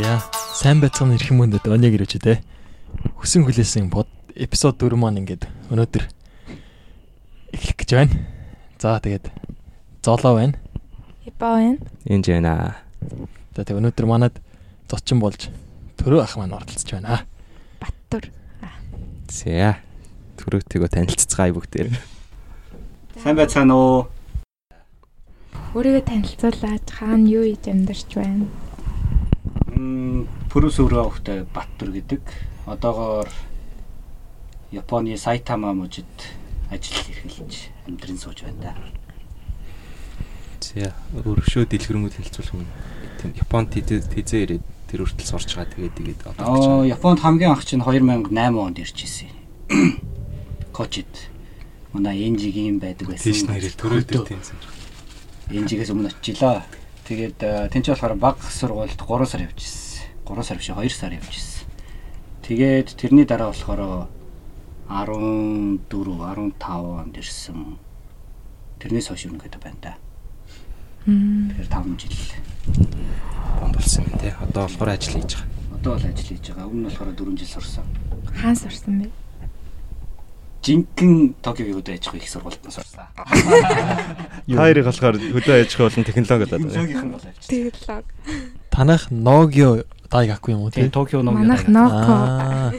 За сайн байцгаана ирэх юм өндөд өнөг ирэж те. Хүсэн хүлээсэн под эпизод 4 маань ингээд өнөөдөр эхлэх гэж байна. За тэгээд золоо байна. Япаа байна. Энд байна. За тэгээд өнөөдөр манад зочин болж төрөө ах маань оролцож байна. Баттур. За. Төрөөтэйгөө танилццгаая бүгдээр. Сайн байцгаана уу? Өөрийгөө танилцуулаад хаана юу хийж амьдарч байна? Мм, Пүрүс өрөө хөхтэй Баттур гэдэг. Одоогоор Японы Сайтама мужид ажил эрхэлж амьдрын сууж байна да. За. Өргөшөө дэлгэрэнгүй танилцуулах юм. Японд тийзээ ирээд тэр хүртэл сурч байгаа тэгээд тэгээд одоо байна. Японд хамгийн анх чинь 2008 онд ирж ирсэн. Кочид. Манай Энжигийн байдаг байсан. Тийш нэрээ төрөөтэй тэнцэн. Энжигээс өмнө очилоо. Тэгээд э, тэнцээ болохоор баг сургуульд 3 сар явж ирсэн. 3 сар биш 2 сар явж ирсэн. Тэгээд тэрний дараа болохоор 14 15 онд ирсэн. Тэрнээс хойш юу гэдэг байна да. Мм. Тэгэхээр 5 жил. Болсон юм те. Одоо болохоор ажил хийж байгаа. Одоо бол ажил хийж байгаа. Өмнө нь болохоор 4 жил сурсан. Хаан сурсан бэ? Жинхэнэ Токиогийн хөдөө аж ахуйн их сургуульд нь сурсан. Хоёрыг болохоор хөдөө аж ахуй болон технологи болоод байна. Технологийн бол авчихсан. Тэгэлэг. Танах Ногио дайгахгүй юм уу те? Токио ном Манайх Ноко. Аа.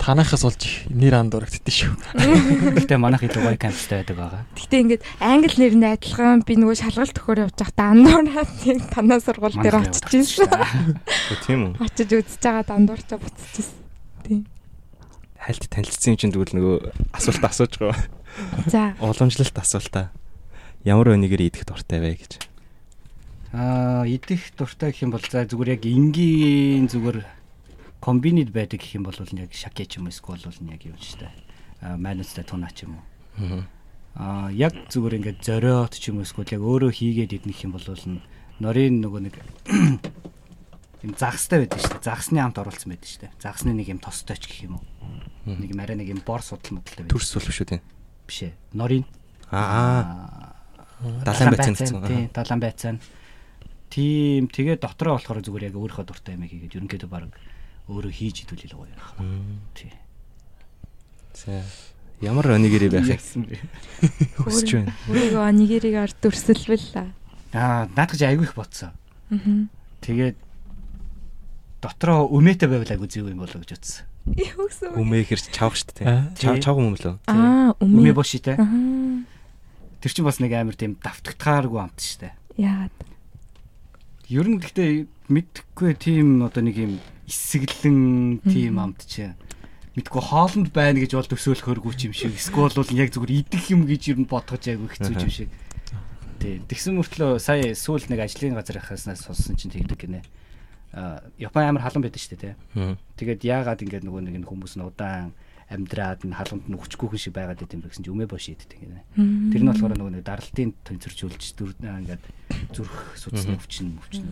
Танахаас болж нэр анд дурагддээ шүү. Гэтэ манайх илүү гоё кампустай байдаг байгаа. Гэтэ ингээд англи нэрний адилхан би нөгөө шалгалт өгөхөөр явж байхдаа андуураад яг танаа сургууль дээр очиж ирсэн. Тийм үү? Очиж үзэж байгаа дандуурчаа буцчихсан. Тийм. Хальт танилцсан юм чинь тэгвэл нөгөө асуулт асууж байгаа. За. Уламжлалт асуултаа. Ямар өнөгээр идэх дуртай вэ гэж. Аа, идэх дуртай гэх юм бол за зүгээр яг энгийн зүгээр комбинид байдаг гэх юм бол яг шаке ч юм уу эсвэл бол яг юм шүү дээ. Аа, майонезтай туна ч юм уу. Аа. Яг зүгээр ингээд зориот ч юм уу эсвэл яг өөрөө хийгээд идэх юм бол нь норын нөгөө нэг юм загстай байдаг шүү дээ. Загсны амт оруулсан байдаг шүү дээ. Загсны нэг юм тостой ч гэх юм уу. Нэг юм арай нэг юм бор судал модалтай байдаг. Төрс бол шүү дээ. биш ээ. Норын Аа. Далайн байцаан гэсэн. Тийм, далайн байцаан. Тийм, тэгээ дотроо болохоор зүгээр яг өөрийнхөө дуртай юм хийгээд ерөнхийдөө баг өөрөө хийж илүү гоё байх. Тий. За. Ямар өнөгээр байхыг хүсэж байна. Өөрийгөө нигеригаар дүрсэлвэл. Аа, наадах чи айгүй их бодсон. Аа. Тэгээд дотроо өмөөтэй байвал айгүй зөв юм болоо гэж утсан. Юу гэсэн үг? Өмнө хэрч чавх штт Аа. те. Чав чав юм лөө. Аа, Өмөө бошитэй. Аа. Тэр чинь бас нэг амар тийм давтагдхааргүй амт штэ. Яагаад? Ер нь гэхдээ мэдхгүй тийм одоо нэг юм эсэглэн тийм амт чи мэдгүй хоолнд байна гэж бол төсөөлөхөргүй юм шиг эсвэл бол яг зүгээр идэх юм гэж ер нь бодгож айгүй хэцүү юм шиг. Тий. Тэгсэн мөртлөө сая сүүл нэг ажлын газар хааснаас сонссон чинь тэгдэг гинэ. А Япон амар халуун байдаг шүү дээ тий. Тэгээд яагаад ингээд нөгөө нэг хүмүүс нь удаан амьдраад энэ халуунд нь өвчгүйхэн шиг байгаад байт юм бэ гэсэн чинь өмөө бош иддэг гинэ. Тэр нь болохоор нөгөө нэг даралтын төнцөржүүлж дүр ингээд зүрх судасны өвчин өвчин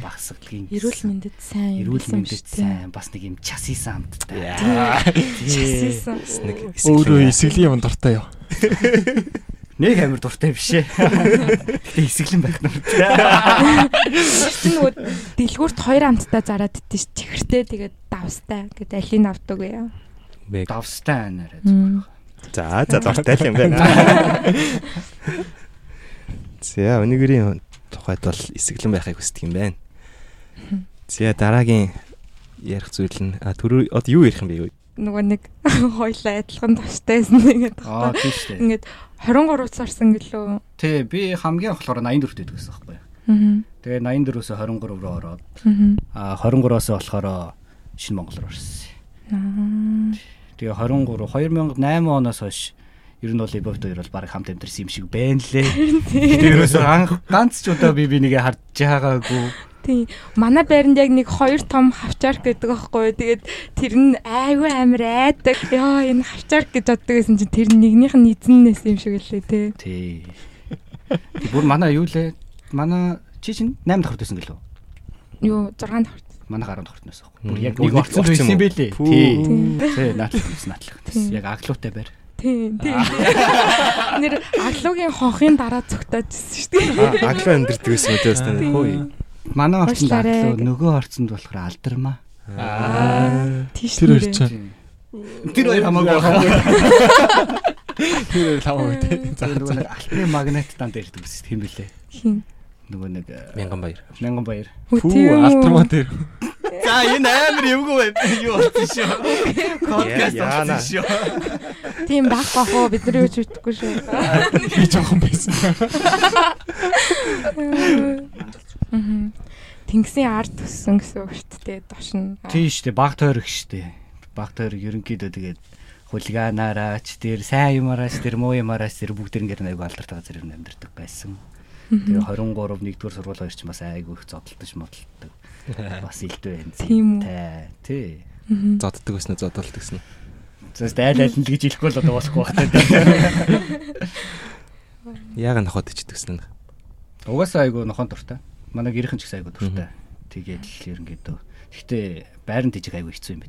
багсгалгийн Эрүүл мэндэд сайн. эрүүл мэндэд сайн бас нэг юм часисан амттай. Часисан. Нэг Өөрөө эсглийн юм дуртай юу? Нэг амир дуртай биш ээ. Гэтэ эсэглэн байх нь. Нөгөө дэлгүүрт хоёр амттай зараад ш. Чихэртэй тэгээд давстай гэд алийг авдаг вэ? Давстай анаарай. За за дуртай л юм байна. За өнөөгөрийн тухайд бол эсэглэн байхыг хүсдэг юм байна. За дараагийн ярих зүйл нь түрүү одоо юу ярих юм бэ юу? Нөгөө нэг хоёлаа адилхан тавстайсэн ингээд Аа тийм шүү. Ингээд 23-аас орсон гэлөө. Тий би хамгийн болохоор 84 дэд гэсэн байхгүй. Аа. Тэгээ 84-өөс 23 руу ороод Аа. а 23-оос болохоор шинэ Монгол руу орсон. Тэгээ 23 2008 оноос хойш ер нь бол Ибовт хоёр бол баг хамт амьдэрсэн юм шиг байна лээ. Тэгээ ерөөсөө анх ганц ч удаа би би нэгэ харж байгаагүй. Тийм. Манай байранд яг нэг хоёр том хавчарк гэдэг байхгүй. Тэгээд тэр нь айгүй амир айдаг. Яа энэ хавчарк гэж боддог гэсэн чинь тэр нэгнийх нь эзнээс юм шиг лээ. Тий. Тэг бүр манай юу лээ? Манай чи чинь 8 дахь хүртэйсэн гэлөө. Юу 6 давхар. Манай 10 дахь хүртнээс аахгүй. Бүр яг нэг орцсон байсан юм бэлээ. Тий. Тийм. Тий, наадлах наадлах. Тийм. Яг аглуутай байр. Тийм тийм. Нэр аглуугийн хонхын дараа цогтоод ирсэн шүү дээ. Аглаа өндөрдөг гэсэн үү тест Тийм. хөөе. Манай орчинд гэх. нөгөө орчинд болохоор алдармаа. Аа тийш Тэр хоёр чинь Тэр хоёр хамаагүй байна. тэр хоёр хамаагүй тий. За нөгөө нэг алтны магнит дээр ирдэг гэсэн тийм билээ. Хин. Нөгөө нэг э, Мянган баяр. мянган баяр. Хөө Фүү тийм үү? алтармаа тэр. За энэ амар эвгүй байна. Юу болсон шүү. Подкаст болсон шүү. Тийм байх бах уу бид нар юу ч үтгэхгүй шүү. Би жоохон байсан. Тэнгисийн ард төссөн гэсэн үг шүү дээ. Дошн. Тийм шүү дээ. Баг тойрог шүү дээ. Баг тойрог ерөнхийдөө тэгээд хулиганаараач тэр сайн юмараач тэр муу юмараач тэр бүгд ингээд айгу алдартай газар юм амьдэрдэг байсан. Тэгээ 23 нэгдүгээр сургууль хоёр ч бас айгу их зодтолдож модтолдог. Бас илдвэ байна. Тийм үү? Тэ. Тий. Үү, зодолдог гэсэн үү? Зөвс айл айл нь л гэж хэлэхгүй л одоо болохгүй байна. Яагаад ноход ичдэг гэсэн? Угаасаа айгу нохон дуртай. Манай гэрийнхэн ч гэсэн айгу дуртай. Тэгээд л ерөнхийдөө. Гэхдээ байран тижиг айгу хэцүү юм.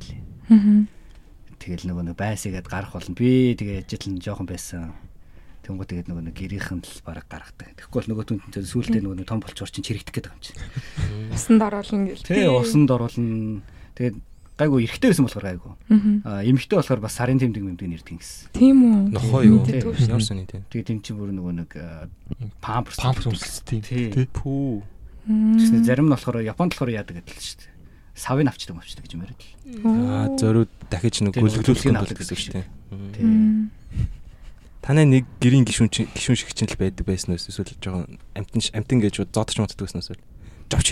Мгм. Тэгэл нөгөө нэг байсагээд гарах болно. Би тэгээ ажил нь жоохон байсан. Тэнгүү тэгээд нөгөө нэг гэрийнхэн л бараг гаргадаг. Тэгэхгүй бол нөгөө түн сүүлдээ нөгөө том болчоор чинь чирэгдэх гэдэг юм чинь. Усанд оруулна гэл. Тэ усанд оруулна. Тэгээд гайгүй эрэхтэй байсан болохоор гайгүй. Мгм. А эмэгтэй болохоор бас сарын тэмдэг мэмдэг нэрдэг гэсэн. Тийм үү? Нохоо юу? Ямар сони тийм. Тэгээд тэм чинь бүр нөгөө нэг памперс Памп өмсөлттэй. Тий. Тий. Пүү. Тэгснэ зарим нь болохоор Японд болохоор яадаг гэдэл шүү дээ. Савыг авчдаг авчдаг гэж яриад л. Аа зориуд дахиж нэг Тийм, гүлгэлийг юм бол гэсэн шүү дээ. Тий. Мм. Танай нэг гэрийн гişүн чи- гişүн шиг чинь л байдаг байсан уу эсвэл жоохон амтэн амтэн гэж зодч моддаг гэсэн үү? Жовч.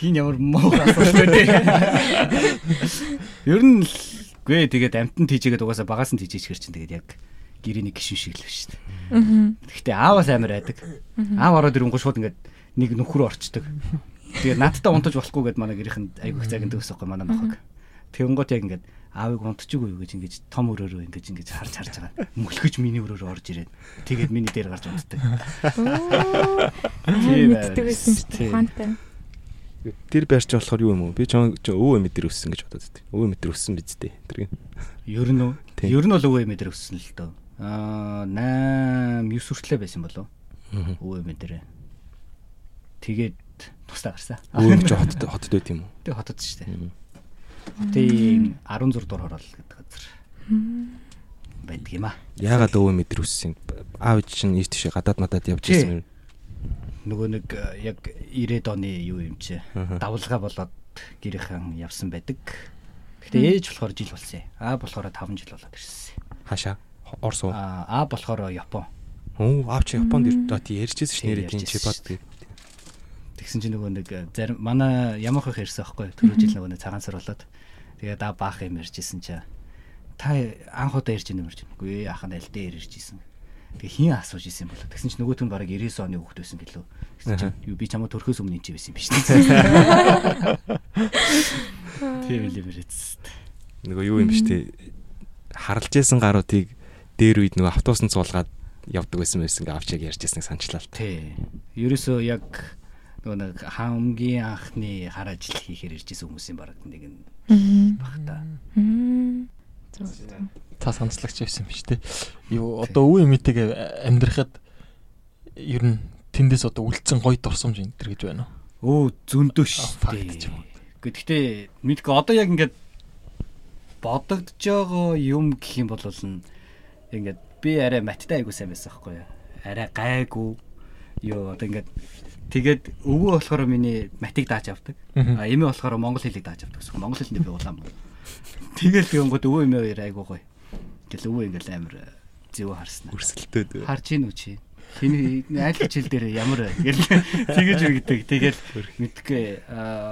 Хин ямар муу асуулт вэ? Ер нь л гүй тэгээд амтан тийжээгээд угаасаа багаас нь тийжээч хэр чинь тэгээд яг гэрийн нэг гişүн шиг л биш шүү дээ. Гэхдээ ааваас амар айдаг. Аав ороод ирэнгүү шууд ингээд нэг нөхрөө орчдөг. Тэгээд надтай унтаж болохгүй гэд манай гэрийнхэнд айгүйх цаг энэ төсөхгүй манай нохог. Тэнгуут яг ингээд аавыг унтчихгүй юу гэж ингэж том өрөөрөө ингэж ингэж харж харж байгаа. Мөлхөж миний өрөөрөө орж ирээд тэгээд миний дээр гарч унтдаг. Тийм байсан шүү дээ. Ухаантай. Тэр байрч болохоор юу юм уу? Би чам өвөө мэдэр өссөн гэж бодод дээ. Өвөө мэдэр өссөн биз дээ. Тэр юм. Ер нь үү? Ер нь бол өвөө мэдэр өссөн л дөө. Аа 8 9 хүртлээ байсан болов Аа. өвөө мэдэрээ. Тэгээд тусдаа гарсан. Ч хотод хотод байт юм уу? Тэгээд хотод шүү дээ. Хотын 16 дугаар хороол гэдэг газар байдаг юм аа. Яагаад өвөө мэдэр өссөн? Аав чинь ийш тийш гадаад мадад явж Тий. ирсэн юм. Нөгөө нэг э, яг 90-ад оны юу юм чи давлгаа болоод гэрийнхэн явсан байдаг. Гэхдээ ээж болохоор жил болсон. Аа болохоор 5 жил болоод ирсэн. Хаашаа? Орс уу? Аа аа болохоор Япон. Оо, аав чи Японд ирдээ тий ярьжсэн ш Тий, нэрээ ярьжсэн чипад тий. Тэгсэн чинь нөгөө нэг э, зарим манай Ямахах ирсэн байхгүй түрүү жил нөгөө нэг цагаан сар болоод тэгээд аа баах юм ярьжсэн чи та анх удаа ирж юм ярьж байна. Үгүй ах нь аль дээр ирж исэн. Тэгээ хин асууж исэн юм болоо. Тэгсэн чинь нөгөө түн бараг 99 оны хүүхэд байсан гэлөө. Тэгсэн чинь юу би чамаа төрхөөс өмнө энэ чи байсан юм биш үү? Тийм л юм яриадс. Нөгөө юу юм биш тий. Харалж исэн гаруудыг дээр үед нөгөө автобусанд суулгаад явдаг байсан байсан гэ авчиг ярьжсэныг санчлаа л. Тий. Ерөөсөө яг нөгөө нэг хамгийн анхны хар ажил хийхээр ирж исэн хүмүүсийн бараг нэг нь баг та. Та санацлагч байсан биш тий. Юу одоо өвөө эмээтэйгээ амьдрахад ер нь тэндээс одоо үлдсэн гоё дурсамж энэ төр гэж байна уу? Өө дээ. уу. Гэхдээ мэдгүй одоо яг ингээд бодогдож байгаа юм гэх юм бол нь ингээд би арай маттай айгу сайн байсан байхгүй юу? Арай гайгүй ёо одоо ингээд тэгээд өвөө болохоор миний матик дааж авдаг. А эмээ болохоор монгол хэлийг дааж авдаг гэсэн. Монгол хэлний би улаан. Тэгэл тэгэнгүүт өвөө эмээ хоёр айгу гоё. Тэгэл өвөө ингээд амар э, зэвөө харснаа. Өрсөлтөөд. Харж ийн үү чи? Хин айл хичээл дээр ямар? Гэл тэгэж өгдөг. Тэгэл мэдгүй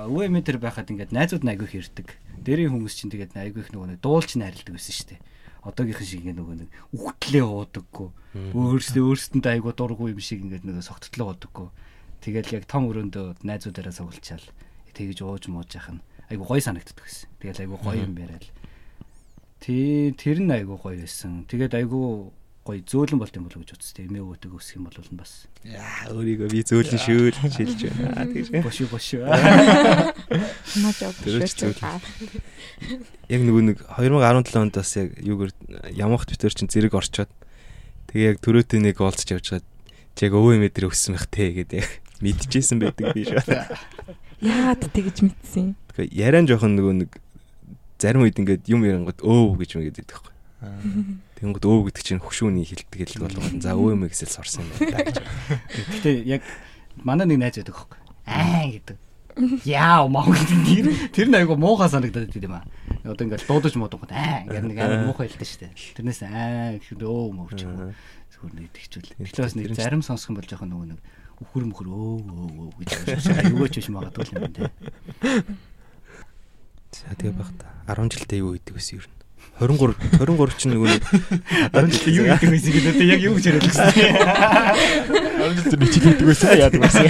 өвөө метр байхад ингээд найзууд нь айгүйх ирдэг. Дэрийн хүмүүс чинь тэгээд айгүйх нөгөө дуулч найрладаг байсан шүү дээ. Одоогийнхэн шиг ингээд нөгөө нэг үхтлээ уудаггүй. Өөрсдөө өөрсдөндөө айгуу дурггүй юм шиг ингээд нөгөө согттлоо уудаггүй. Тэгэл яг том өрөөндөө найзуудаараа суулчаал тэгэж ууж мууж яхах нь айгуу гоё санагддаг гэсэн. Тэгэл айгуу гоё юм яриад. Тий тэр нь айгуу гоё байсан. Тэгээд айгуу гоё зөөлөн болт юм болов гэж үзтээ. Эмээ өвөтэйг өсөх юм бол нь бас Яа, өөрийгөө би зөөлөн шүү л шилж байна. Тэгж. бош бош. Зөв. үү? Яг нөгөө нэг 2017 онд бас яг юугээр ямах твитер чинь зэрэг орчоод тэгээ яг төрөөтэй нэг уулзч явж чад. Чиг өвөө мэдэр өссөн байх те гэдэг яг Мэдчихсэн байдаг би шүү. Яагаад тэгж мэдсэн? Тэгэхээр яриан жоохон нөгөө нэг зарим үед ингээд юм ярангууд өө гэж мэгээд байдаг байхгүй. Тэнгүүд өө гэдэг чинь хөшүүний хилтгэл болгоод за өө юм гэсэл сорсон юм байна гэж. Гэтэ яг манай нэг найз байдаг хөөхгүй. Аа гэдэг. Яа маа гэдэг. Тэр нь айгу муухай санагдаад байд юм аа. Одоо ингээд дуудаж муудангууд аа ингээд нэг амар муухай хэлдэг штэ. Тэрнээс аа гэхэд өө мөвч юм. Зүгээр нэг тэгчүүл. Бас нэг зарим сонсох юм бол жоохон нөгөө нэг үхэр мөхөр өө өө өө гэж айгууч биш магадгүй юм те. За тэгээ баг та 10 жилдээ юу хийдэг вэ ер нь? 23 23 чинь нөгөө нэг 10 жилдээ юу хийдэг вэ гэдэг одоо яг юу гэж яриад гэсэн. 10 жилдээ нэг хийдэг байсан яадаг байсан.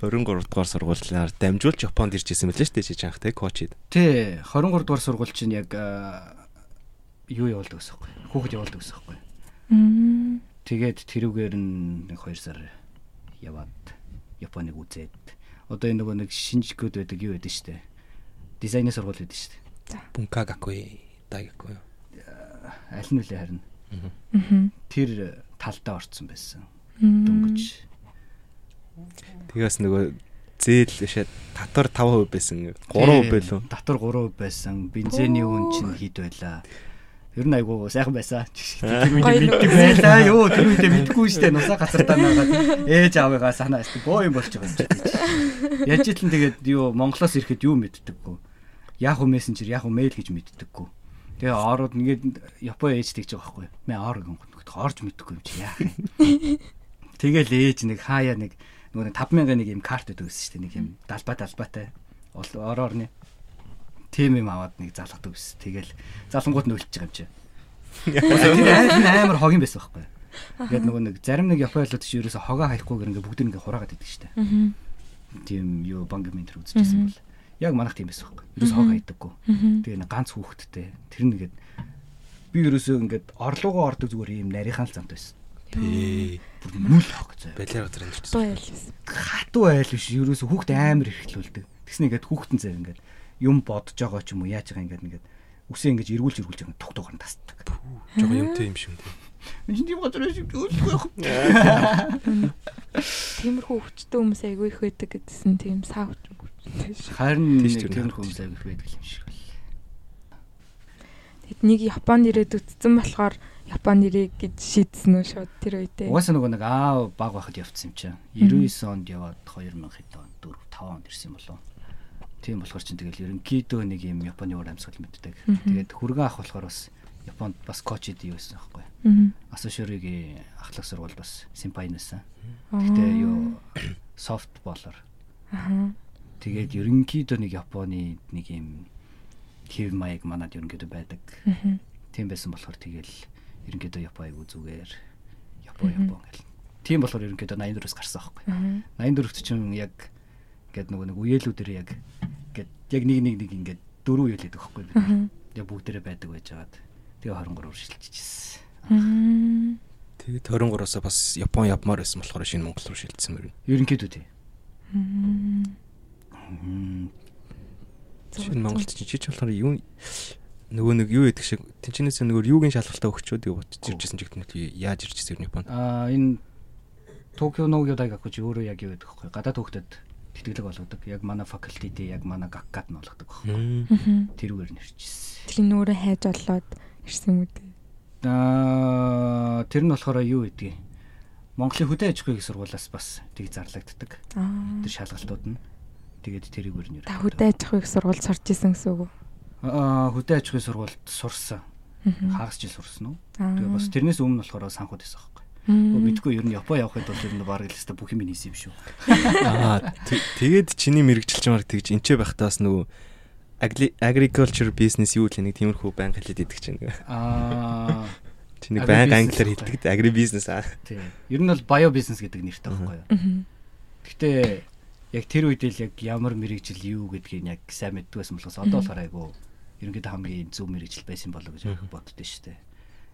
23 дугаар сургуулиар дамжуулж Японд ирж исэн мэлээ шүү дээ чи чанх те коучид. Тий 23 дугаар сургууль чинь яг юу явуулдаг гэсэн юм бэ? Хүүхэд явуулдаг гэсэн юм бэ? Тэгээд тэрүүгээр нь нэг 2 сар яваад Японыг үзээд одоо энэ нөгөө нэг шинжикүүд байдаг юу байдаг штэ. Дизайны сургууль байдаг штэ. Бунка гакуй дагакуй. Аль нь үлээ харин Мгм. тэр талдаа орцсон байсан. Дөнгөж. Тэгээс нөгөө зээл бишээ татвар 5% байсан. 3% байлуу. Татвар 3% байсан. Бензиний үн чинь хэд байлаа. Ер нь айгу сайхан байсан. Тэр үед мэддэг байлаа. Юу тэр үед мэдгүй штэ. Нусаа гацартаа нагаад ээж аавыгаа санаа штэ. Боо юм болж байгаа юм чи. Яаж итлэн тэгээд юу Монголоос ирэхэд юу мэддэггүй. Yahoo Messenger, Yahoo Mail гэж мэддэггүй. Тэгээ ороод ингээд Япон ээж тэгж байгаа байхгүй. Мэ ор гэнгэт орж мэддэггүй юм чи яах юм. Тэгэл ээж нэг хаяа нэг нөгөө нэг 5000 нэг юм карт өгдөг гэсэн штэ нэг юм далбаа далбаатай. Ороор нэ. Тим юм аваад нэг залгадаг гэсэн. Тэгэл залангууд нь ölчихэж байгаа юм чи. Тэр нь амар хог юм байсан байхгүй. Тэгээд нөгөө нэг зарим нэг Японууд ч ерөөсө хогоо хаяхгүйгээр ингээ бүгд ингээ хураагаад идэг штэ. Тийм юу бангаментэр үзчихсэн бол. Яг манайх тийм байсан байхгүй. Ерөөсө хог хаядаггүй. Мгм. Тэгээ нэг ганц хүүхэдтэй. Тэр нэгэд би ерөөсөө ингээд орлогоо ордог зүгээр юм нарийнхан л замт байсан. Тий. Бүр нүл хог зөө. Балиар газар ялсэн. Хатуу айл биш ерөөсө хүүхд амар эрхлүүлдэг. Тэгснэ ингээд хүүхдэн зав ингээд юм бодож байгаа ч юм уу яаж байгаа ингээд ингээд үсээ ингээд эргүүлж эргүүлж ингээд туг тугаар нь тасдаг. жоо юмтэй юм шиг үү. Энд тийм газар шиг өлөхгүй яах. Тиймэрхүү өвчтөн хүмүүс айгүй их байдаг гэдсэн тийм саавч өвчтэй шүү. Харин тийм нэг хүмүүс авих байдаг юм шиг байна. Тэгэд нэг Японд ирээд үтцэн болохоор Японд ирээ гэж шийдсэн үү шууд тэр үедээ. Угаасаа нөгөө нэг аа баг байхад явцсан юм чинь. 99 онд яваад 2000 хэд он 4 5 онд ирсэн юм болов. Тийм болохоор чинь тэгэл ерөнхийдөө нэг юм Японы уур амьсгал мэддэг. Тэгээд хүргэн ах болохоор бас Японд бас коучд юу байсан байхгүй. Мгм. Асошоригийн ахлах сургууль бас симпай нэсэн. Гэтэ юу софтболоор. Тэгээд ерөнхийдөө нэг Японы нэг юм хэв маяг манад ерөнхийдөө байдаг. Тийм байсан болохоор тэгэл ерөнхийдөө Япон айгу зүгээр Япон. Япон гэл. Тийм болохоор ерөнхийдөө 84-өөс гарсан байхгүй. Аха. 84-т чинь яг ингээд нөгөө нэг үеэлүүдэр яг ингээд яг нэг нэг нэг ингээд дөрөв байдаг байхгүй бид. Яг бүгдээрээ байдаг байжгаад тэгээ 23 шилжчихсэн. Мм. Тэгээд 23-оос бас Япон явмаар байсан болохоор шинэ Монгол руу шилжсэн мөрөн. Ерөнхийдөө тий. Шинэ Монголд чи чич болохоор юу нөгөө нэг юу гэдэг шиг тэнчнээс нөгөө юугийн шалгалтаа өгчөөд юу ботж иржсэн ч гэдэг нь яаж иржсэн юм Японд. Аа энэ Токио Ногио Дайгакуч өөрөө яг юу гэдэг вэ? Гадаад хүүхдэд тэтгэлэг болгодог. Яг манай факультет яг манай гаккад нь болгодог байхгүй. Тэрүүгээр нь ирчихсэн. Тэр нүрэ хайж олоод ирсэн юм үү? Аа тэр нь болохоор юу гэдгийг Монголын хөдөө аж ахуйн сургуулиас бас тийг зарлагддаг. Аа. Тэр шалгалтууд нь тэгээд тэрүүгээр нь Та хөдөө аж ахуйг сургууль сурч исэн гэсэн үг үү? Аа хөдөө аж ахуйн сургуульд сурсан. Хагас жил сурсан уу? Тэгээ бас тэрнээс өмнө болохоор санхуд байсан байхгүй. Мэдгүй ер нь Япон явахын тулд ер нь бараг л өстө бүх юм хийсэн юм шүү. Аа тэгээд чиний мэрэгчлж марк тэгж энчээ байхдаас нөгөө agri- agriculture business юу л нэг тиймэрхүү байнга хэлээд идэг чинь. Аа Чи нэг Agri байнга business англиар хэлдэг agri business аа. тий. Ер нь бол bio business гэдэг нэртэй байхгүй юу? Гэхдээ яг тэр үед л яг ямар мэрэгжил юу гэдгийг яг сайн мэддэг байсан болохоос одоо болохоор айгу ерөнхийдөө хамгийн зөв мэрэгжил байсан болоо гэж боддоо шүү дээ.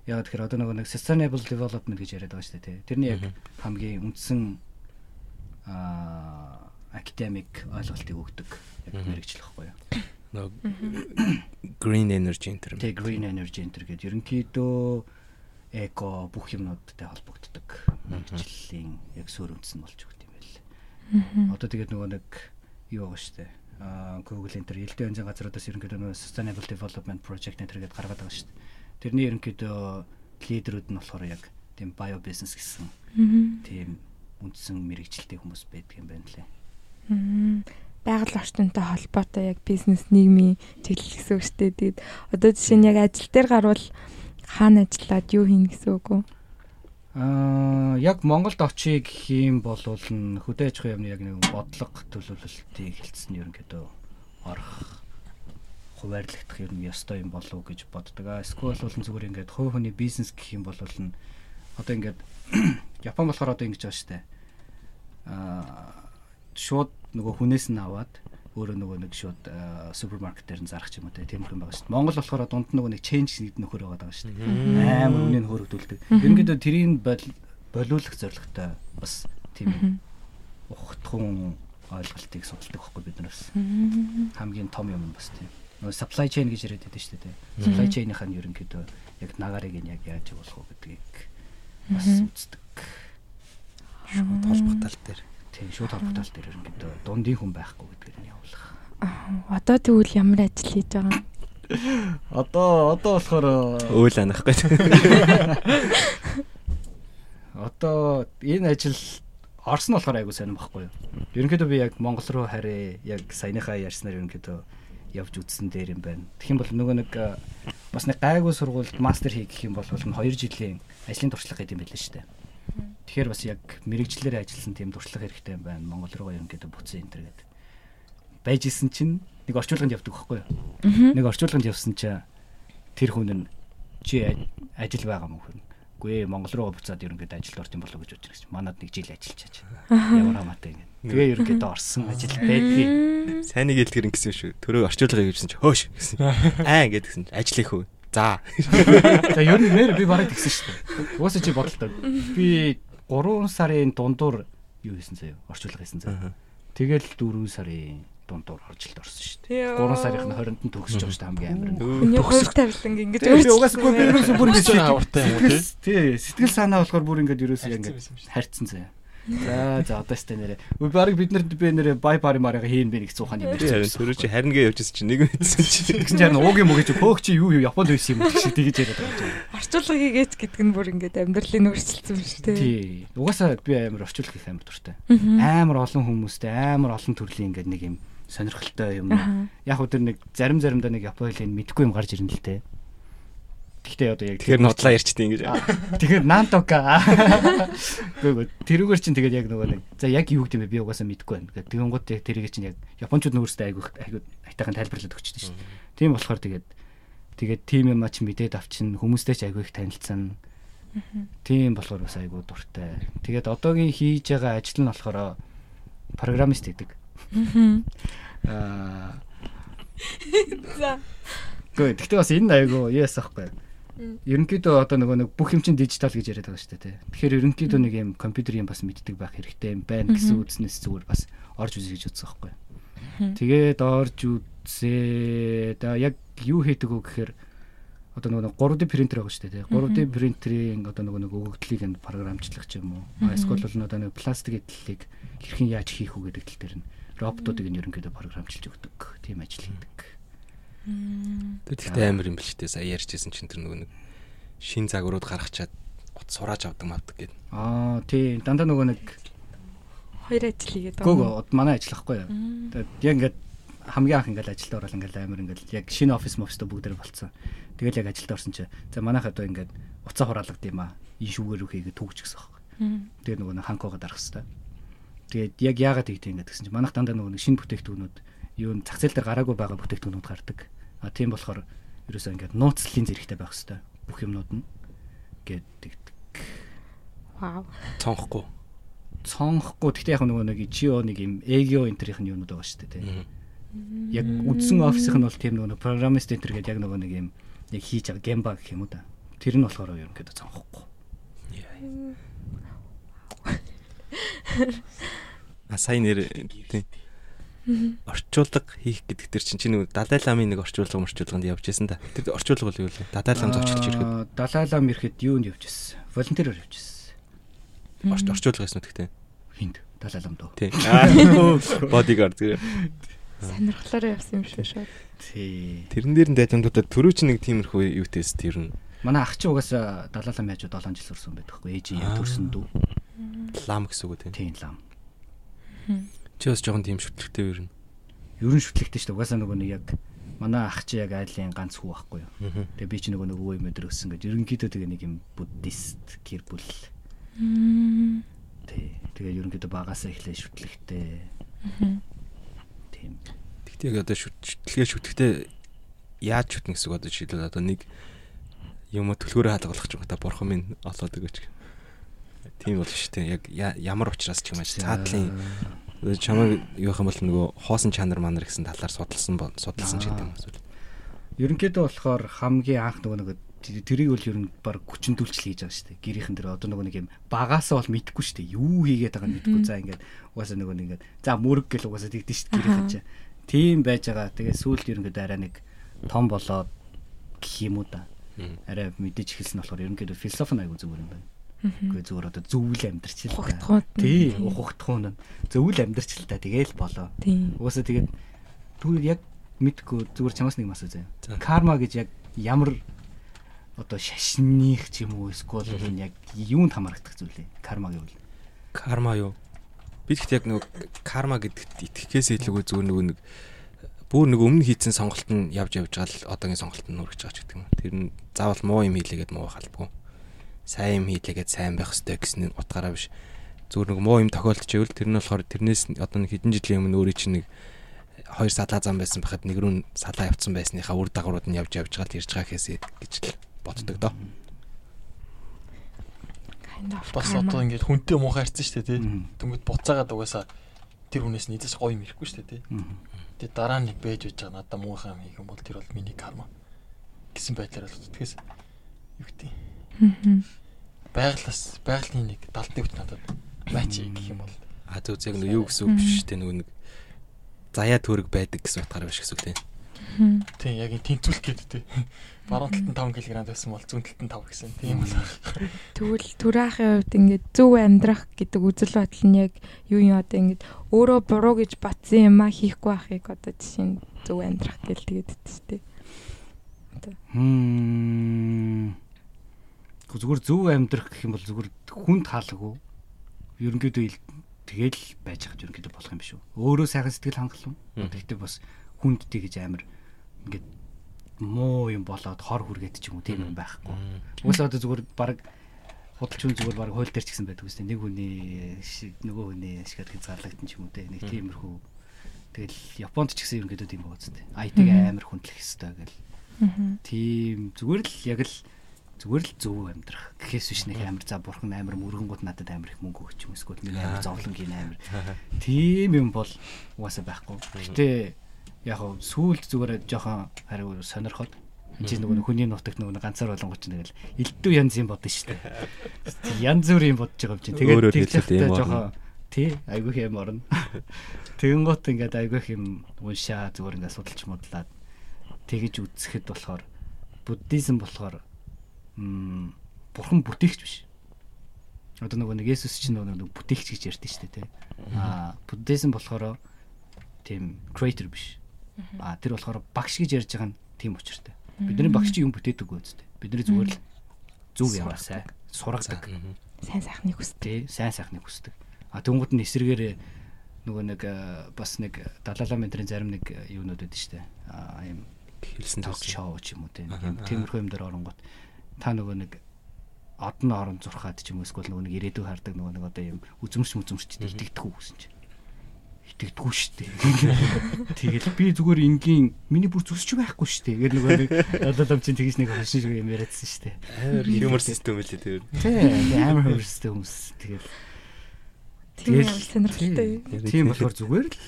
Яг тэгэхээр одоо нөгөө нэг sustainable development гэж яриад байгаа шүү дээ. тий. Тэрний яг хамгийн үндсэн аа академик ойлголтыг өгдөг яг мэрэгжил байхгүй юу? Нөгөө green energy төр. Тэг green energy enter гэдэг ерөнхийдөө эко бүх юмнуудтай холбогддог мэрэгжлийн яг суурь үндэс нь болж өгд юм байл. Одоо тэгээд нөгөө нэг юу байгаа штэ. Аа Google энэ төр элдэн энзэн газруудаас ерөнхийдөө Sustainable Development Project энэ төргээд гаргаад байгаа штэ. Тэрний ерөнхийдөө лидерүүд нь болохоор яг тийм bio business гэсэн тийм үндсэн мэрэгчлээ хүмүүс байдаг юм байна лээ. Байгаль орчинтой холбоотой яг бизнес нийгмийн чиглэл гэсэн үг шүү дээ. Тэгээд одоо жишээ нь яг ажил дээр гарвал хаана ажиллаад юу хийнэ гэсэн үг үү? Аа яг Монголд очие гэх юм бол нь хөдөө аж ахуйн яамны яг нэг бодлого төлөвлөлтийг хэлсэн ерөнхийдөө орох хуваарлагдах ер нь ёстой юм болов уу гэж боддог. А эсвэл бол зүгээр ингээд хувь хүний бизнес гэх юм бол нь одоо ингээд Япон болохоор одоо ингэж байгаа штэ. Аа шууд нөгөө хүнээс нь аваад өөрөө нөгөө нэг шууд супермаркет дээр нь зарах юм уу тийм юм байгаа шүү дээ. Монгол болохоор дунд нөгөө нэг change нэг нөхөр байгаа даа шүү дээ. Амар үнийн хөөрөгдүүлдэг. Ерөнхийдөө тэрийг болиулах зорилготой бас тийм ухтхун ойлголтыг судалдаг байхгүй бид нараас. Хамгийн том юм бас тийм. Нөгөө supply chain гэж яриад байдаг шүү дээ. Supply chain-ийнх нь ерөнхийдөө яг нагарыг нь яг яаж болох вэ гэдгийг бас үздэг. Шууд холбогдол дээр. Тийм шууд холбогдол дээр ерөнхийдөө дундын хүн байхгүй гэдгээр нь явуулах. Одоо тэгвэл ямар ажил хийж байгаа юм? Одоо одоо болохоор Өөл анахгүй. одоо энэ ажил Орос нь болохоор айгуу сонирм байхгүй юу. Ерөнхийдөө би яг Монгол руу харъя яг саяныхаа ярьснаар ерөнхийдөө явж үзсэн дээр юм байна. Тэгэх юм бол нөгөө нэг бас нэг гайгүй сургуульд мастер хийх гэх юм бол нь 2 жилийн ажлын туршлага гэдэг юм байл л шүү дээ. Тэгэхээр бас яг мэрэгчлэрээ ажилласан тийм туршлага хэрэгтэй юм байна. Монгол руу ерөнхийдөө буцсан энэ төр гэдэг. Байж исэн чинь нэг орчуулганд явдаг байхгүй юу? Нэг орчуулганд явсан чинь тэр хүн нь чи ажил байгаа мөн хүн. Үгүй ээ Монгол руу буцаад ерөнхийдөө ажилд юм болов гэж бодож байна. Манад нэг жил ажиллаж чаж. Ямар хамаатай ингэ. Тэгээ ерөнхийдөө орсон ажил байдгийг. Сайныг хэлтгэр ингэсэн шүү. Төрөө орчуулга хийжсэн чи хөөш гэсэн. Аа гэдгсэн чи ажлын хөө. За. За ер нь нэр би бараг тэгсэн шүү. Угаасаа чи бодлоо. Би 3 сарын дундуур юу хийсэн заяа? Орчуулга хийсэн заяа. Тэгэл 4 сарын дундуур оржилт орсон шүү дээ. 3 сарын 20-нд нь төгсөж байгаа шүү дээ хамгийн амар. Хүний хувь тавилан ингэж Би угаасаа би ерөөсөө бүр ингэж авартай юм тий. Сэтгэл санаа болохоор бүр ингэж ерөөсөө ингэж харьцсан заяа. За за одоо сте нэрэ. Үгүй баг бид нарт би нэрэ бай пари марга хийн бэ гэж цуухан юм Тийм ярьж. төрөө чи харин гээ явжсэн чи нэг мэдсэн чи. Тэгсэн чинь харин уугийн мөгөж хөөх чи юу юу Японд байсан юм гэж тэгэж яриад байгаа юм. орчуулга хийгээч гэдэг нь бүр ингээд амьдралын өөрчлөлтсөн юм шүү дээ. Тий. Угаасаа би амар орчуулах их амар дуртай. Амар олон хүмүүстэй амар олон төрлийн ингээд нэг юм сонирхолтой юм. Яг хөө тэр нэг зарим заримдаа нэг Японы хэлийг мэдэхгүй юм гарч ирнэ л те. Гэхдээ одоо яг Тэгэхээр нотлаа ярьчихдээ ингэж. Тэгэхээр нантока. Гэхдээ тэрүүгээр чинь тэгээд яг нөгөө нэг за яг юу гэдэг юм бэ би угаасаа мэдэхгүй байна. Тэгээд тэгэнгუთ яг тэрийг чинь яг японочууд нөөстэй айгуу айгуу айтайхан тайлбарлаад өгчтэй шүү дээ. Тийм болохоор тэгээд тэгээд тим юм ач мэдээд авчин хүмүүстэй ч айгуу их танилцсан. Тийм болохоор бас айгуу дуртай. Тэгээд одоогийн хийж байгаа ажил нь болохоор программист гэдэг. Аа За. Гэхдээ гэхдээ бас энэ айгуу яас ахгүй. Ерөнхийдөө одоо нөгөө нэг бүх юм чинь дижитал гэж яриад байгаа шүү дээ. Тэгэхээр ерөнхийдөө нэг юм компьютер юм бас мэддэг байх хэрэгтэй юм байна гэсэн үзнэс зүгээр бас орж үзье гэж үзсэн байхгүй. Тэгээд орж үзээ. Да яг юу хийдэг вэ гэхээр одоо нөгөө 3D принтер байгаа шүү дээ. 3D принтерийн одоо нөгөө нэг өгөгдлийг энэ програмчлах ч юм уу. Эсвэл бол одоо нэг пластик эдлэлийг хэрхэн яаж хийх үү гэдэг тал дээр нь роботуудыг нь ерөнхийдөө програмчилж өгдөг. Тийм ажил хийдэг. Тэгэхдээ амар юм биш үү? Сая ярьжсэн чинь тэр нөгөө нэг шин загварууд гаргачаад гут сурааж авдаг мавдаг гэдэг. Аа тий дандаа нөгөө нэг Хоёр ажил хийгээд гөг манай ажиллахгүй юу. Тэгээд яг ингээд хамгийн анх ингээд ажилд орол ингээд амар ингээд яг шинэ офис мофстой бүгдээр болцсон. Тэгэл яг ажилд орсон чи за манайх одоо ингээд уцаа хураалгад юм аа. Ин шүүгээр үхийгээ түүгч гэсэн байхгүй. Тэгээд нөгөө нэг ханкоогоо дарах хэвээр. Тэгээд яг яагаад тэгтээ ингээд гэсэн чи манайх дандаа нөгөө нэг шинэ бүтээгдэхүүнүүд юу н зах зээл дээр гараагүй байгаа бүтээгдэхүүнүүд гардаг. А тийм болохоор ерөөсөө ингээд нууцлалын зэрэгтэй байх хэвээр бүх юмнууд нь гэдэг. Вау. Цонхгүй. цонхгүй гэхдээ яг нөгөө нэг ичио нэг юм эгио энтерийнх нь юунууд байгаа шүү дээ тий. Яг үдсэн офисийнх нь бол тийм нөгөө программист энтер гэдэг яг нөгөө нэг юм яг хийж байгаа гемба гэх юм уу да. Тэр нь болохоор ерөнхийдөө цонхгүй. А сайн нэр тийм. Орчуулга хийх гэдэг тэр чинь чинь Далай ламын нэг орчуулга орчуулганд явж байсан да. Тэр орчуулга бол юу вэ? Далай лам зочилж ирэхэд Аа, Далай лам ирэхэд юунд явж ирсэн? Волонтероор явж ирсэн. орч орчуулга гэсэн үгтэй. Хинд? Далай лам дөө. Тий. Бодигард зэрэг. Сонирхолоор явсан юм шүү шууд. Тий. Тэрэн дээр нь дайламдуудад төрөө чи нэг тиймэрхүү юутэйс тэр нь Манай ах чи угаасаа Далай лам яаж 7 жил сурсан байдаг хгүй. Ээжийн яг Аа. төрсөн дүү. лам гэсэн үг үү? Тийм лам. Чи бас жоохон тийм шүтлэгтэй юу юм. Ерөн шүтлэгтэй шүү дээ. Угаасаа нөгөө нэг яг манай ах чи яг айлын ганц хүү байхгүй юу. Тэгээ би чи нөгөө нэг өвөө юм өдр өссөн гэж ерөнхийдөө тэгээ нэг юм буддист гэр бүл. Тий. Тэгээ ерөнхийдөө багасаа эхлээ шүтлэгтэй. Тийм. Тэгтээ яг одоо шүтлгээ шүтлэгтэй яаж шүтнэ гэсэн одоо жишээлбэл одоо нэг юм төлхөөрөө хаалгалах ч юм та бурхан минь олоод өгөөч. Тийм бол шүү дээ. Яг ямар учраас ч юм аа цаатлын чамайг юу юм бол нөгөө хоосон чанар манар гэсэн талаар судалсан судалсан ч гэдэг юм эсвэл. Ерөнхийдөө болохоор хамгийн анх нөгөө нэг тэрийг бол ер нь баг хүчндүүлчил хийж байгаа шүү дээ. Гэрийнхэн дээр одоо нөгөө нэг юм багаасаа бол мэдэхгүй шүү дээ. Юу хийгээд байгааг нь мэдэхгүй. За ингээд угаасаа нөгөө нэг ингээд за мөрөг гэл угаасаа тэгдэж шүү дээ гэрийнхэн чинь. Тийм байж байгаа. Тэгээ сүүлд ерөнхийдөө арай нэг том болоод гэх юм уу да. Арай мэдээж эхэлсэн болохоор ерөнхийдөө философи аягүй зүгээр юм байна. Үгүй зүгээр одоо зөвүүл амьдрч л та. Тий, ухагтхуун. Зөвүүл амьдрч л та. Тэгээл болоо. Угаасаа тэгээд түүний яг мэдгүй зүгээр чамаас нэг мас үзье. Карма гэж яг ямар одоо шашных ч юм уу эсвэл энэ яг юунд хамаардаг зүйл вэ? Карма гэвэл. Карма юу? Би тэгт яг нөгөө карма гэдэгт итгэхээс илүү зүгээр нөгөө нэг бүр нэг өмнө хийсэн сонголт нь явж явж байгаа л одоогийн сонголт нь нүргэж байгаа ч гэдэг юм. Тэр нь заавал муу юм хийлээгээд муу халбгүй. Сайн юм хийлээгээд сайн байх хэрэгтэй гэсэн утгаараа биш. Зүгээр нэг муу юм тохиолдчихвэл тэр нь болохоор тэрнээс одоо нэг хэдэн жилийн өмнө өөрийн чинь нэг хоёр салаа зам байсан байхад нэг рүү салаа явцсан байсныхаа үр дагаврууд нь явж явж байгаа л ирж байгаа гэхээс гэж л боддог доо. Бас одоо ингээд хүнтэй муухай харьцсан шүү дээ тий. Тэнгүүд буцаагаад угаасаа тэр хүнээс нийцээс гоё юм ирэхгүй шүү дээ тий. Тэгээ дараа нь нэг байж байгаа надад муухай юм хийх юм бол тэр бол миний карма гэсэн байдлаар л тэгээс юу гэдэг юм. Байгалаас байгалийн нэг далдны хүч надад бач гэх юм бол А зөв зөв нэг юу гэсэн үг биш те нөгөө нэг заяа төрөг байдаг гэсэн утгаараа биш гэсэн үг те. Тийм яг энэ тэнцвүүлэх гэдэг тий. Баруун талд нь 5 кг байсан бол зүүн талд нь 5 гэсэн. Тийм бол Тэгвэл түраахын хувьд ингээд зөв амьдрах гэдэг үзэл бодол нь яг юу юм одоо ингээд өөрөө буруу гэж батсан юм а хийхгүй байхыг одоо жишээ нь зөв амьдрах гэл тэгээд өгдөө шүү Хм. Зүгээр зөв амьдрах гэх юм бол зүгээр хүнд хаалгагүй. Ерөнхийдөө ил- тэгэл байж хад ерөнхийдөө болох юм биш үү? Өөрөө сайхан сэтгэл хангалуун. Тэгэхдээ бас хүндтэй гэж амар ингээд муу юм болоод хор хүргээд ч юм уу тийм юм байхгүй. Уусаа одоо зүгээр баг худалч хүн зүгээр баг хууль дээр ч гэсэн байдаг үстэй нэг хүний нөгөө хүний ашигаар хязгаарлагдсан ч юм уу те нэг тиймэрхүү тэгэл Японд ч гэсэн ерөнхийдөө тийм байгаа үстэй. IT-г амар хүндлэх хэвээр гэл тийм зүгээр л яг л зүгээр л зөв амьдрах гэхээс биш нэг амар за бурхан амар мөргөнгүүд надад амар их мөнгө өгч юм эсвэл нэг амар зовлонгийн амар тийм юм бол угаасаа байхгүй. Гэтэ яг хав сүүлд зүгээр жоохон хариу сонирхоод чинь нөгөө хүний нутагт нөгөө ганцаар болонгоч нэг л элдв янз юм бодно шүү дээ. Янз бүр юм бодож байгаа юм чинь. Тэгээд явахдаа жоохон тий айгүй юм орно. Тэгэн гот ингээд айгүй юм уншаа зүгээр ингээд судалж модлаад тэгэж үзэхэд болохоор буддизм болохоор бурхан бүтээгч биш. Одоо нөгөө нэг Есүс чинь нөгөө нэг бүтээгч гэж ярьдэн шүү дээ тий. Аа буддизм болохоор тийм creator биш. Аа тэр болохоор багш гэж ярьж байгаа нь тийм учиртай. Бидний багш чинь юм бүтээдэг үстэй. Бидний зүгээр л зүг яваасай сургадаг Сайн сайхныг хүсдэг. сайн сайхныг хүсдэг. А тэнгууд нь эсрэгээр нөгөө нэг э, бас нэг далала ментрийн зарим нэг э, юунууд байдаг штэ. А ийм Хэлсэн ток шоу ч юм уу тийм тиймэрхүү юм дээр оронгот та нөгөө нэг одны орон зурхаад ч юм уу эсвэл нөгөө нэг ирээдүй хардаг нөгөө нэг одоо юм үзмэрч мүзмэрч итгэдэггүй гэсэн чинь итгэдэггүй штэ тэгэл би зүгээр энгийн миний бүр зүсч байхгүй штэ гэр нөгөө нэг чинь тэгж нэг шиг юм яриадсан штэ Амар humor system үлээ тэр. тий амар хөрстэй хүмүүс тэгэл Тийм Тэгэл- сонирхолтой. Тийм тийм. болохоор зүгээр л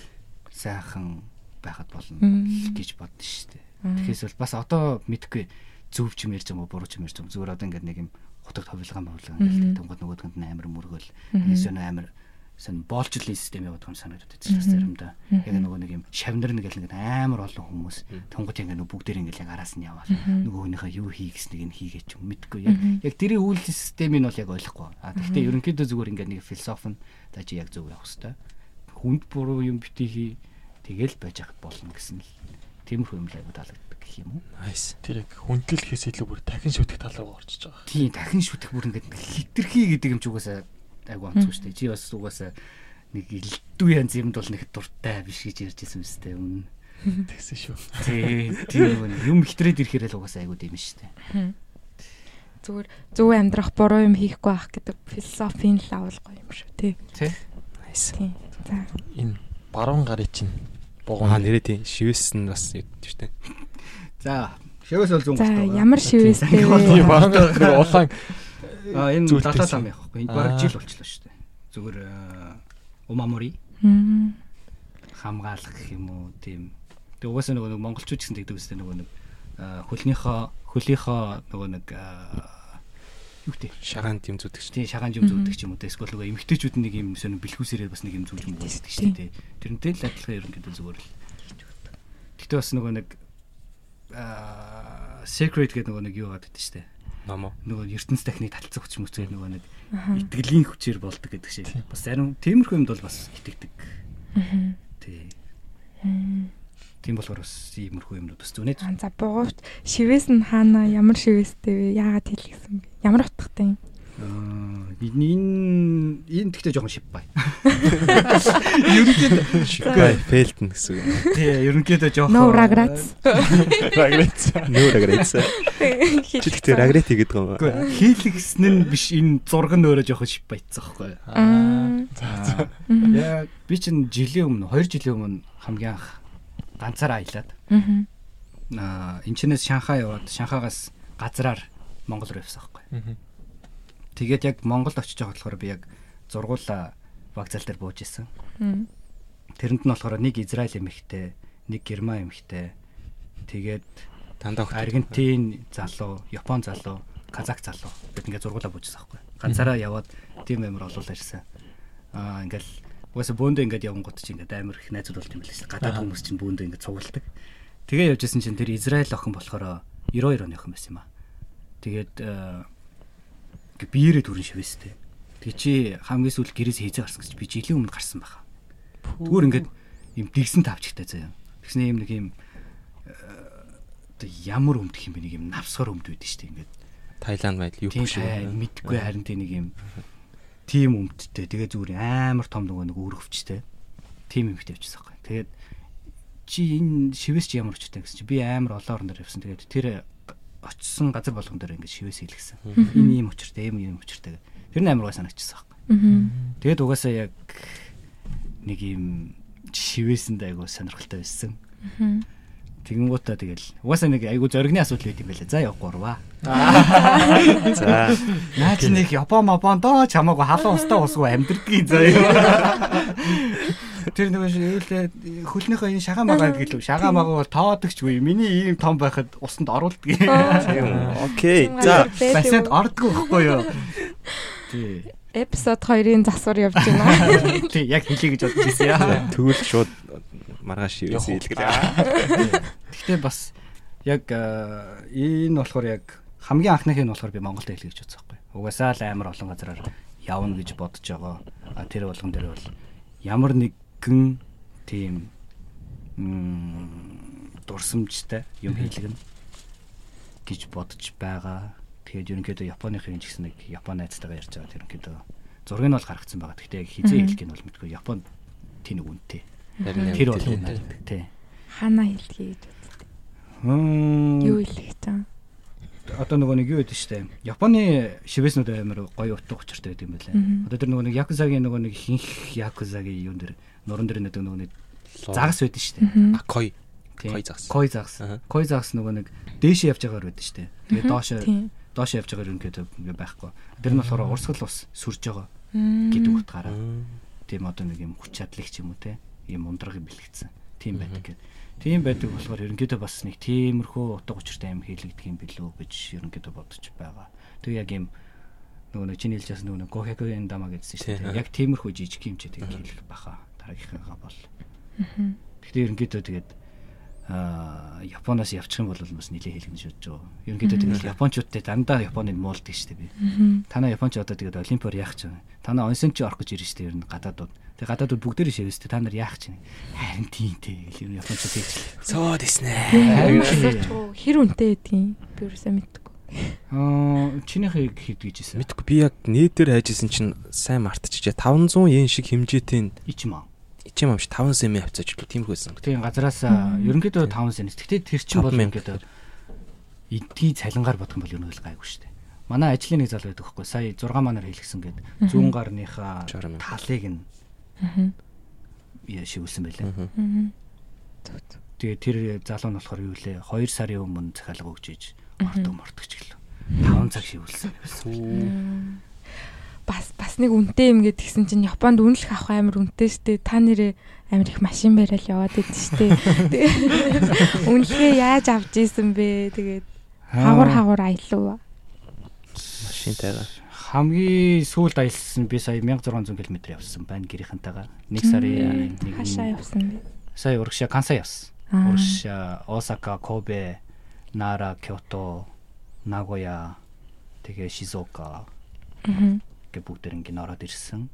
сайхан байхад болно гэж бодсон штэ Мм. Тэгэхээр бол бас одоо мэдхгүй зөв ч юм ярьж байгаа буруу ч юм ярьж байгаа зүгээр одоо ингээд нэг юм хутагт мовлгоо Мгм. ингээд тэнгууд нөгөөдгөнд нь амар мөргөл. Эсвэл амар сэн боолчлын систем яваад байгаа юм санагдаад байсан заримдаа. Яг нөгөө нэг юм шавнар нэг л нэг амар олон хүмүүс тунгад яг нэг бүгдээр ингээл яг араас нь яваад нөгөөнийхөө юу хий гэснийг нь хийгээч юм мэдгүй. Яг яг тэрийн үйлдэл системийг нь бол яг ойлгохгүй. А гэхдээ ерөнхийдөө зүгээр ингээд нэг философи нь за чи яг зөв явах хэвээр. Хүнд буруу юм битгий хий. Тэгэл байж хад болно гэсэн л тиймэрхүү юм л аягүй таалагддаг гэх юм уу. Nice. Тэр яг хүндлэлхээс илүү бүр дахин шүтэх тал руу орчиж байгаа. Тийм дахин шүтэх бүр ингээд хитрхи гэдэг юм ч угаасаа айгу онцгүй шүү дээ. Чи бас угаасаа нэг элдүү янз юмд бол нэг дуртай биш гэж ярьж байсан юм шүү дээ. Өмнө. Тэгсэн шүү. Тий. Тийм юм ихтрээд ирэхээр л угаасаа айгу дэм шүү дээ. Зүгээр зөв амьдрах буруу юм хийхгүй байх гэдэг философийн л агуулга юм шүү тий. Тий. Nice. За. Энэ баруун гарын чинь Аа бугуун нэрээ тийм шивээс нь бас яддаг дээ. За, шивээс бол зүүн За гол. ямар шивэстэй Тийм вэ? улаан А энэ далаа лам явахгүй. Энэ Аа. бараг жил болчихлоо шүү дээ. Зүгээр умамори хамгаалах гэх юм уу тийм. Тэг угаасаа нөгөө нэг монголчууд гэсэн тэгдэг үстэй нөгөө нэг аа, хөлнийхөө хөлийнхөө нөгөө нэг аа, юу гэдэг Шагаанд юм зүтгэж. тийм шагаан юм зүгдэг ч юм уу те эсвэл нөгөө эмгтээчүүд нэг юм сонир бэлхүүсээрээ бас нэг юм зүгж юм болдог шүү дээ тэрнтэй л адилхан ерөнхийдөө зүгээр л. Гэтэ бас нөгөө нэг аа secret гэдэг нөгөө нэг юу гадаг шүү дээ. Номо. нөгөө ертөнц техник талцах хүч мөцөө нөгөө нэг итгэлийн хүчээр болдог гэдэг шиг. Бас зарим тиймэрхүү юмд бол бас итгэдэг. Тий. Тийм болохоор бас иймэрхүү юмнууд бас зүнэж Аа, За бугуурт шивээс нь хаана ямар шивэстэй вэ? Яагаад хэлсэн бэ? Ямар утгатай юм? Аа, энэ энэ тэгтээ жоохон шип бай. Ерөнхийдөө Шикай фэлтэн гэсэн үг. тий, ерөнхийдөө жоохон No regrets. рагрэц. Нөө рагрэц. Чи тэгтээ рагрэт хийгээд байгаа юм. Үгүй хийлгсэн нь биш энэ зураг нь өөрөө жоохон шип байцсан байхгүй. Аа. Аа. Мгм. Яг би чинь жилийн өмнө 2 жилийн өмнө хамгийн анх ганцаараа аялаад аа энэчнээс Шанхай яваад Шанхайгаас газраар Монгол руу явсан байхгүй. Тэгээд яг Монголд очиж байгаа болохоор би яг зургуула вокзал дээр бууж исэн. Тэрэнд нь болохоор нэг Израиль эмэгтэй, нэг Герман эмэгтэй. Тэгээд Дандаа. Аргентин залуу, Япон залуу, Казак залуу бид ингээд зургуулаа буужсан байхгүй. Ганцаараа яваад тийм амар олуулаа ирсэн. Аа ингээл угаасаа бөөндөө ингээд явангууд чинь ингээд амар их найзууд болт юм байл шээ. Гадаад Аа. хүмүүс чинь бөөндөө ингээд цугладаг. Тэгээ явжсэн чинь тэр Израиль охин болохоор 92 оны охин байсан юм аа. Тэгээд ингээд биеэрээ төрн шивэстэй. Тэгээ чи хамгийн сүүл гэрээс хийзээ гарсан гэж би жилийн өмнө гарсан байхаа. Зүгээр ингээд юм дэгсэн тавчигтай заяа. Тэгснэ юм нэг юм оо ямар өмдөх юм бэ нэг юм навсгар өмд байдэн штэ ингээд Таиланд байл юу биш үү? мэдгүй харин тийм нэг юм тийм өмдтэй тэгээ зүгээр амар том нөгөө нэг өргөвчтэй тийм юмхтэй явчихсан байхгүй. Тэгээд чи энэ шивээс чи ямар очтой гэсэн чи би амар олон орон дээр явсан. Тэгээд тэр очсон газар болгон дээр ингээд шивээс хийлгсэн энэ ийм учиртай ийм ийм учиртай тэр нь амар гой санагдчихсан байхгүй. Тэгээд угаасаа яг нэг юм шивээсэнд айгу сонирхолтой байсан. Тэгэнгүүтээ тэгэл угаасаа нэг айгу зоригны асуудал байт юм байлаа. За явахгүй урваа. За. Наа чи нэг Япон мапон доо чамаагүй халуун устаа усгүй амьдрдгийг заяа. Тэр нэг шилээ хөлнийхөө энэ шагаан байгаа гэлөө. Шагаан байгаа бол тоодогчгүй. Миний ийм том байхад усанд оруулдаг. Тийм үү. Окей. За. Бассейнд ордгоо байхгүй юу? Тий. Эпизод 2-ын засвар явж байна. Тий, яг хэлье гэж бодож ирсэн яа. Тэгвэл шууд маргааш шивээс хэлгэлээ. Гэхдээ бас яг аа, энэ болохоор яг хамгийн анхных нь болохоор би Монголд хэлье гэж бодсон байхгүй. Угаасаа л амар олон газараар явна гэж бодож байгаа. А тэр болгон дээр бол ямар нэгэн тийм дурсамжтай юм хийлгэн гэж бодож байгаа. Тэгээд ерөнхийдөө Японыхын ч гэсэн нэг Япон найзтайгаа ярьж байгаа. Тэр ерөнхийдөө зургийг нь бол гаргацсан байгаа. Гэхдээ яг хизээ хэлэх нь бол мэдгүй. Япон тийм нэг үнэтэй. Тэр бол үнэ. тийм. Тий. Хана хэлхий гэж. Мм, Юу хэлэх таа? одоо нөгөө нэг юу гэдэг штэ. Японы шивэснүүд амар гоё утга учиртай гэдэг юм. Мгм. Одоо тэр нөгөө нэг якузагийн нөгөө нэг хинх якузагийн юун дээр нуран дээр нэг нөгөө нэг загас байдаг штэ. Акой. Кой загас. Кой загас. Кой загас нөгөө нэг дээшээ явж байгаагаар байдаг штэ. Тэгээ доошоо доошоо явж байгаагаар ингээд ингээ байхгүй. Тэр нь болохоор урсгал ус сүрж байгаа гэдэг утгаараа. Тийм одоо нэг юм хүч чадлыг ч юм уу те. Ийм ундраг бэлгэцсэн. Тийм байдаг гэдэг. Тийм байдаг болохоор ерөнхийдөө бас нэг тиймэрхүү утга учиртай юм хийлэгдэх юм билүү гэж ерөнхийдөө бодож байгаа. Тэгээ яг ийм нөгөө нэг чиний хэлж байсан нөгөө гохекогийн дама гэдсэн шүү дээ. Яг тиймэрхүү жижиг хэмжээтэй хийх баха дараагийнхаа бол. Тэгэхээр ерөнхийдөө тэгээд аа Японоос явчих юм бол бас нилээ хэлгэн шүдэж байгаа. Ерөнхийдөө тэгээд японочдод дандаа Японыг муулдаг шүү дээ би. Танаа японч одоо тэгээд олимпиар яах гэж байна. Танаа онсон чи орох гэж ирж шүү дээ ер нь гадаадууд. Тэгээд гадаадууд бүгдээрээ шивээс дээ та нар яах байна. Харин тийм гэл ер нь японочдод хийж. Цоо дэснэ. Харин хэр үнэтэй гэдгийг би юусаа мэдгүй. Аа чинийхийг хэд гэж хэлсэн? Мэдгүй би яг нээдэр хайжсэн чинь сайн мартчихжээ. 500 yen шиг хэмжээтэй Ичмаа. ичим амш 5 семи авцаач л тиймэрхүүсэн. Тийм газараас ерөнхийдөө 5 сент. Гэхдээ тэр чинь бол 5,000 ингээд эдний цалингаар бодох юм бол ерөнхийдөө гайгүй шүү дээ. Манай ажлын нэг зал байдаг хгүй сая 6 манаар хэлгсэн гээд зүүн гарныхаа 60 мянга. талыг нь Аа. яа шивүүлсэн байлаа. Мгм. Тэгээ тэр залуу нь болохоор юу лээ 2 сарын өмнө захиалга өгч иж мартаг мартагч гэлээ. 5 цаг шивүүлсэн байсан. Бас бас нэг үнэтэй юм гэд гисэн чинь Японд үнэлэх авах амар үнэтэй штэ. Та нэрээ амар их машин бариад яваад идэв штэ. Тэгээ үнэлгээ яаж авч ийсэн бэ? Тэгээд хавар хавар аялуу. Машинтайгаа. Хамгийн сүүлд аялсан би сая 1600 км явсан байна гэрийнхэнтэйгээ. Нэг сарын нэг Хашаа явсан бэ? сая урагшаа Кансай явсан. Аа. Урагшаа Осака, Кобе, Нара, Кёто, Нагоя, тэгээ Шизуока Аа. гэ бүгдэр ингэ ороод ирсэн.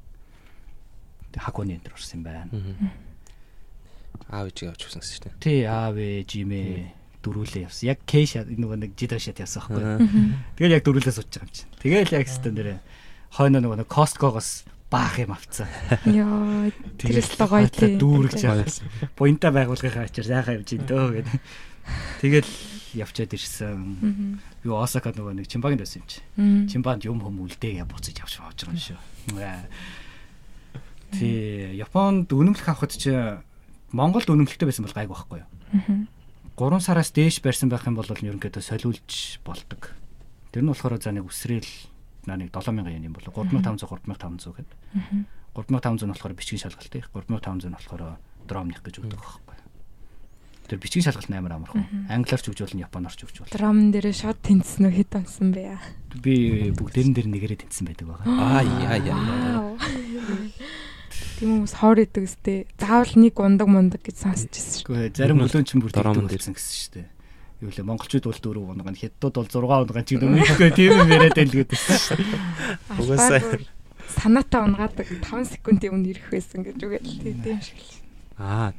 Тэг Хаконы энэ төр орсон юм байна. Аав ээжийг авч өгсөн гэсэн шүү дээ. Тэ аав ээж имэ дөрүүлээ явсан. Яг Кейша нөгөө нэг жидашат явсан байхгүй. Аа. Тэгэл яг дөрүүлээ сууж байгаа юм чинь. Тэгэл яг стен дээр хойно нөгөө нэг Costco-гоос баах юм авцсан. Йоо. Тэр л гоё тий. дүүргэж явсан. Буянта байгуулгынхаа ачаар яхаа явж ин дөө гэдэг. Тэгэл явчаад ирсэн. Юу Осака нөгөө нэг Чимбагнд байсан юм чи. Чимбанд юм хүм үлдээгээ буцаж авч авч байгаа юм шүү. Аа. Тий, Японд үнэмлэх авахд чи Монголд үнэмлэхтэй байсан бол гайг байхгүй юу? 3 сараас дээш барьсан байх юм бол ерөнхийдөө солиулж болдог. Тэр нь болохоор за нэг үсрээл наа нэг 7000 yen юм болоо 3500 3500 гэдэг. 3500 нь болохоор бичгийн шалгалт их 3500 нь болохоор дромных гэж өгдөг байхгүй? Тэр бичгийн шалгалт амар амархан. Англиар ч өгжүүл нь японоор ч өгжүүл. Драм дээр шот тэнцсэн үү хэд онсон бэ? Би бүгдэрэн дээр нэгэрээ тэнцсэн байдаг байгаа. Аа яа яа. Тийм хүмүүс хоор идэг өстэй. Заавал нэг ундаг мундаг гэж сонсч ирсэн шүү. Гэхдээ зарим хөлөөн ч бүр дөрөв болсон гэсэн шүү дээ. Юу лээ монголчууд бол 4 унгаан хятадууд бол 6 унгаан ч гэдэг үнэхээр тийм юм яриад байл гэдэг шүү дээ. Угаасаа. санаатаа унгаадаг 5 секундын өмнө ирэх байсан гэж үгээл тийм шиг л. Аа.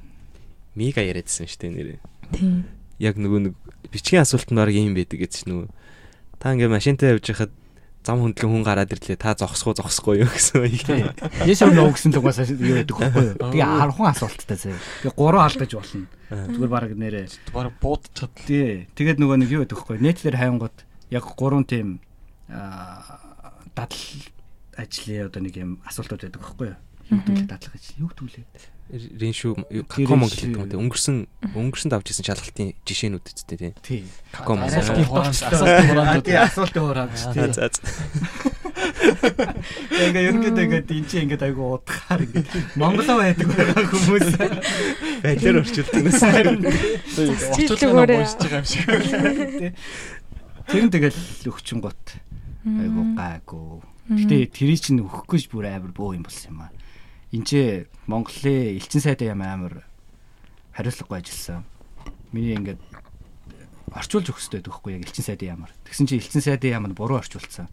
Мига яриадсэн шүү дээ нэрээ. Тийм. Яг нөгөө нэг бичгийн асуултанд баг юм байдаг гэж нөгөө. Та ингээ машинтай явж байхад зам хөндлөн хүн гараад ирлээ. Та зогсохгүй зогсохгүй юу гэсэн үг. Yes or no гэсэн л угаасаа юу гэдэг вэ? Тэгээ 10 асуулттай заяа. Тэгээ 3 алдаж болно. Зүгээр баг нэрээ. Бараг буудчихад л Тий. Тэгээд нөгөө нэг юу гэдэг вэ? Нийт дээр хайнгууд яг 3 тийм аа дадал ажлын одоо нэг юм асуултууд байдаг байхгүй юу? Юу гэдэг вэ? дадлага ажил. Юу гэдэг вэ? Риншу Како Монгол гэдэг юм дээ. Өнгөрсөн өнгөрсөнд авч ирсэн шалгалтын жишээнүүд үсттэй тийм. Тий. Како Асуултын Монгол. хураамж асуултын хураамж тий тий. За за. Тэгээ ерөнхийдөө ингээд энэ чинь ингээд айгу удахаар ингээд Монголоо байдаг хүмүүс. Байлэр орчуулдаг нас. орчуулгын ном уншиж байгаа юм шиг. Тэр нь тэгэл өгчин гот айгу гайгүй. Гэтэ тэрий чинь өгөхгүйж бүр амар бөө юм болсон юм аа. Энд чи Монголын элчин сайдын юм амар хариуцлагагүй ажилласан. Миний ингээд орчуулж өгөх хэрэгтэй байхгүй яг элчин сайдын ямар. Тэгсэн чи элчин сайдын ямар буруу орчуулсан.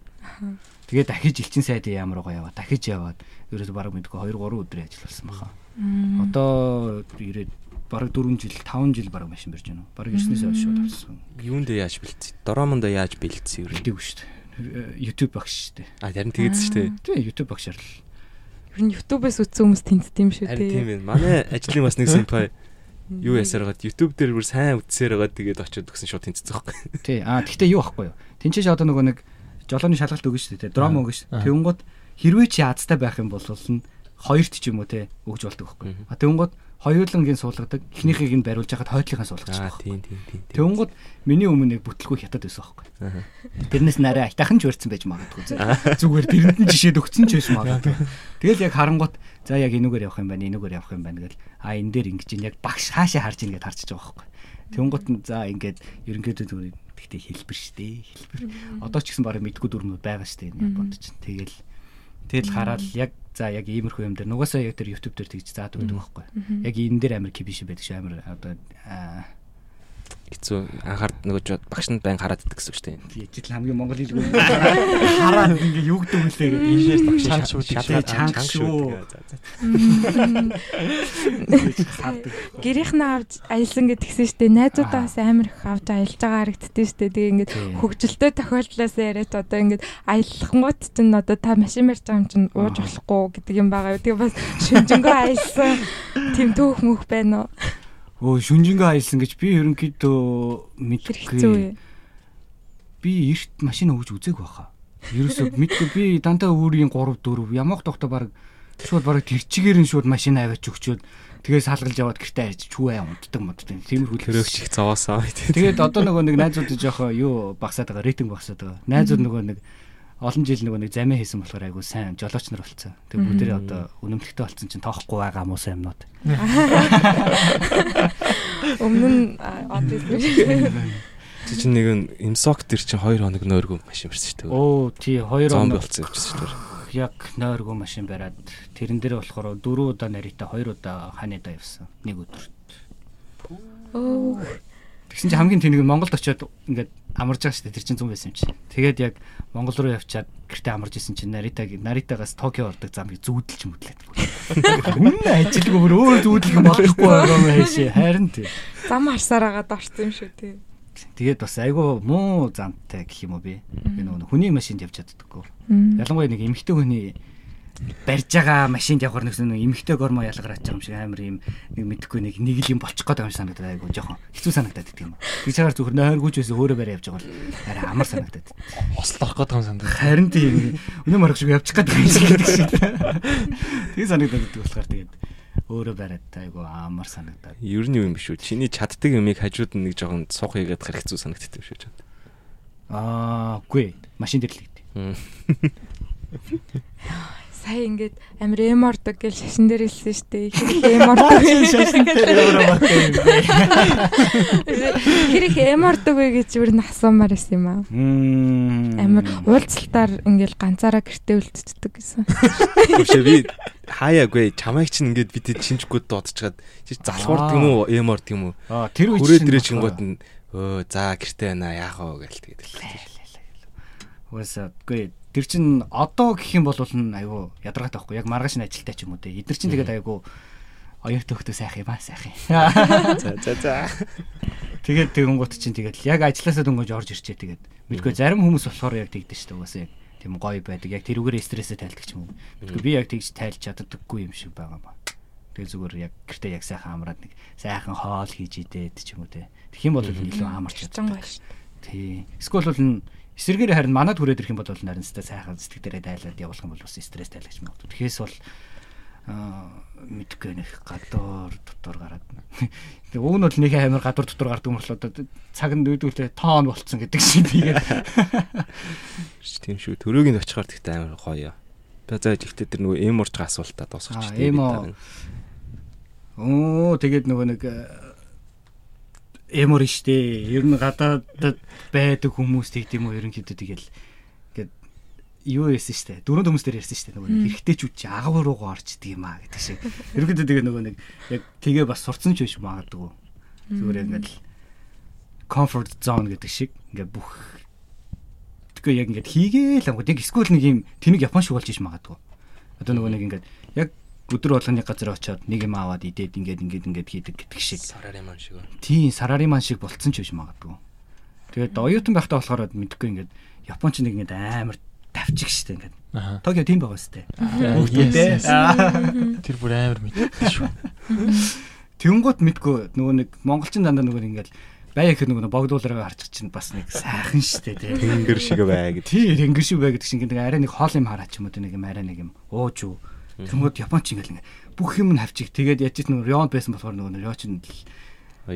Тэгээ дахиж элчин сайдын ямар руугаа яваа. Дахиж яваад ерөөсө бараг мэдгүй 2 3 өдрийн ажил болсон баха. Одоо ирээд бараг 4 жил 5 жил бараг машин барьж байна уу. Бараг 9-ээс хойш шууд авсан. Юунд яаж бэлдсэн? Доромонд яаж бэлдсэн юу? Мэдээгүй шүү дээ. YouTube багш шүү дээ. А харин тэгээдсэн шүү дээ. Тийм YouTube багшаар л. Ер нь YouTube-ээс үзсэн хүмүүс тэнцдэг юм шүү Харин дээ. тийм ээ. Манай ажлын бас нэг симпай юу ясаар гад YouTube дээр бүр сайн үзсээр байгаа тэгээд очиод өгсөн шууд тэнцсэн байхгүй. Тий. Аа тэгтээ юу ахгүй юу? Тинчээш одоо нөгөө нэг жолооны шалгалт өгнө шүү дээ. Драм өгнө шүү. Тэнгууд хэрвээ чи азтай байх юм бол нь хоёрт ч юм уу те өгж болдог байхгүй. А тэнгууд хоёулангийн суулгадаг. Эхнийхийг нь бариулж хахад хойдлынхаа суулгаж Аа байгаа. тийм тийм тийм. Тэнгууд миний өмнө нэг бүтлгүй хятад байсан байхгүй. Тэрнээс нарай айтайхан ч барьсан байж магадгүй. Зүгээр тэрэнд нь жишээд өгсөн ч байсан магадгүй. Тэгэл яг харангуут за яг энүүгээр явах юм байна, энүүгээр явах юм байна гэл а энэ дээр ингэж ин яг багш хаашаа харж ийн гэд харчихж байгаа байхгүй. Тэнгууд нь за ингээд ерөнхийдөө зүгээр Гэхдээ хэлбэр штэ. Хэлбэр. Одоо ч гэсэн барыг мэдгүй дүрмүүд байгаа штэ энэ Японд ч. Тэгэл тэгэл хараад яг за яг иймэрхүү юм дээр нугасаа яг тэр YouTube дээр тэгж заадаг байдаг байхгүй. Яг энэ дээр амар кибиш байдаг ш амар одоо хэцүү. Анхаард нөгөө багш нь байн хараад идэх гэсэн үг шүү дээ. Ижил хамгийн монгол хэлгүй хараад ингээ юу гэдэг үлээ Инженер багш чанга шүү. шалгаад чанга шүү. Гэрийнхэн авч аялсан гэдгсэн штэ найзуудаа бас амар их авч аялж байгаа харагддээ штэ тэгээ ингээд хөвгөлтэй тохиолдлоос яриад одоо ингээд аялахгууд чинь одоо та машин барьж байгаа юм чинь ууж болохгүй гэдэг юм байгаа. Тэгээ бас шүнжэнгөө аялсан. Тийм төөх мөх байна уу? Өө шүнжингээ аялсан гэж би ерөнхийдөө мэдгүй. Би эрт машин өгж үзег байхаа. Ерөөсөө мэдгүй би дандаа өөрийн 3 4 ямах тогтоо баг шууд баг тэр чигээр нь шууд машин аваач өгчөөд тэгээ салгалж яваад гэртээ ажиж чүү аа унтдаг моддаг. Тиймэрхүү л Төрөөгч их зовоосоо. Тэгээд одоо нөгөө нэг найзууд жоохоо юу багсаад байгаа рейтинг багсаад байгаа. Найзууд нөгөө нэг олон жил нөгөө нэг замиа хийсэн болохоор айгу сайн жолооч нар болцсон. Тэгээ бүгдээрээ одоо үнэмлэхтэй болцсон чинь тоохгүй байгаа муусаа юмнууд. Өмнө нь одоо Чи чинь нэг нь имсок төр чинь 2 хоног нойргүй машин барьсан шүү дээ. Оо тий 2 Зомби оноо болсон юм чинь шүү дээ. яг нойргүй машин бариад тэрэн дээр болохоор 4 удаа нарийта 2 удаа ханада явсан. Нэг өдөр. Оо Тэгсэн чинь хамгийн тэнэг нь Монголд очиод ингээд амарж байгаа шүү дээ. Тэр чинь 100 байсан юм чи. Тэгээд яг Монгол руу явчаад гэртээ амарж исэн чинь Наритаг Наритагаас Токио ордог замыг зүүдэлж мүдлээд. Үнэн ажилгүй бүр өөр зүүдлэх юм болохгүй байгаа юм хайшээ. Харин тий. зам харсаар агаад орсон юм шүү тий. Тэгээд бас айгүй муу замтай гэх юм уу би. Би нөгөө хүний машинд явж чаддаггүй. Ялангуяа нэг эмэгтэй хүний барьж байгаа машинд явахаар нэг нэг эмэгтэй гормоо ялгарч байгаа юм шиг амар юм нэг мэдхгүй нэг нэг л юм болчих гээд байгаа юм санагдаад айгу жоохон хэцүү санагдаад идэх юм. Би чагаар зүгээр нойргүйч байсан өөрөө барай явж байгаа бол арай амар санагдаад. Хослох гээд байгаа юм сандаа. Харин тийм өнөө марах шиг явчих гээд байгаа юм шиг гэдэг шиг. Тэгээ санагдаад идэх болохоор тэгээд өөрөө бариад айгу амар санагдаад. Ер нь юу юм биш үү? Чиний чаддаг юмыг хажууд нь нэг жоохон суух хийгээд харах хэцүү санагддаг юм шиг байна. Аа, үгүй. Машин дээр л гэдэг. Сая ингээд амир эм ордог гэж шашин дээр хэлсэн шүү дээ. Хэрэг эм ордог. Шашин дээр өөрөө. Хэрэг эм ордог вэ гэж юу н асуумаар байсан юм аа. Амир уулзалтаар ингээл ганцаараа гэртээ үлдчихдэг гэсэн. Үшээ би хаяагүй чамайг чинь ингээд бид шинжгүй дуудчихад чи залхуурд юм уу эмор юм уу Аа, тэр үе хүрээ дэрэж гингууд нь өө за гэртээ байна яах вэ гээл тэгээд Уусаа үгүй тэр чин одоо гэх юм бол айгүй ядаргатай байхгүй яг маргааш нь ажилтай ч юм уу те эдгэр чин тэгээд айгүй оёо төхтөө сайх юм аа сайх юм. за за за Тэгээд тэгэнгუут чин тэгээд яг ажилласаа дөнгөж орж ирчээ тэгээд мэдгүй зарим хүмүүс болохоор яг тэгдэж шүү дээ уусаа яг тийм гоё байдаг яг тэрүүгээр стрессээ тайлдаг ч юм уу. Мэдгүй би яг тэгж тайлж чаддаггүй юм шиг байгаа ба. Тэгээд зүгээр яг гэртээ яг сайхан амраад нэг сайхан хоол хийж идээд ч юм уу те. Тэгэх юм бол илүү амарч чаддаг. Тий. Эсвэл бол н эсэргээр харин манад хүрээд ирэх юм бол харин сте сайхан сэтгэл дээрээ дайлаад явуулах юм бол бас стресс тайлагч магадгүй. Тэгэхээс бол аа мэдгүй нэг гадуур дотор гараад. Тэгээ уг нь бол нэг амар гадуур дотор гардаг юм болоо цаг нь дүйдүүлээ тоон болцсон гэдэг шиг тэгээд тийм шүү төрөөгийн очихоор тэгтээ амар гоё. Би зааж ихтэй тэр нөгөө эм урж асуултаа дуусгач Аа, тийм эм. Оо тэгээд нөгөө нэг эмор штэ. Ер нь гадаадд байдаг хүмүүс тийм үү ерөнхийдөө тэгэл ингээд юу яасан штэ. Дөрөв хүмүүс дээр ярьсан штэ нөгөө эргэжтэйчүүд чи агав руугаа орчдөг юм аа гэдэг шиг. Ерөнхийдөө тэгээ нөгөө нэг яг тэгээ бас сурцсан ч биш магадгүй. Зүгээр ингээд л comfort zone гэдэг шиг ингээд бүх тэгээ яг ингээд хийгээл ангууд яг эсвэл нэг юм тэнэг япон шиг болж иж магадгүй. Одоо нөгөө нэг ингээд яг өдөр болгоны газар очиод нэг юм аваад идээд ингээд ингээд ингээд хийдэг гэдэг шиг. сараар юм шиг. Тийм сарариман шиг болцсон ч биш магадгүй. Тэгээд оюутан байхдаа болохоор мэдхгүй ингээд Японч нэг ингээд амар давчих штэ ингээд. Токио тийм байгаа Хүүхдүүдээ. yes. Тэр бүр амар мэддэг шүү. Тэнгууд мэдгүй нөгөө нэг монголчин дандаа нөгөө нэг ингээд бая их нөгөө богдуулаараа харчих чинь бас нэг сайхан штэ тий. Тэнгэр шиг бай гэдэг. Тий тэнгэр шиг бай гэдэг чинь ингээд арай нэг хоол юм хараач юм уу нэг юм арай нэг юм ууж юу. Тэнгууд Японч ингээд ингээд бүх юм нь хавчих. Тэгээд яаж ч нөгөө рёнд байсан болохоор нөгөө рёч нь дээр.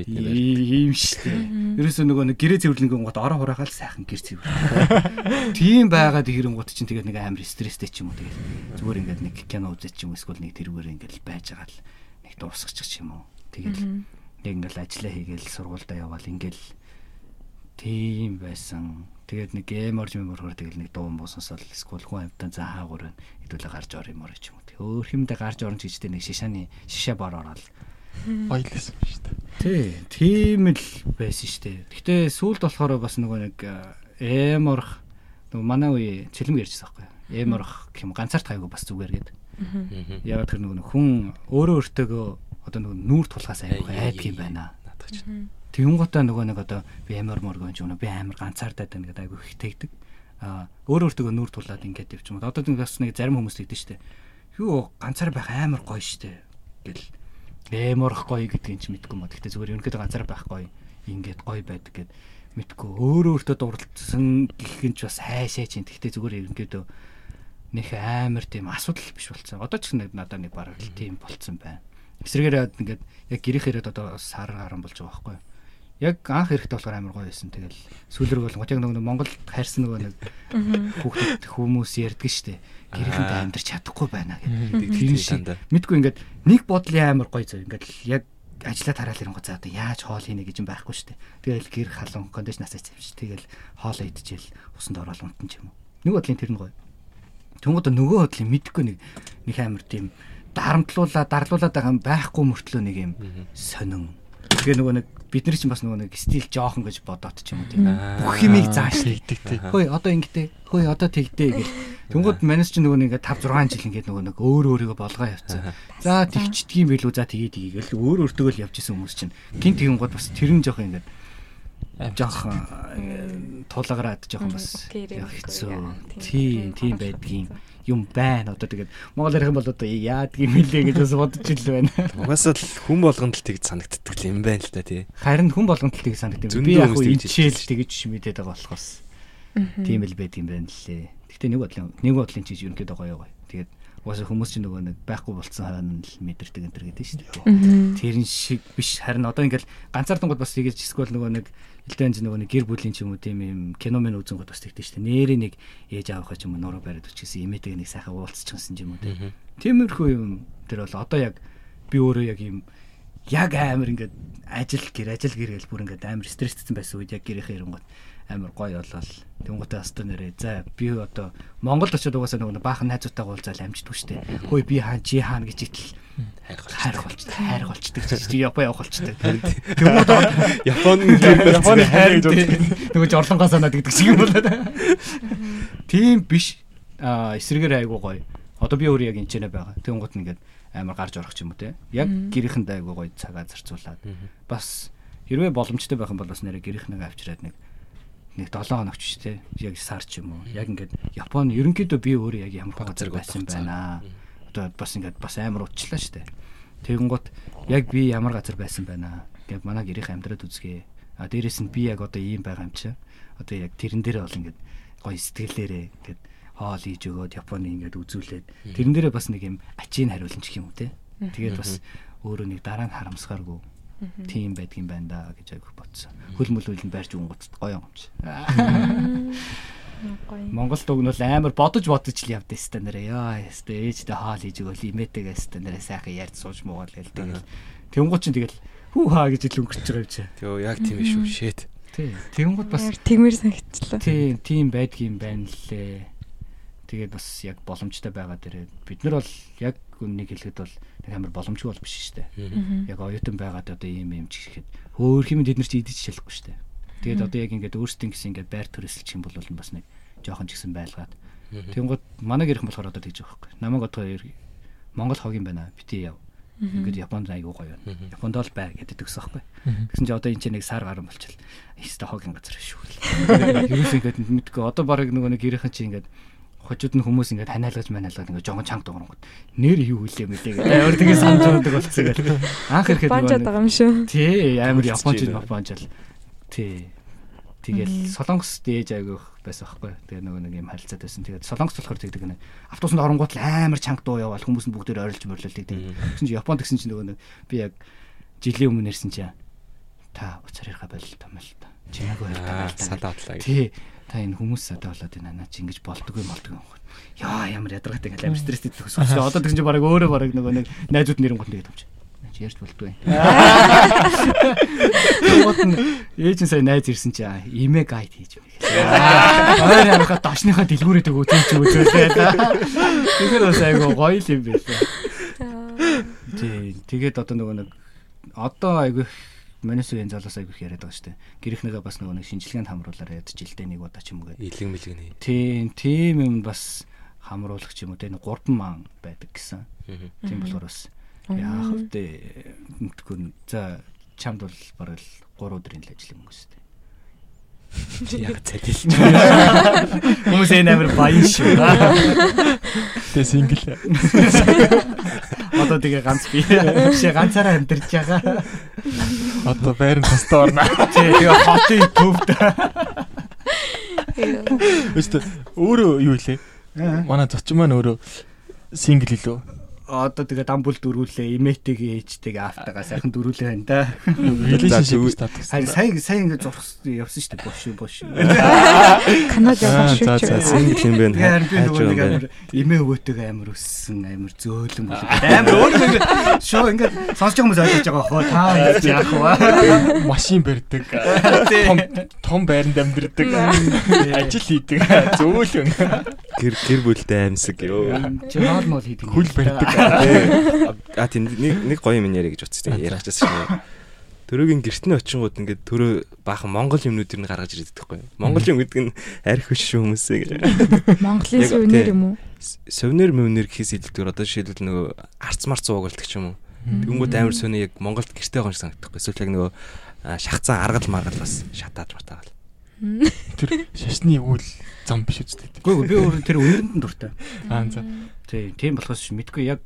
ийм штэ. Ерөөсөө нөгөө нэг гэрээ цэвэрлэнгийн гот ороо хураахаа л сайхан гэр цэвэр. Тийм байгаад ирэнгууд чинь тэгээд нэг амар стресстэй ч юм уу тэгээд зүгээр ингээд нэг кино үзэж ч юм уу эсвэл нэг тэрүүгээр ингээд л байж байгаа л нэг дуусгачих ч юм уу. Тэгээд яг ингээд л ажиллаа хийгээл сургуультай яваал ингээд Тийм байсан. Тэгээд нэг гейморж меморхоор тэгэл нэг дуун буу сонсоод эсвэл хүн амтан заагуур байна. Хэдүүлээ гарч ор юм орой ч юм. Өөр хэмдэ гарч орно ч гэжтэй нэг шишааны шишээ бор ороод. Ойлсон шүү дээ. Тий, тийм л байсан шүү дээ. Гэтэ сүүлд болохоор бас нөгөө нэг эморх нөгөө манай үе чилэм ярьжсэн байхгүй. Эморх гэх юм ганцаарт хайгуу бас зүгээр гээд. Яг тэр нөгөө хүн өөрөө өөртөөгөө одоо нөгөө нүүр тулгаас айгүй айдаг юм байна. Наадах ч. Тэнгуутаа нөгөө нэг одоо би амар моргон ч юм уу би амар ганцаардаад байна гэдэг айгүй их тэгдэг. Аа өөр өөртөө нүүр тулаад ингээд явчих юм. Одоо нэг бас нэг зарим хүмүүс тэгдэж штэ. Юу ганцаар байх амар гоё штэ гэл. Эморх гоё гэдгийг ч мэдгүй мод. Гэтэ зүгээр ерөнхийдөө ганцаар байх гоё ингээд гоё байдаг гэд мэдгүй. Өөр өөртөө дурлцсан гэх юм ч бас хайшаа чинь. Гэтэ зүгээр ерөнхийдөө нөх амар тийм асуудал биш болцсон. Одоо ч нэг надад нэг бараг л тийм болцсон байна. Эсрэгээр ингээд яг гэрэх хэрэг одоо сар гарan болж байгаа байхгүй юу? Яг анх эрэхтэй болохоор амар гоё байсан. Тэгэл сүүлрэг бол яг нөгөө Монгол хайрсан нөгөө нэг хүүхдэд хүмүүс ярьдаг штеп. Гэрхэнд амьдрч чадахгүй байна гэдэг. Тийм шиг мэдгүй ингээд нэг бодлын амар гоё зөв ингээд яг ажиллаа тараал ирэнгөө за одоо яаж хоол хийнэ гэж юм байхгүй штеп. Тэгэл гэр халуун кондишнаас авчиж тэгэл хоол идчихэл усанд ороод унтан ч юм уу. Нэг бодлын тэр нь гоё. Тэнгууд нөгөө бодлын мэдгүй нэг нэг амар тийм дарамтлуулаа дарлуулаад байгаа юм байхгүй мөртлөө нэг юм сонин. Тэгээ нөгөө нэг бид нар ч бас нөгөө нэг стил жоохон гэж бодоод ч юм уу тийм бүх юмыг зааш тэгдэг тий. Хөөе одоо ингэдэй. Хөөе одоо тэгдэй гэл. Тэнгууд манайс ч нөгөө нэг 5 6 жил ингээд нөгөө нэг өөр өөрийгөө болгоо явцсан. За тэгчдгийм билүү за тгий тгий гэл өөр өөртөө л явж исэн хүмүүс чинь. Гинт тэгэнгууд бас тэр нь жоох ингээд жоохон тулгараад жоохон бас хэцүү. Тийм тийм байдгийн юм байна. Одоо тэгээд Монгол ярих юм бол одоо яадгийг мэлээ гэж бас бодож ил байна. Угаасаа л хүн болгонд л тэгж санагддаг юм байна л да тий. Харин хүн болгонд л тэгж санагддаг. Би яг ичээл тэгж мэдээд байгаа болохоос. Тийм л байд юм байна лээ. Гэтэ нэг бодлын нэг бодлын чиж ерөнхийдөө гоё гоё. Тэгээд угаасаа хүмүүс чинь нөгөө нэг байхгүй болцсон хараа л мэдэрдэг энэ төр гэдэг шүү дээ. Тэрэн шиг биш харин одоо ингээл ганцаардан гол бас тэгэж эсвэл нөгөө нэг элдэнж нөгөө нэг гэр бүлийн ч юм уу тийм юм кино мэн үзэн гот бас тэгдэж штэ. Нэрээ нэг ээж аавхаа ч юм уу нуруу бариад өчгсөн эмээтэйг нэг сайхан уулзчихсан юм уу тийм. Тиймэрхүү юм тэр бол одоо яг би өөрөө яг юм яг амар ингээд ажил гэр ажил гэр гэл бүр ингээд амар стресстэй байсан үед яг гэрийнхээ ирэнгот амар гоё болол. Тэнгуүтээ хастаа нэрээ. За би одоо Монгол очиод угаасаа нөгөө баахан найзуудтайгаа уулзаал амждгүй штэ хөөе би хаан чи хаан гэж итэл хайрх болчтой. Хайрх болчтой чи Япон явах болчтой. Тэнгуүтээ Япон Японы хайр гэж нөгөө жорлонгоо санаад гэдэг шиг юм болоо тийм биш. Эсрэгээр айгуу гоё. Одоо би өөрөө яг энэ ч нэ байгаа. Тэнгуут нэгээд амар гарч орох ч юм уу те. Яг гэрийнхэнд айгуу гоё цагаа зарцуулаад. Бас хэрвээ боломжтой байх юм бол бас нэрэ гэрийнхнээ авчираад нэг нэг 7 хоногч ч тий яг сар ч юм уу. Яг ингээд Японы ерөнхийдөө би өөрөө яг ямар газар байсан байна. Одоо бас ингээд бас амар уучлаа штэ тэгэнгუთ яг би ямар газар байсан байна? Гэв манай гэрийн амьдраад үзгээ. А дээрэс нь би яг одоо ийм байгаа юм чи. Одоо яг тэрэн дээрээ бол ингээд гоё сэтгэлээрээ ингээд хоол хийж өгөөд Японы ингээд үзүүлээд тэрэн дээрээ бас нэг юм ачийг хариулна ч юм уу те. Тэгээд бас өөрөө нэг дараа нь харамсгааргүй тийм байдгийн байна да гэж айгүйх бодсон. Хөл мөлөөл нь байрч үнгуц гоё юм чи. Монгол дуг нь бол амар бодож бодож л явдаа хэвээр нэрээ. Яа хэвээр ээждээ хаал хийж өгөөл имээтэйгээ хэвээр нэрээ сайхан ярьж сууж муугаал гээл тэгэл. Тэнгууд чинь тэгэл хүү хаа гэж ил өнгөрч байгаа юм чи. Төө яг тийм биш үү шэт. Тий. Тэнгууд бас тэгмэр санагчлаа. Тий, тийм байдгийн байна лээ. Тэгээд бас яг боломжтой байгаа дээрээ бид нар бол яг үнийг хэлэхэд бол нэг амар боломжгүй бол биш шүү дээ. Яг оюутан байгаад одоо ийм юм ч гэхэд хөөх юм бид нар ч идэж шалахгүй шүү дээ. Тэгээд одоо яг ингээд өөрсдийн гэсэн ингээд байр төрөсөлчих юм бол бас нэг жоохон ч гэсэн байлгаад. Тэнгууд манай гэрхэн болохоор одоо тэгж байгаа байхгүй. Намайг одоо Монгол хог юм байна. Бити яв. Ингээд Японд аягүй гоё байна. Японд бол бай гэдэг төгсөн байхгүй. Тэгсэн чинь одоо энэ чинь нэг сар гарсан болчихлоо. Ихтэй хогийн газар шүү. Ерөөс ингээд мэдгүй одоо барыг нөгөө нэг гэрхэн чинь ингээд хожууд нь хүмүүс ингээд ханиалгаж маниалгаад ингээд жоон чанга дуурангууд нэр юу хүлээ мөлий гэдэг. Амар тэгээ санаж байдаг болсон гэл. Анх ирэхэд Японч байгаа юм шүү. Тий, амар Японч Японч л. Тий. Тэгэл Солонгос дээж айгүйх байсан байхгүй. Тэгээ нөгөө нэг юм харилцаад байсан. Тэгээд Солонгос болохоор тэгдэг нэг автобусанд оронгууд л амар чанга дуу яваал хүмүүс нь бүгдээр ойрлж мөрлөл тэгдэг. Тэгсэн чинь Японд гэсэн чинь нөгөө нэг би яг жилийн өмнө нэрсэн чинь та уцаарийнхаа болол томол та. Чимээгүй байлаа. Салаатлаа. Тий та энэ хүмүүс одоо болоод энэ наа чи ингэж болдгоо болдгоо юм. Яа ямар ядаргатай ингээл амар стресстэй төсөв. Одоо тэгсэн чинь бараг өөрөө бараг нөгөө нэг найзууд нэрэн гот тэгээд юмч. Чи ярьж болдгүй. Тэгмэд нь ээж нь сая найз ирсэн чи имэ гайд хийж байна. Ойр харахад дашныхаа дэлгүүрээд өгөө тийм ч үзүүлээ. Тэгэхээр бас айгу гоё юм байна. Тий, тэгээд одоо нөгөө нэг одоо айгу Манисгийн залуус айгу их яриад байгаа шүү дээ. Гэрхнээгээ бас нөгөө нэг шинжилгээнд хамруулаар ядч жилдээ нэг удаа ч юм уу гэдэг. Илэг мэлэг нэ. Тийм, тийм юм бас хамруулах ч юм уу те нэг 3 маан байдаг гэсэн. Тийм болохоор бас яах вэ? Мэдгүй. За чамд бол бараг л 3 өдрийн л ажил юм уу шүү дээ. Яг цадил. Хүмүүс энэ амар баян шүү. Тэгээ сингл. Одоо тэгээ ганц би. Чи ганцаараа амьдарч байгаа. Одоо байрны тастаа орно. Тэгээ хотын төвд. Өстө өөрөө юу илээ? Манай зочин маань өөрөө сингл илүү. Одоо тэгээ дамбул дөрүүлээ, имээтэйгээ ээжтэйгээ автагаа сайхан дөрүүлээ байна да. Relationship status. Харин сая сая ингэ зурх явсан шүү дээ. Бош бош. Канад явах шүү. За, за. Сингл юм байна. Би нөгөө нэг амар өссөн, амар зөөлөн болов. Амар өөр нэг шоу ингэ сонсож байгаа хүмүүс ойлгож байгаа хөө та яах вэ? Машин барьдаг. Том том байранд амьдэрдэг. Ажил хийдэг. Зөөлөн. Гэр гэр бүлтэй амьсаг ёо. Чи хоол мол хийдэг. Хүл барьдаг. А тийм нэг нэг гоё юм яриа гэж утсан. Ярих гэсэн шүү. Төрөгийн гертний очингууд ингээд төрөө баахан монгол юмнуудыг нь гаргаж ирээд байхгүй. Монгол юм гэдэг нь арх шүү хүмүүсээ гэж. Монголын тий. юм уу? Сувнер мөвнер гэхээс илүүгээр одоо жишээлбэл нөгөө арц марц уугалдаг ч юм уу. Тэнгүүд амар сөний яг Монголд юм шиг санагдахгүй. Эсвэл яг нөгөө шахацсан аргал маргал бас шатааж матаагаал. Тэр шашны үйл зам биш үстэй. Үгүй би өөр тэр өнөрэнд нь дуртай. Аа за. Тий, тийм болохоос мэдгүй яг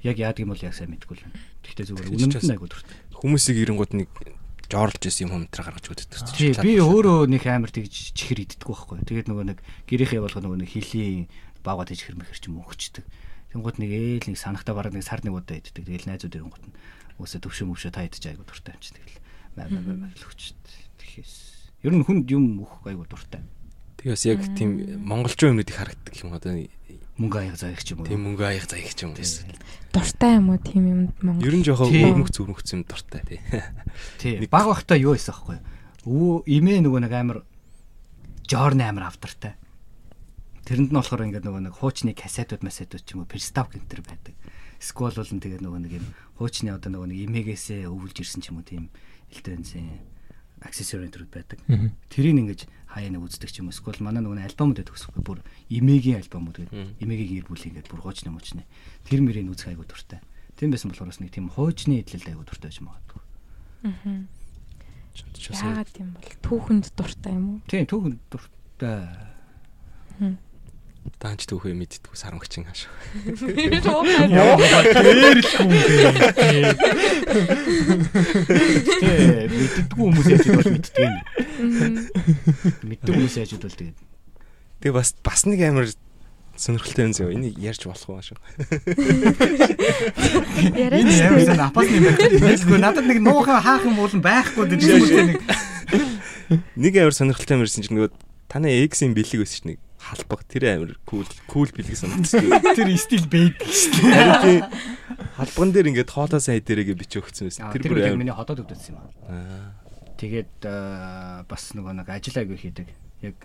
яг яадаг юм бол яг сайн мэдгүй л байна. Гэхдээ зүгээр үнэнд нь айгу дуртай. Хүмүүсийг ирэнгууд нэг жоорлж исэн юм хумтраа гаргаж өгдөг. Тий, би өөрөө нэг амар тэгж чихэр иддэг байхгүй. Тэгээд нөгөө нэг гэрийнхээ болгоо нөгөө нэг хилийн баага тийж хэрмэхэр ч юм өгчдөг. Тэнгууд нэг ээл нэг санахта бараг нэг сар нэг удаа иддэг. Тэгэл найзууд ирэнгууд нь өсө төвшөө мөвшөө та идэж айгу дуртай юм чи тэгэл. Маа маа маа л өгчдөг. Тэгэхээс ер нь хүнд юм өөх айгу дуртай. Тэгээс яг тийм монголчууд юмнуудыг харагддаг юм одоо Мөнгө аяга заах ч юм уу. тийм мөнгө аяг заяг ч юм уу. Дуртай юм уу тийм юмд Монгол? Ер нь жоохон Тий. өрмөх зүрмөхц юм дуртай тий. Тий. Баг бахта юу байсан аахгүй. Өвөө имээ нөгөө нэг амар жорны амар авдартай. Тэрэнд нь болохоор ингээд нөгөө нэг хуучны кассетууд массетууд ч юм уу перстав гэнтер байдаг. Сквол бол нь тэгээд нөгөө нэг юм хуучны одоо нөгөө нэг имээгээсээ өвлж ирсэн ч юм уу тийм электронсын аксессуарын төрөд байдаг. Тэрийг ингэж хаяа нэг үздэг ч юм уу. Сквол манай нөгөө нэг альбомуд байдаг гэсэн бүр имээгийн альбомуд гэдэг. Имээгийн гэр бүлийн ингээд бүр хуучны муучны. Тэр мөрийг үзэх айгу дуртай. Тийм байсан болохоор бас нэг тийм хуучны идэлд айгу дуртай байж магадгүй. Бас Яагаад юм бол түүхэнд дуртай юм уу? Тийм түүхэн дуртай. Даанч түүхээ мэддэггүй сарамгчин хааш. Яа, тэр л хүн бэ. Тэ мэддэггүй хүмүүс яаж бол мэддэг юм. Мэддэг хүмүүс яаж бол тэгээд. Тэгээ бас бас нэг амар сонирхолтой юм зөө. Энийг ярьж болох уу шүү. Яриач Энэ ямар дээ. сан апасны байх. Нэггүй надад нэг нуухан хаах юм бол байхгүй гэж юм нэг. Нэг амар сонирхолтой юм ирсэн чинь нөгөө таны X-ийн бэлэг өсч нэг халбаг тэр амар кул кул санагдсан. Тэр стил байдаг шүү дээ. Халбаган дээр ингээд хоолоо сайн дээрээгээ бичиж өгсөн байсан. Тэр бүр миний ходоод өвдөсөн юм аа. Тэгээд аа, бас нөгөө нэг ажил аягүй хийдэг. Яг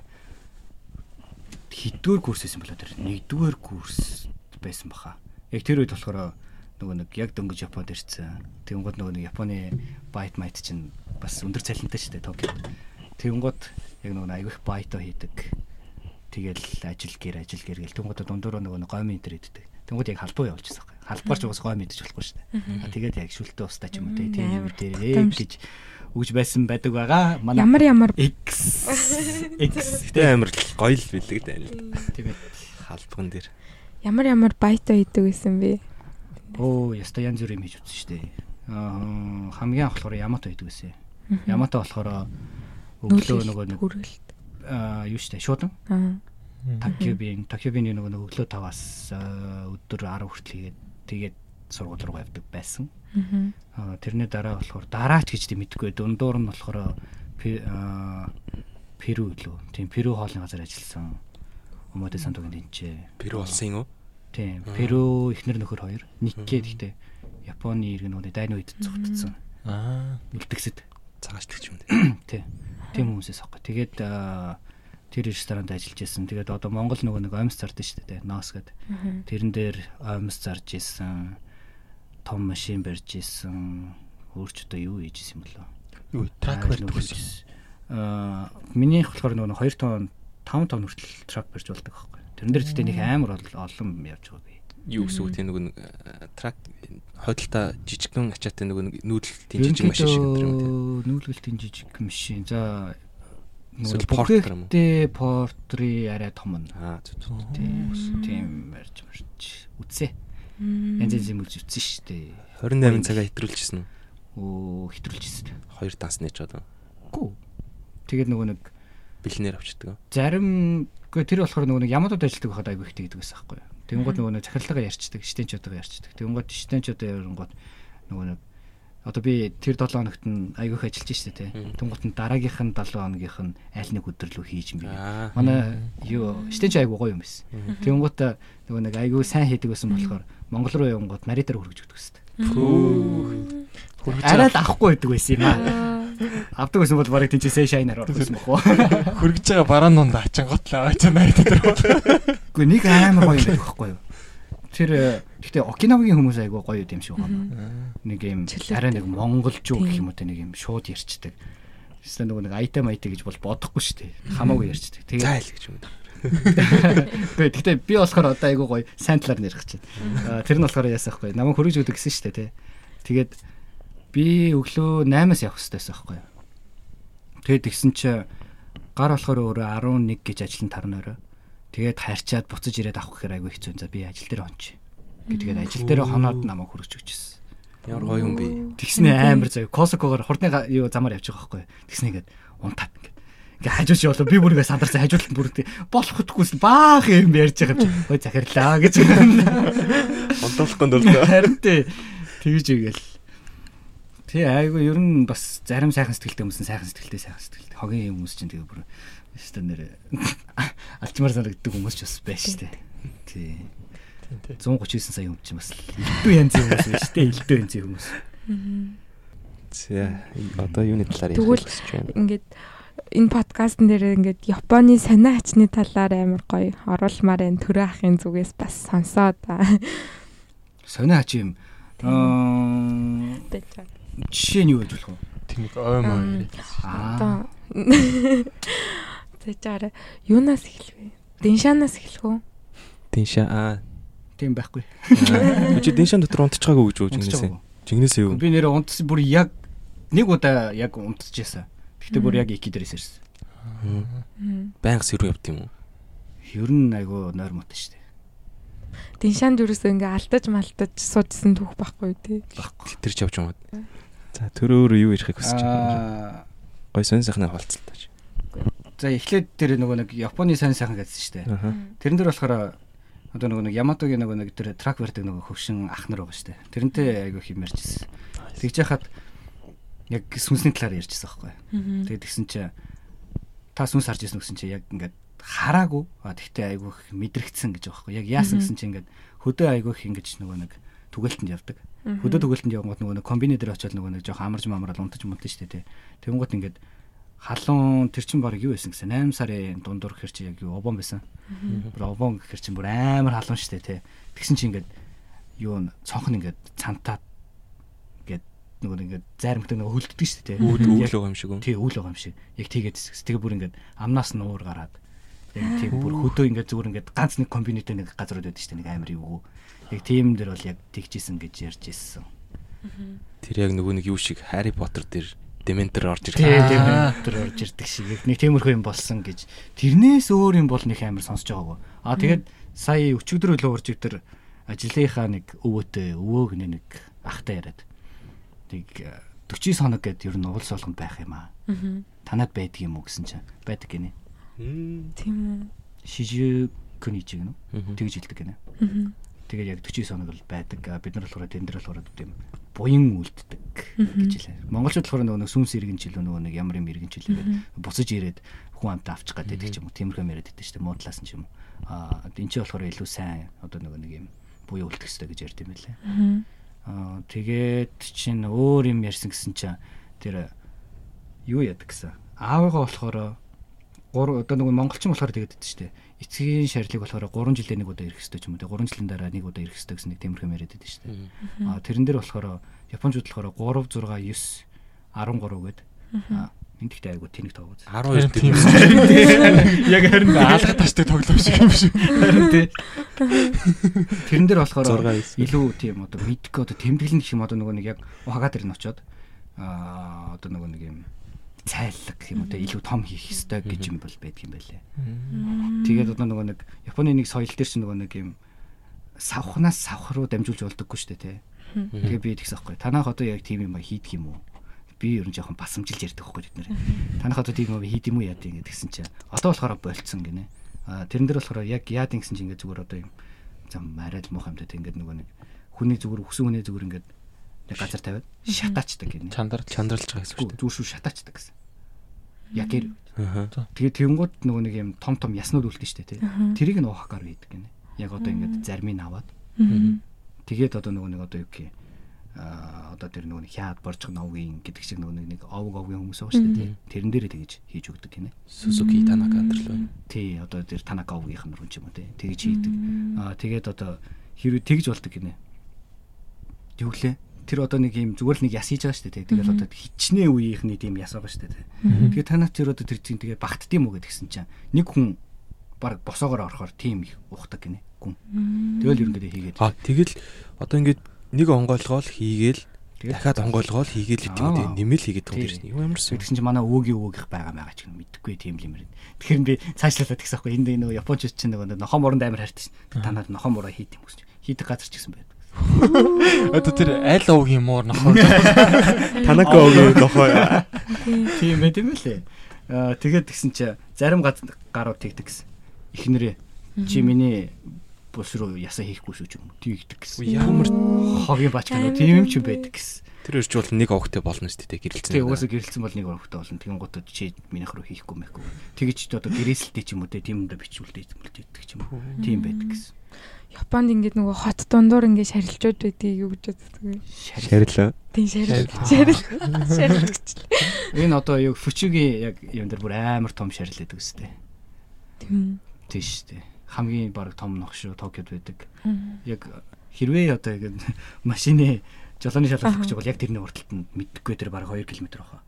хэддүгээр курс байсан болоо тэр нэгдүгээр курс байсан баха. Яг тэр үед болохоор нөгөө нэг яг дөнгөж Японд ирсэн. Тэнгууд нөгөө нэг Японы байт майт чинь бас өндөр цалинтай шүү дээ Токиод. Тэнгууд яг нөгөө аягүй их байто хийдэг. Тэгэл ажил гэр ажил гэр гэл тэнгууд дундуур нөгөө нэг гомын интер иддэг. Тэнгууд яг халбуу явуулчихсан байхгүй. Халбаар ч уус гомын идэж болохгүй шүү дээ. Тэгээд яг шүлтээ устаа ч юм уу Мм, тийм юм дээр гэж өгж байсан байдаг байгаа. Манай Ямар ямар X X Гэтэ амар л гоё л тань л. тэгээд Халбаган дээр. ямар ямар байта идэг байсан бэ? оо яста янз бүр юм хийж үзсэн шүү дээ. Аа хамгийн анх болохоор Ямато хийдэг байсан. Ямато болохоор өглөө нөгөө нэг хүргэлт. Юу дээ шуудан. Такюбийн Такюбийн нөгөө нэг өглөө 5-аас аа, өдөр 10 хүртэл хийгээд тэгээд сургууль руу явдаг байсан. Аа тэрний дараа болохоор дараач гэж тийм мэдгүй дундуур нь болохоор Перу лөө. Тийм Перу хоолны газар ажилласан. Өмөдө сантугийн тэнцээ. Перу болсон юм уу? Тийм. Перу ихнэр нөхөр хоёр. Никке гэхдээ Японы иргэн нөгөө дайны үед цогтцсон. Аа. Үлдгэсэд. Цагаачлагч юм дээ. Тий. Тийм хүмүүсээс аахгүй. Тэгээд тэр ресторанд ажиллаж байсан. Тэгээд одоо Монгол нөгөө нэг оймс зардаг шүү дээ. Ноос гэдэг. Тэрэн дээр оймс зарж исэн. Том машин барьж исэн. Өөрч одоо юу хийж исэн юм болоо. Юу трак барьдаг гэсэн. Аа, минийх болохоор нөгөө 2 тонн 5 тонн хүртэл трак барьж болдог байхгүй. Тэрэн дээр гэхдээ нэг амар ол- олон явж байгаа. Юу гэсэн үг тийм нэг э, трак хойдолтой жижигхэн ачаатай нэг нүүдэлтийн жижиг машин шиг энэ юм тийм. нүүлгэлтийн жижиг машин. За Эсвэл нөгөө портер юм уу? бүгдээ портри арай том нь. Аа. Тийм тийм барьж марч үтсэ. Янз янз юм үзсэн шүү дээ. 28 цагаа хэтрүүлчихсэн үү? Оо хэтрүүлжсэн. Хоёр данс нээж одоо Гүү. Тэгээд нөгөө нэг бэлнээр авчдаг. зарим үгүй тэр болохоор нөгөө нэг ямадууд ажилладаг байхад айгүй ихтэй гэдэг байсан байхгүй юу. Тэнгууд нөгөө нэг захиралгаа ярьцдаг, штенчуудаа ярьцдаг. Тэнгууд штенчуудаа ярингууд нөгөө нэг одоо би тэр 7 хоногт нь айгүйх ажиллаж штэ тий. Тэнгууд нь дараагийнх нь 7 хоногийнх нь аль нэг өдөр лөө хийж юм бэ. Манай юу штенч айгүй гоё юм байсан. Тэнгууд нөгөө нэг айгүй сайн хийдэг байсан болохоор Монгол руу явангууд нарийн дээр хөргөж өгдөг гэсэн. Хөргөж Арай л байгаа авахгүй байдаг байсан юм аа. Авдаг байсан бол барыг тэнцээсээ шайнаар орсон юм бохоо. хөргөж байгаа бараан донд ачингатлаа аваач нарийн дээр бол. Гэхдээ нэг амар гоё юм байдаг байхгүй юу? Тэр э, гэхдээ Окинавагийн хүмүүс айгүй гоё юм шиг байна. Нэг юм арай нэг монголчуу Тийм. гэх юм уу те нэг юм шууд ярьцдаг. Эсвэл нөгөө нэг айтам айтаа гэж бол бодохгүй шүү дээ. Хамаагүй ярьцдаг. За Тэгээд айл гэж юм. Гэхдээ гэхдээ би болохоор одоо айгүй гоё сайн талаар нэрх гэж байна. Аа, Тэр нь болохоор яасан байхгүй. Намайг хөргөж өгдөг гэсэн шүү дээ те. Тэгээд би өглөө 8-аас явах хэрэгтэй байсан байхгүй. Тэгээд тэгсэн чи гар болохоор өөрөө 11 гэж ажиллан тарна орой. Тэгээд харьчаад буцаж ирээд авах гэхээр айгүй хэцүү. За би ажил дээр онч. Тэгээд ажил дээр хоноод намайг хөргөж өгчихсэн. Ямар гоё юм бэ? Тэгснэ амар заяа. Косокогоор хурдны юу замаар явж байгаа байхгүй. Тэгснэ ингээд унтаад ингээд. Ингээ хажууч явлаа би бүр ингээ сандарсан хажуулт бүр болох хөтгүйс баах юм ярьж байгаа юм. Ой захирлаа гэж. Онтолохгүй дөрдөө. Харин тий тэгж игээл. Тий айгу ер нь бас зарим сайхан сэтгэлтэй хүмүүс нь сайхан сэтгэлтэй сайхан сэтгэлтэй. Хогийн хүмүүс чинь тэгээ бүр өстө нэр алчмаар санагддаг хүмүүс ч бас байж штэ. Тий. 139 сая хүн чинь бас элдв янзын хүмүүс байна штэ. Элдв янзын хүмүүс. За одоо юуны талаар ярих гэж байна? Ингээд энэ подкастн дээр ингээд Японы сонио ачны талаар амар гоё оруулмаар энэ төрөө ахын зүгээс бас сонсоо да. Сонио хач юм. Аа жишээ нь юу гэж болох вэ? Тэмэг ой мой. Аа. Одоо Тэжээр юунаас эхлэх вэ? Дэншанаас эхлэх үү? Диншаа аа. Тийм байхгүй. Чи диншаа дотор унтчихаагүй гэж үү. Жигнэсээ. Жигнэсээ юу? Би нэрээ унтсан бүр яг нэг удаа яг унтчихсан. Гэхдээ бүр яг ики дээрээс ирсэн. Байнга сэрүү явд юм уу? Ер нь айгу нойр мот шүү дээ. Дэншанд юусэн ингээ алдаж малтаж суужсэн түүх байхгүй тий. Тэр ч явж байгаа. За төрөөр юу ярихыг хүсэж Аа байгаа. Гой сонь сайхны холцолтой. за эхлээд тэр нөгөө нэг Японы сайн сайхан гэсэн шүү дээ. Тэрэн дээр болохоор одоо нөгөө нэг Яматогийн нөгөө нэг тэр трак барьдаг нөгөө хөвшин ах нар байгаа шүү дээ. Тэрнтэй айгу химэрчсэн. Тэгж яхад яг сүнсний талаар ярьжсэн байхгүй. Тэгээд тэгсэн чи та сүнс харж ирсэн гэсэн чи яг ингээд хараагүй. А тэгтээ айгүйх мэдрэгдсэн гэж байгаа байхгүй. Яг яасан гэсэн чи ингээд хөдөө айгүйх ингэж нөгөө нэг түгэлтэнд явдаг. Хөдөө түгэлтэнд явгод нөгөө нэг комбини дээр очиод нөгөө нэг жоох амарж мамрал унтаж мунтаж штэ тий. Тэнгууд ингээд халуун тэр чин баг юу байсан гэсэн 8 сарын дундуур гэхэр чи яг юу обон байсан. Бүр обон гэхэр чин бүр амар халуун штэ тий. Тэгсэн чи ингээд юу н цонх нь ингээд цантаад ингээд нөгөө нэг ингээд зайрамтай нөгөө хөлддөг штэ тий. Үүд Яг- үйл байгаа юм шиг үү? Тий үйл байгаа юм шиг. Яг тэгээд хэсгс. Тэгээ бүр ингээд амнаас нь уур гараад. Яг тийм бүр хөдөө ингээд зүгээр ингээд ганц нэг комбинитэ нэг газрууд байдаг шүү дээ. Нэг амар юу. Яг тийм дэр бол яг тэгжсэн гэж ярьж ирсэн. Тэр яг нөгөө нэг юу шиг Harry Potter дээр Dementor орж. Тий, тийм тэр орж ирдэг шиг. Яг нэг тиймэрхүү юм болсон гэж. Тэрнээс өөр юм бол нэг амар сонсож байгаагүй. Аа тэгээд сая өчигдөр өглөө уржиг тэр ажлынхаа нэг өвөөтэй өвөөг нэг ахтай яриад. Тэг 40 хоног гэд ер нь уулс болгонд байх юм аа. Танад байдаг юм уу гэсэн чинь байдаг гинэ. Тийм үү. Шижигүний чиг нэ. Мгм. Тэгж хэлдэг гинэ. Тэгээд яг 40 хоног бол байдаг. Бид нар болохоор тэн дээр болохоор тийм буян үлддэг гэж хэлээ. Монголчууд болохоор нөгөө сүнс иргэн жилүү нөгөө нэг ямар юм иргэн жилээ буцаж ирээд хүн амтаа авчих гэдэг ч юм уу. Тиймэрхүү яриад байдаг шүү дээ. Муудлаас нь ч юм уу. Аа энэ ч болохоор илүү сайн одоо нөгөө нэг юм буян үлдэх хэрэгтэй гэж ярьд юм байлээ. Аа тэгээд чинь өөр юм ярьсан гэсэн чинь тэр юу яадаг гэсэн. Аавыгаа болохоор гур одоо нөгөө монголчин болохоор тэгээд дээ шүү дээ. Эцгийн шарилыг болохоор 3 жилдээ нэг удаа ирэх хэрэгтэй ч юм уу. 3 жилийн дараа нэг удаа ирэх хэрэгтэй гэсэн нэг тиймэрхүү яриад байдаг шүү дээ. Аа тэрэн дээр болохоор японочууд болохоор 3 6 9 13 гээд аа эндэгтэй айгу тэнэг тоог үз. 12 тийм яг харин алга ташдаг тоглоом шиг юм шиг. Харин тий. Тэрэн дээр болохоор 6 9. илүү тийм одоо мэдгүй одоо тэмдэглэн гэх юм одоо нөгөө нэг яг хага дээр нь очоод аа одоо нөгөө нэг юм цайлаг юм одоо илүү том хийх ёстой гэж юм бол байдаг юм байлээ. Тэгээд одоо нөгөө нэг Японы нэг соёл дээр чинь нөгөө нэг юм савхнаас савх руу дамжуулж болдоггүй шүү дээ тий. Тэгээ би тэгсэн байхгүй. Танах одоо яг тийм юм хийдэг юм уу? Би ер нь жоохон басамжилж ярьдаг байхгүй бид нэр. Танах одоо тийм юм хийд юм уу яа гэдэг гэсэн чинь одоо болохоор болцсон гинэ. А тэрэн дээр болохоор яг яад ингэсэн чинь ингээд зүгээр одоо юм зам арай л муухай юмтай ингээд нөгөө нэг хүний зүгээр өксөн хүний зүгээр ингээд нэг газар тавиад шатаачдаг гинэ. Чандар чандралж байгаа гэсэн шүү дээ. Зүр шүү шатаачдаг гэсэн. Яг гэр. Аа. Тэгээ тэнгууд нөгөө нэг юм том том яснууд үлдэн штэ тий. Тэрийг нь уухаар үйдэг гинэ. Яг одоо ингээд зармыг аваад тэгээд одоо нөгөө нэг одоо юу гэх а одоо тэр нөгөө хяад боржих новгийн гэдэг шиг нөгөө нэг овг овгийн хүмүүс байгаа шүү дээ. Тэрэн дээрээ тэгэж хийж өгдөг гинэ. Сузуки Танака антер л байна. Тий одоо тэр Танака овгийнх нь руу ч юм уу тий. Тэгэж хийдэг. Аа тэгээд одоо хэрвээ тэгж болдог гинэ. Юу лээ? Тэр одоо нэг юм зүгээр л нэг яс хийж байгаа шүү дээ. Тэгэл одоо хичнээн үеийнхний тийм яс байгаа шүү дээ. Тэгээд танаас тэр одоо тэр чинь тэгээ багтдсан юм уу гэдгсэн чинь нэг хүн баг босоогоор орохоор тийм их ухдаг гинэ. Гүн. Тэгэл ерөнхийдөө хийгээд. А тэгэл одоо ингээд нэг онгойлгоол хийгээл дахиад онгойлгоол хийгээл гэдэг юм тийм нэмэл хийгээд байгаа юм. Юу ямар So тэгсэн чинь манай өвөгийн өвөөгийнх байгаа байгаа ч юм мэдэхгүй тийм л юм байна. Тэгэхээр би цаашлуулаад тэгсэн байхгүй энд нөгөө японочд чинь нөгөө нохоо моронд амар хайртай шин. Танаад нохоо мороо хийх юм гэж. Хийдэг газар ч гэсэн байдаг. Одоо тэр аль овгийн муур нохоо. Танака огийн нохоо. Тийм байт юм лээ. Аа тэгээд тэгсэн чи зарим гад гарууд тэгдэг гэсэн. Эхнэрээ чи миний бус руу ясаа хийхгүй шүү ч юм уу. Тэгдэг гэсэн. Ямар хогийн бач гэнэ тийм юм ч юм байдаг гэсэн. тэр өрч бол нэг огтой болно шүү дээ гэрэлцэн. Тэгээ угаасаа гэрэлцсэн бол нэг өрхтэй болно. Тэгэн гутад чи минийх руу хийхгүй мэхгүй. Тэгэж ч одоо гэрээсэлтэй ч юм уу тийм юмдаа бичүүлдэй зүйлдэг ч юм уу. Тийм байдаг гэсэн. Японд ингээд нөгөө хот дундуур ингээд шарилжууд байдгийг юу гэж боддог. Шарилаа. Тийм шарил. Шарил. Шарилч. Энэ одоо юу фүчигийн яг юм дээр бүр амар том шарил байдаг үстэй. Тийм. Тийш штэ. Хамгийн баг том нох шүү Токиод байдаг. Яг хэрвээ одоо яг машины жолооны шалгалт гэж бол яг тэрний урталт нь мэдхгүй тэр баг 2 км баха.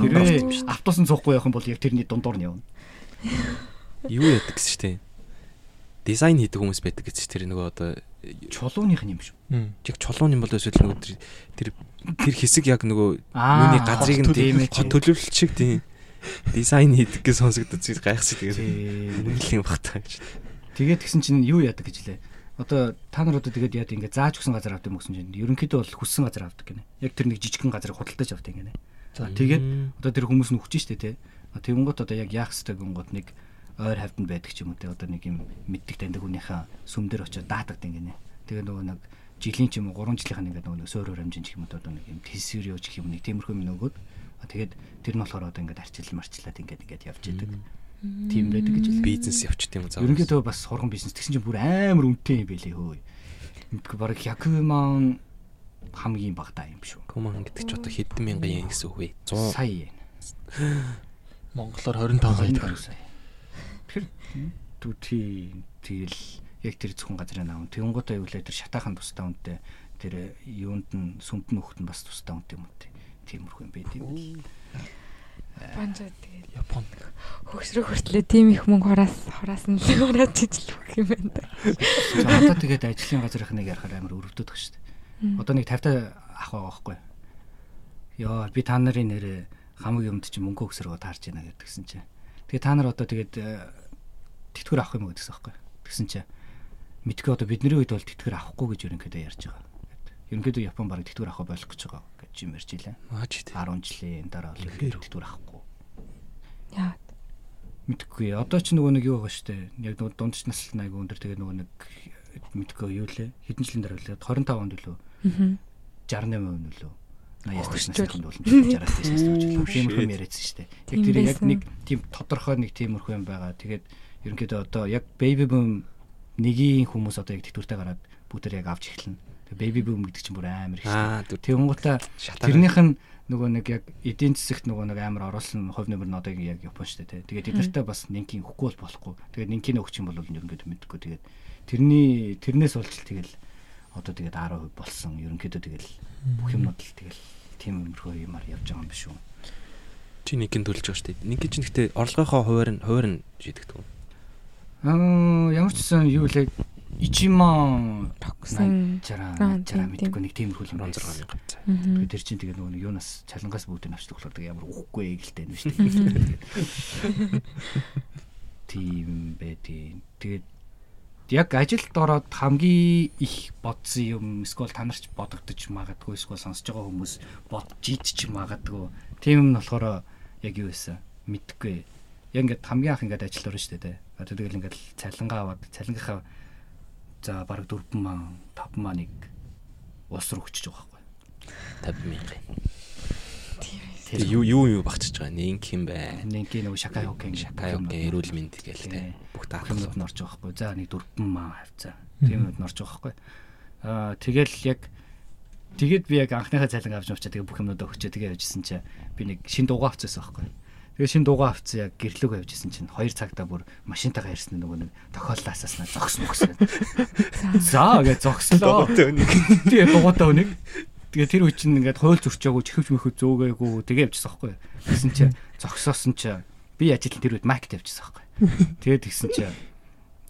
Хэрвээ автобусын цуухгүй явах юм бол яг тэрний дундуур нь явна. Юу яадаг гэсэн шүү дээ. Дизайн хийдэг хүмүүс байдаг чинь тэр нөгөө одоо Чулууных нь юм шүү. яг чулууны бол эсвэл нөгөө тэр тэр хэсэг яг нөгөө нүуний газрыг нь тийм төлөвлөлт шиг тийм дизайн хийдэг гэж сонсогдож зүй гайхсан тэгээд Тийм. үнэлийн багтаа гэж. Тэгээд тэгсэн чинь юу яадаг гэж лээ. Одоо та нар одоо тэгээд яад ингээ зааж өгсөн газар авдаг юм гэсэн чинь ерөнхийдөө бол хүссэн газар авдаг гинэ. Яг тэр нэг жижигхэн газарыг худалдаж авдаг гинэ. За тэгээд одоо тэр хүмүүс нь хүчж штэ те. Тэгэнгუთ одоо яг яах хэвтэй гингууд нэг ойр хавтанд байдаг ч юм уу те. Одоо нэг юм мэддэг таньдаг хүнийхээ сүм дээр очиод даатагдаг гинэ. Тэгээ нөгөө нэг жилийн ч юм уу 3 жилийнх нь ингээд нөгөө сөөрөөр хэмжин ч юм уу одоо нэг юм тесвэрио ч юм нэг тиймэрхүү юм нөгөөд тэгээд тэр нь болохоор одоо ингээд арчил марчлаад ингээд ингээд явж идэг. Тийм байдаг гэж хэлээ. бизнес явчих тийм үү заа. Ерөнхийдөө бас сурган бизнес тэгсэн чинь бүр амар үнэтэй юм байлээ хөөе. Мэдгүй бараг Якуман хамгийн багтаа юм шүү. Коман гэдэг чи одоо хэдэн мянган yen гэсэн үг вэ? 100 Сая. Монголоор 25 сая. сая. Тэр түүти тэгэл яг тэр зөвхөн газрын аав. Тэнгуутаа юу лээ тэр шатаахан тусдаа үнтэй тэр юунд нь сүмд нь хөхт нь бас тусдаа үнтэй юм үү. Тиймэрхүү юм байд юм. Банжаа тэгээд Японд. хөгсрөх хүртлээ тийм их мөнгө хораас нь л хурааж ижлэх юм байна да. Одоо тэгээд ажлын газрынх нэг ярахаар амар өрөвдөд баг шүү дээ. Одоо нэг 50 та ах байгаа байхгүй. Йоо би та нарын нэрээ хамаг юмд чи мөнгө өгсөргөө таарч яана гэдгсэн чи. Тэгээ та нар одоо тэгээд тэтгэр авах юм уу гэдгсэн байхгүй. Тэгсэн чи мэдгүй одоо бидний үед бол тэтгэр авахгүй гэж ерөнхийдөө ярьж байгаа. Ерөнхийдөө Япон бараг тэтгэр авах болох гэж байгаа гэж юм ярьж илээ. Маач тий. 10 жилийн дараа бол тэтгэр авахгүй. Яа. Мэдгүй. Одоо ч нөгөө нэг юу байгаа штэ. Яг нөгөө дундч наслт айгу өндөр тэгээ нөгөө нэг мэдгүй юу лээ. Хэдэн жилийн дараа лээ 25 онд лөө Аа. 68% нь лөө. 80-аас Хөгжчүүл. насны бол 60-аас дээшээс хөгжил. Тиймэрхүү юм яриадсан штэ. Яг Тийм тэр яг нэг тийм тодорхой нэг тиймэрхүү юм байгаа. Тэгээд ерөнхийдөө одоо яг baby boom нэгийн хүмүүс одоо яг тэтгэвртэй гараад бүгдээр яг авч эхэлнэ. Baby boom гэдэг чинь бүр амар их. Шатаа. тэрнийх нь нөгөө нэг яг эдийн засагт нөгөө нэг амар оруулсан хувь нэмэр нь одоо яг Япон шүү дээ. Тэгээд тэднэртэй бас нинкийн өгөхгүй бол болохгүй. Тэгээд нинкийн өгч юм бол ерөнхийдөө мэдгүй. Тэгээд тэрний тэрнээс болж тэгэл одоо тэгээд 10% болсон. Ерөнхийдөө тэгэл бүх юмнууд л тэгэл тийм өмөрхөө юмар явж байгаа юм биш үү? чи нэгэн төлж байгаа шүү дээ. Нэг чинь гэхдээ орлогынхоо хуваар нь хуваар нь шийдэгдэг. Аа ямар ч гэсэн юу лээ Ичиман тогсон. жараа Аа, жараа тийм, мэдгүй нэг тиймэрхүү юм 16 байсан. мянган цаа. Мгм. Тэр чинь тэгээ нөгөө нэг юунаас чалангаас бүгдийг авчдаг болохоор тэгээ ямар үхгүй гэлтэй юм шүү дээ. Тийм байдیں۔ Тэгээд яг ажилд ороод хамгийн их бодсон юм эсвэл танарч бодогдож магадгүй эсвэл сонсож байгаа хүмүүс бодж идчих магадгүй. Тийм юм нь болохоор яг юу байсан мэдхгүй. Яг ингээд хамгийн анх ингээд ажилд орно шүү дээ. Одоо тэгэл ингээд цалингаа аваад цалингийнхаа за бараг 4 ман 5 маныг улс руу өчөж байгаа байхгүй. 50 мянган. Тэгээ юу юу юу багчиж байгаа нэг юм бай. Нинки нөгөө шакай хокeng Шакай окей эрүүл мэнд гээл. Тий. Бүх бүх таах юмуд нь орж байгаа байхгүй. За нэг 4 маа хавцаа. Тийм юмуд нь орж байгаа байхгүй. Аа тэгэл яг тэгэд би яг анхныхаа цалин авч авчаа тэгээ бүх юмудаа өгчөө тэгээ явжсэн чинь би нэг шин дуугаа авчихсан байхгүй. Тэгээ шин дуугаа авцсан яг гэрлөөгөө явжсэн чинь 2 цагтаа бүр машинтайгаа ирсэн нөгөө нэг тохиоллаасаснаа зогс мөксөн. За гэж зогслоо. Тэгээ дугуйтаа өнөг. Тэгээ тэр үе чинь ингээд хойл зурчаагүй чихвч мөхөв зөөгөөгүй тэгээ явчихсан байхгүй. Тэгсэн чинь зогсоосон чинь би ажил тэр үед маркет явчихсан байхгүй. Тэгээд тэгсэн чинь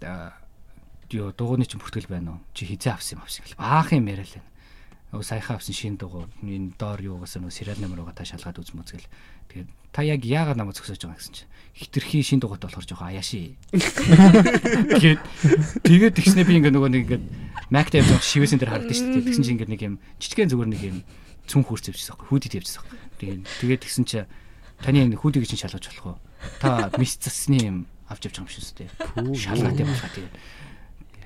ёо дугууны чинь бүртгэл байна уу? Чи хизээ авсан юм авсан гэл. Баах юм яриа л байна. Нөгөө саяхан авсан шинэ дугуй энэ доор юугаас нөгөө сериал нэмэр угаа та шалгаад үзм үзгэл. Тэгээд та яг яагаад намайг зөксөж байгаа гэсэн чинь хитрхи шинэ дугуйтай болохоор жоохон аяаши. Тэгээд тэгээд тэгснэ би ингээ нөгөө нэг ингээ Mac дээр явж шивэсэн дээр харагдаж шүү дээ. Тэгсэн чинь ингээ нэг юм жижигхэн зүгээр нэг юм цүн хурц явчихсан байхгүй. Хүүдид явчихсан байхгүй. Тэгээд тэгээд тэгсэн чинь таны яг хүүдийг чинь шалгаж болох уу? Та мис засны юм авч явж байгаа юм шүү дээ. Шалгаад явуулгаа тэгээд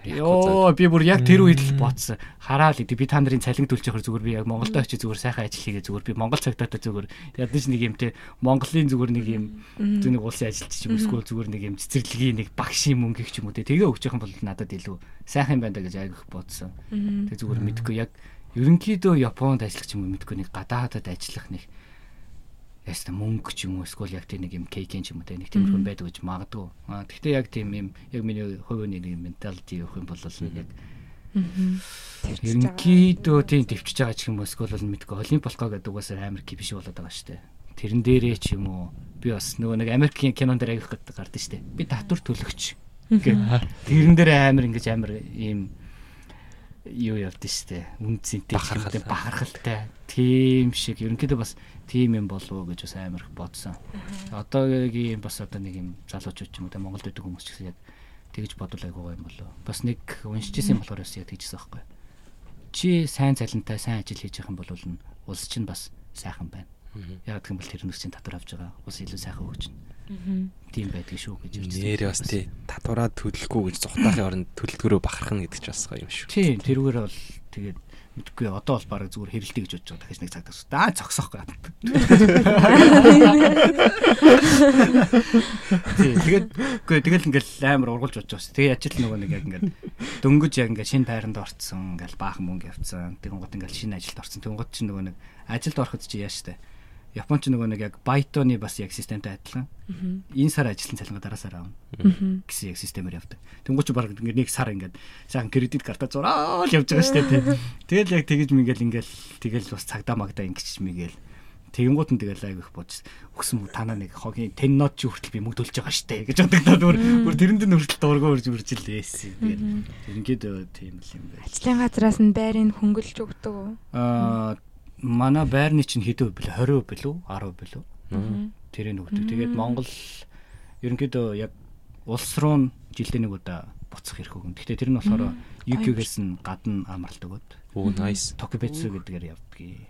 Йоо би бүр яг тэр үед л бодсон. Хараад идэв. Би та нарын цалин төлж явахаар зүгээр. Би яг Монголд очиж зүгээр сайхан ажил хийгээ зүгээр. Би Монгол цагтаатай зүгээр. Ядаж нэг юм те Монголын зүгээр нэг юм зөв нэг улсын ажилч юм эсвэл зүгээр нэг юм цэцэрлэгийн нэг багшийн мөнгө их ч юм уу те. Тэгээ өгч юм бол надад илүү сайхан байна да гэж айгүйх бодсон. Тэгээ зүгээр мэдгүй. Яг ерөнхийдөө Японд ажиллах ч юм мэдгүй нэг гадаадад ажиллах нэг яста мөнгө ч юм уу эсвэл яг тийм нэг юм кейкен ч юм уу те нэг тиймэрхүү байдаг гэж магадгүй. Аа гэхдээ яг тийм юм яг миний хувийн нэг менталити явах юм бол яг ерөнхийдөө тийм төвчж байгаа ч юм уу эсвэл мэдгүй олимпиалко гэдэг угаасаа амар ки биш болоод байгаа штэ. Тэрэн дээрээ ч юм уу би бас нөгөө нэг Америкийн кинон дээр аявих гэдэг гардаг штэ. Би татвар төлөгч. Тэрэн дээр амар ингэж амар ийм юу явдсан штэ. Үнцэнтэй Бахархал. бахархалтай. Тийм шиг ерөнхийдөө бас тийм юм болов уу гэж бас амар их бодсон. Одоогийн бас одоо нэг юм залуучууд ч юм уу те Монголд байдаг хүмүүс ч гэсэн яг тэгж бодвол айгуугаа юм болоо. Бас нэг уншижсэн юм болохоор бас яг тэгжсэн байхгүй. Чи сайн цалинтай сайн ажил хийж явах юм бол нь улс чинь бас сайхан байна. Яг гэх юм бол тэр нөхцөлийн татвар авч байгаа. Улс илүү сайхан өгч чинь. Тийм байдаг шүү гэж ярьж Нэрээ бас тий татвараа төлөхгүй гэж зүхтаахын оронд төлөлтгөрөө бахархна гэдэг ч бас гоё юм шүү. Тийм тэрүүгээр бол тэгээд мэдгүй одоо бол баг зүгээр хэрэлдэй гэж бодож байгаа дахиж нэг цаг тас. Аа цогсохгүй. Тийм тэгээд үгүй тэгэл ингээл амар ургуулж бодож байгаа. Тэгээ ажил нөгөө нэг яг ингээд дөнгөж яг ингээд шинэ тайранд орцсон ингээл баахан мөнгө явцсан. Тэгэн гот ингээл шинэ ажилд орцсон. Тэгэн гот чинь нөгөө нэг ажилд ороход чи яаш таа. Япон ч нөгөө нэг яг Baito-ны бас яг системтэй адилхан. Энэ сар ажилласан цалингаа дараа сар аавна гэсэн яг системээр явдаг. Тэнгуү чи баг ингээд нэг сар ингээд сайхан кредит карта зураал явж байгаа шүү дээ. Тэгэл яг тэгэж мигэл ингээл тэгэл бас цагдаа магдаа ингэч мигэл Тэгэнгუут нь тэгэл айгүйх бодож өгсөн танаа нэг хогийн 10 нот чи хүртэл би мөнгө төлж байгаа штэ гэж бодогдоод бүр бүр тэрэнд нь хүртэл дуургаа үрж үрж л байсан. Тэгээд ингээд тийм л юм байна. Ажлын газраас нь байрыг хөнгөлж өгдөг үү? Аа манай байрны чинь хэдэн бэлээ 20% билүү 10% билүү тэрийг өгдөг. Тэгээд Монгол ерөнхийдөө яг улс руу нь жилдээ нэг удаа буцах хэрэг өгөн. Гэхдээ тэр нь болохоор UQ-гээс нь гадна амралт өгöd. Оо nice. Токибетсу гэдгээр явдгийг.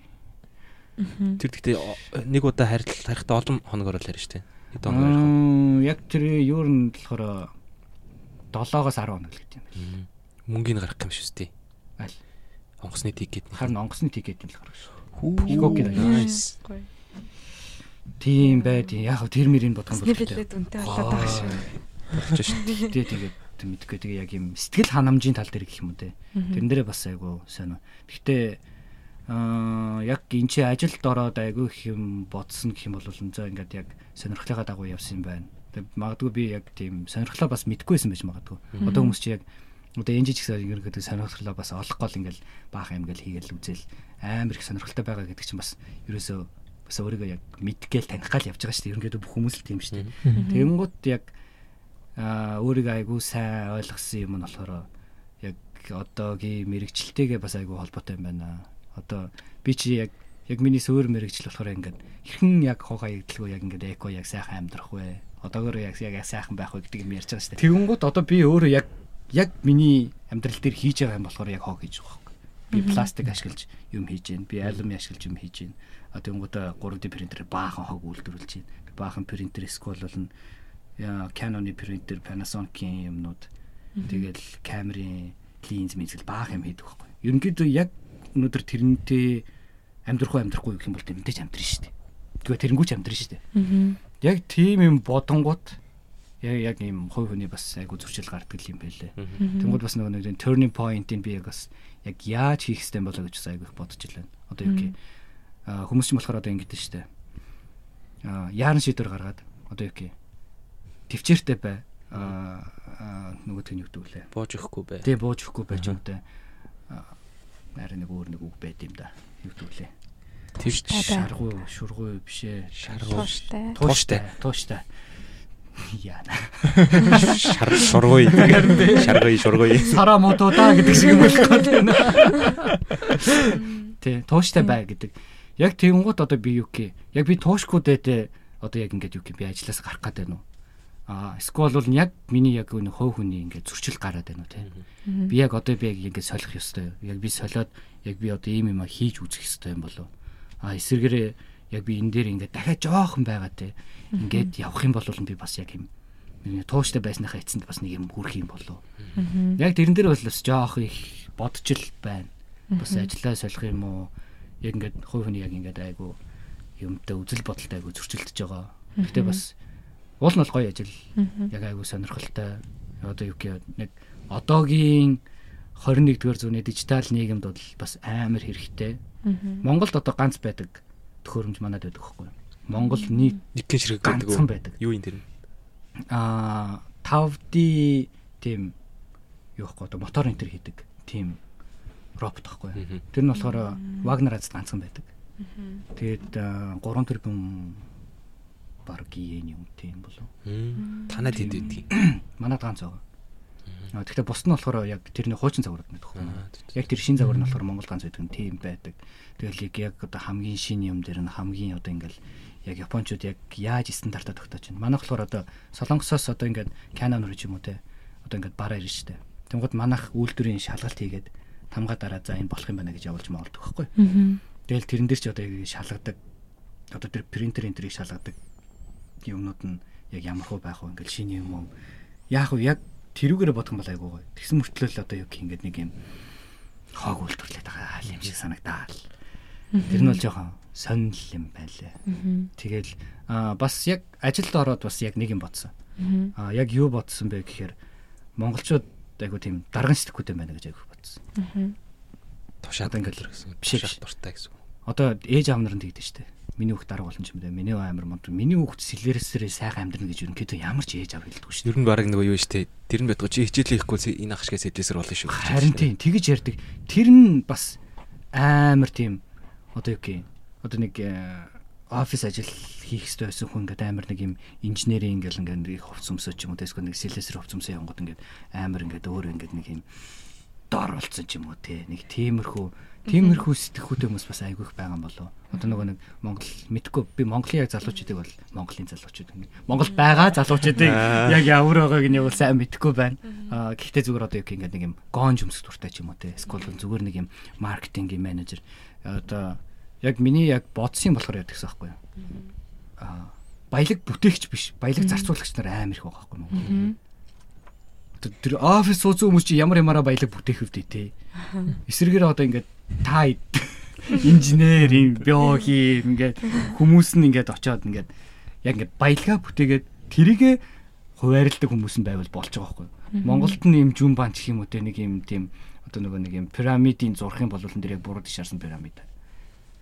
Тэр гэхдээ нэг удаа харилцал харихтаа олон хоногор л ярьж штэ. Хэд хоногор ярих вэ? Яг тэр юу нь болохоор 7-оос 10 хоног л гэдэг юм байна. Мөнгөний гарах юм шүү дээ. Аль? Онгоцны тикет. Харин онгоцны тикетийн л гарах шүү. Хүү. Пикокийн Nice. Тийм байд. Яг тэр мөрийг бодох юм бол Снэпэлээд үнтэй болоод байгаа шүү. Болж шүү. Тэгтээ тэгээд мэдгүй тэгээ яг юм сэтгэл ханамжийн тал дээр гэх юм уу те. Тэрэн дээрээ бас айгу сайн. Гэхдээ аа яг энэ чи ажилд ороод айгу их юм бодсон гэх юм бол зөө ингээд яг сонирхлынхаа дагуу явсан юм байна. Тэгээ магадгүй би яг тийм сонирхлоо бас мэдгүйсэн байж магадгүй. Одоо хүмүүс чи яг одоо энэ жижиг зэрэг сонирхлоо бас олох гол ингээл баах юм ингээл хийгээл үзэл амар их сонирхолтой байгаа гэдэг чинь бас ерөөсөө бас өөрийгөө яг мэдгээл танихгаал явж байгаа шүү дээ. Ерөнхийдөө бүх хүмүүс л тийм шүү дээ. Тэгэнгუთ яг өөрийгөө айгүй сайн ойлгосон юм нь болохоор яг одоогийн мэрэгчлэлтэйгээ бас айгүй холбоотой юм байна. Одоо би чи яг яг миний сөөр мэрэгчл болохоор ингээд хэрхэн яг хог хаягдлгүй яг ингээд эко яг сайхан амьдрах вэ? Одоогоор яг яг сайхан байх вэ гэдэг юм ярьж байгаа шүү дээ. Тэгэнгүүт одоо би өөрөө яг яг миний амьдрал дээр хийж байгаа юм болохоор яг хог хийж байгаа. Би пластик ашиглаж юм хийж гин. Би алюминий ашиглаж юм хийж гин. А тэгэнгүүтээ 3D принтер баахан хог үйлдвэрлэж гин. Би баахан принтер эсвэл бол яа Canon-ы принтер, Panasonic-ийн юмнууд тэгэл камерын линз мэзгэл баах юм хийдэг байхгүй. Ерөнхийдөө яг өнөөдөр тэрнтэй амьдрах уу амьдрахгүй гэх юм бол мэдээж амьдрын шүү дээ. Тэгвэл тэрэнгүүч амьдрын шүү дээ. Яг тийм юм бодонгууд яг яг ийм хувь хүний бас айгу зурчил гардаг юм байлээ. Тэнгүүд бас нөгөө нэг turning point-ийг би яг бас яг яаж хийх хэрэгтэй болоо гэж айгу их бодож илээ. Одоо юу гэх хүмүүс ч болохоор одоо ингэдэж штэ. Аа яаран шийдвэр гаргаад одоо юу гэх төвчээртэй бай. Аа нөгөө тэн юу гэдэг лээ. Бууж өгөхгүй бай. Тий бууж өгөхгүй байж юмтай. Нарийн нэг өөр нэг үг байд юм да. Юу гэдэг лээ. Тэвч шаргуу, шургуу бишээ. Шаргуу. Тууштай. Тууштай. Тууштай. Яна. Шар шургуй. Шаргуй шургуй. Сара мотода гэдэг шиг юм болох гэдэг. Тэ тууштай бай гэдэг. Яг тэгэнгუთ одоо би юу гэх. Яг би туушгүй дээдээ одоо яг ингэж юу гэх би ажлаас гарах гээд байна уу? Аа эсвэл бол яг миний яг энэ хов хүний ингэ зөрчил гараад байна уу те. Би яг одоо би яг ингэ солих ёстой. Яг би солиод яг би одоо ийм юм хийж үзэх ёстой юм болов. Аа эсвэргээрээ яг би энэ дээр ингээд дахиад жоохон байгаа те. Ингээд явах юм бол би бас яг юм тууштай байсныхаа эцэнд бас нэг юм хүрх юм болов. Яг тэрэн дээр бол бас жоох их бодож л байна. Бас ажиллаа солих юм уу? Яг ингээд хувь хүний яг ингээд айгу юмтай үзэл бодолтой айгу зөрчилдөж байгаа. Гэтэ бас уул нь бол гоё ажил. Яг айгу сонирхолтой. Одоо юу гэх нэг одоогийн 21-р зууны дижитал нийгэмд бол бас амар хэрэгтэй. Монголд одоо ганц байдаг төхөөрөмж манад байдаг байхгүй юу? Монгол нийт Нэгэн ширэг гэдэг ганцхан байдаг. Юу юм тэр? Аа 5D тийм юу байхгүй одоо мотор энтер хийдэг тийм робот байхгүй? Тэр нь болохоор Wagner аз ганцхан байдаг. Тэгээд 3 тэрбум баг yen юм тийм болов. Танад тэнд байдгийг. Манад ганц байгаа. Аа тэгэхээр бус нь болохоор яг тэрний хуучин загвар гэдэг юу? Яг тэр шин загвар нь болохоор Монгол ганц байдаг нь тийм байдаг. Тэгэл яг одоо хамгийн шин юм дээр нь хамгийн одоо ингээл яг японочууд яг яаж стандартаа тогтоож байна. Манайх болохоор одоо Солонгосоос одоо ингээд Canon руу ч юм уу те одоо ингээд бараа ирнэ штэ. Тэнгууд манайх үйлдвэрийн шалгалт хийгээд тамга дараа за энэ болох юм байна гэж явуулж маалдаг байхгүй. Тэгэл тэрэн дээр ч одоо шалгадаг одоо тэр принтер энтрийг шалгадаг юмнууд нь яг ямар хөө байх вэ ингээл шинэ юм уу. Яг уу яг тэрүүгээр бодох юм бол айгуу гоё. Тэгсэн мөртлөө л одоо юу гэх ингээд нэг юм хоог үйлдвэрлээд байгаа юм шиг санагдаа. Тэр нь бол жоохон сонирхол юм байлаа. Тэгэл бас яг ажилд ороод бас яг нэг юм бодсон. Аа яг юу бодсон бэ гэхээр монголчууд айгу тийм дарган сэтгэхүйтэй байна гэж айгу бодсон. Тушаад гэсэн. Биш Тушаад дуртай гэсэн. Одоо ээж аав нар нь тэгдэж штэ. Миний хүүхд дарга болно ч юм даа. Миний аамар мод. Миний хүүхд сэлэрсэрээ сайхан амьдрна гэж ерөнхийдөө ямар ч ээж аав хэлдэггүй штэ. Ер нь баг нөгөө юу штэ. Тэр нь байтгаа чи хичээлээ ихгүй энэ ах шигээс сэтлэсэр болно шүү. Харин тийм тэгэж ярьдаг. Тэр нь бас амар тийм одоо юу гэх юм. Одоо нэг офис ажил хийх хэрэгтэй байсан хүн ингээд амар нэг юм инженерийн ингээл ингээд нэг хувц өмсөө ч юм уу эсвэл нэг сэлэсэр хувц өмсөө янгууд ингээд амар ингээд өөр ингээд нэг юм дор болцсон ч юм уу те нэг тиймэрхүү тиймэрхүү сэтгэхүйтэй хүмүүс бас айгүйх байгаа юм болов одоо нөгөө нэг Монгол мэдгүй би Монголын яг залуучуудыг бол Монголын залуучууд ингэ Монгол байгаа залуучуудыг яг ямар байгааг нь бол сайн мэдгүй байна. А гэхдээ зүгээр одоо яг ингээд нэг юм гонж өмсөх туртай ч юм уу те эсвэл зүгээр нэг юм маркетингийн менежер одоо яг миний яг бодсон болохоор яддаг гэсэн байхгүй юу? А баялаг бүтээгч биш. Баялаг зарцуулагч нар амар их байгаа байхгүй юу? Тэр офис суусан хүмүүс чи ямар ямаараа баялаг бүтээх өвдөө те. Эсвэргээр одоо ингээд та инженер юм биологи ингээд хүмүүс нь ингээд очиод ингээд яг ингээд баялгаа бүтээгээд тэрийгэ хуваарилдаг хүмүүс нь байвал болж байгаа байхгүй. Монголд нь юм жүн банч гэх юм уу те нэг юм тийм одоо нөгөө нэг юм пирамидын зурх юм бол энэ дээр яг буруу тишаарсан пирамид.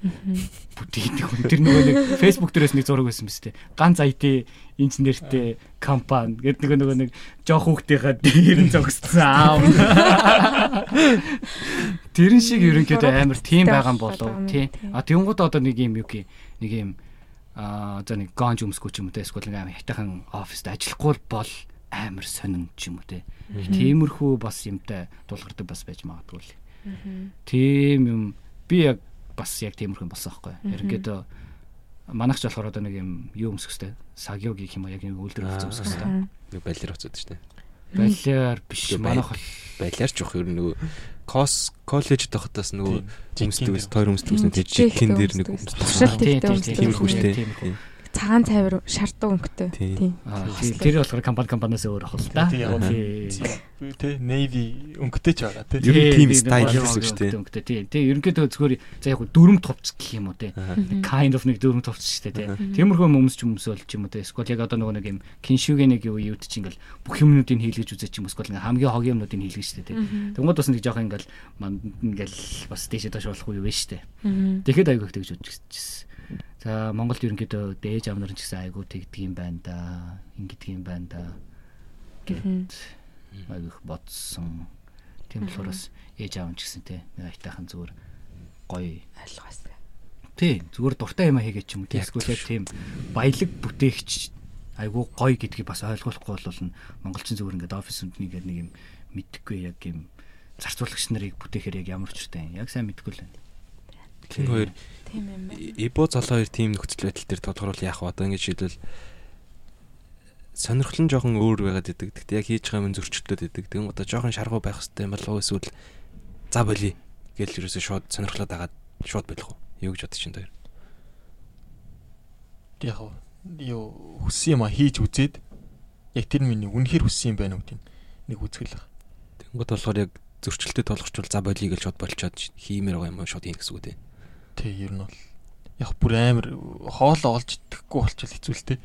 Бүтээдэг хүн. Тэр нөгөө нэг Facebook дээрээс нэг зураг байсан биз дээ. Ганц IT инженертэй компани гэдэг нөгөө нөгөө нэг жоох хүүхдийнхаа дээр нь зогссон аав. Тэрэн шиг ерөнхийдөө амар тийм байгаа болов тий. А тэнгууд одоо нэг юм юу гэх нэг юм аа за нэг гонж өмсгөө ч юм уу эсвэл нэг амар хятахан оффист ажиллахгүй бол амар сонин ч юм уу те. Тиймэрхүү бас юмтай дуулгардаг бас байж магадгүй л. Тийм юм би яг бас яг тиймэрхүү болсон байхгүй. Ерөнхийдөө манайх ч болохоор одоо нэг юм юу өмсөхтэй. Сагио гэх юм уу яг нэг үйлдвэр хөцөн өмсөхтэй. Нэг балер уцаад штэ. Балер биш манайх бол балер ч их ер нь нөгөө кос коллеж тахтаас нөгөө өмсдөгс тойр өмсдөгс нэг жигхэн дээр нэг өмсдөг. Тиймэрхүү штэ цагаан цайвар шартуу өнгөтэй. Тийм. Тэр болохоор компани компаниас өөр ах л да. Тэ Navy өнгөтэй ч байгаа тий. Ер нь team style гэсэн үг шүү дээ. Өнгөтэй тий. Тэ ерөнхийдөө зөвхөр за яг дөрөм товч гэх юм уу тий. Kind of нэг дөрөм товч шүү дээ тий. Тиймэрхүү хүмүүс ч өмсөөл ч юм уу тий. Эсвэл яг одоо нөгөө нэг юм киншүгэ нэг юу юуд чи ингээл бүх юмнуудыг хийлгэж үзэж юм эсвэл хамгийн хогийн юмнуудыг хийлгэж шүү дээ тий. Тэнгууд бас нэг жоох ингээл ингээл бас дээшээ доош болохгүй юу вэ шүү дээ. Тэгэхэд аяг их тэгж үзчихсэн. За Монголд ерөнхийдөө дээж ам нар ч гэсэн айгуу тэгдэг юм байна да. Ингэдэг юм байна да. Гэт айгуух бодсон. Тийм болохоор бас ээж аав ч гэсэн те нэг айтайхан зүгээр гоё ойлгоосаа. Тий зүгээр дуртай юм хийгээ ч юм яг тийм баялаг бүтээгч айгуу гоё гэдгийг бас ойлгуулахгүй бол монголчин зүгээр ингээд офис үнднийг нэг юм мэдхгүй яг юм зарцуулагч нарыг бүтээхээр яг ямар ч үстэй яг сайн мэдгүй л байна. Тин хоёр Тийм юм байна. Ибо золоо хоёр тийм нөхцөл байдал дээр тодорхойлол яах вэ? Одоо ингэж шийдвэл сонирхол нь жоохон өөр байгаад идэг. Гэхдээ яг хийж байгаа юм зөрчлөлтөд идэг. Тэгэн одоо жоохон шаргуу байх хэрэгтэй юм болов уу эсвэл за болий гэж юусоо шууд сонирхлоод агаад шууд болох уу? Юу гэж бодож чинь хоёр. Яг юу хүссэн юм а хийж үзээд яг тэр миний үнэхээр хүссэн юм байна уу гэдэг нэг үзгэл баг. Тэнгод болохоор яг зөрчлөлтөд толгочвол за болий гэж шууд болчоод хиймээр байгаа юм шууд хийн гэсэн үг үү? Тий, ер нь бол яг бүр амар хоолоо олж идэхгүй болчихвол хэцүү л тээ.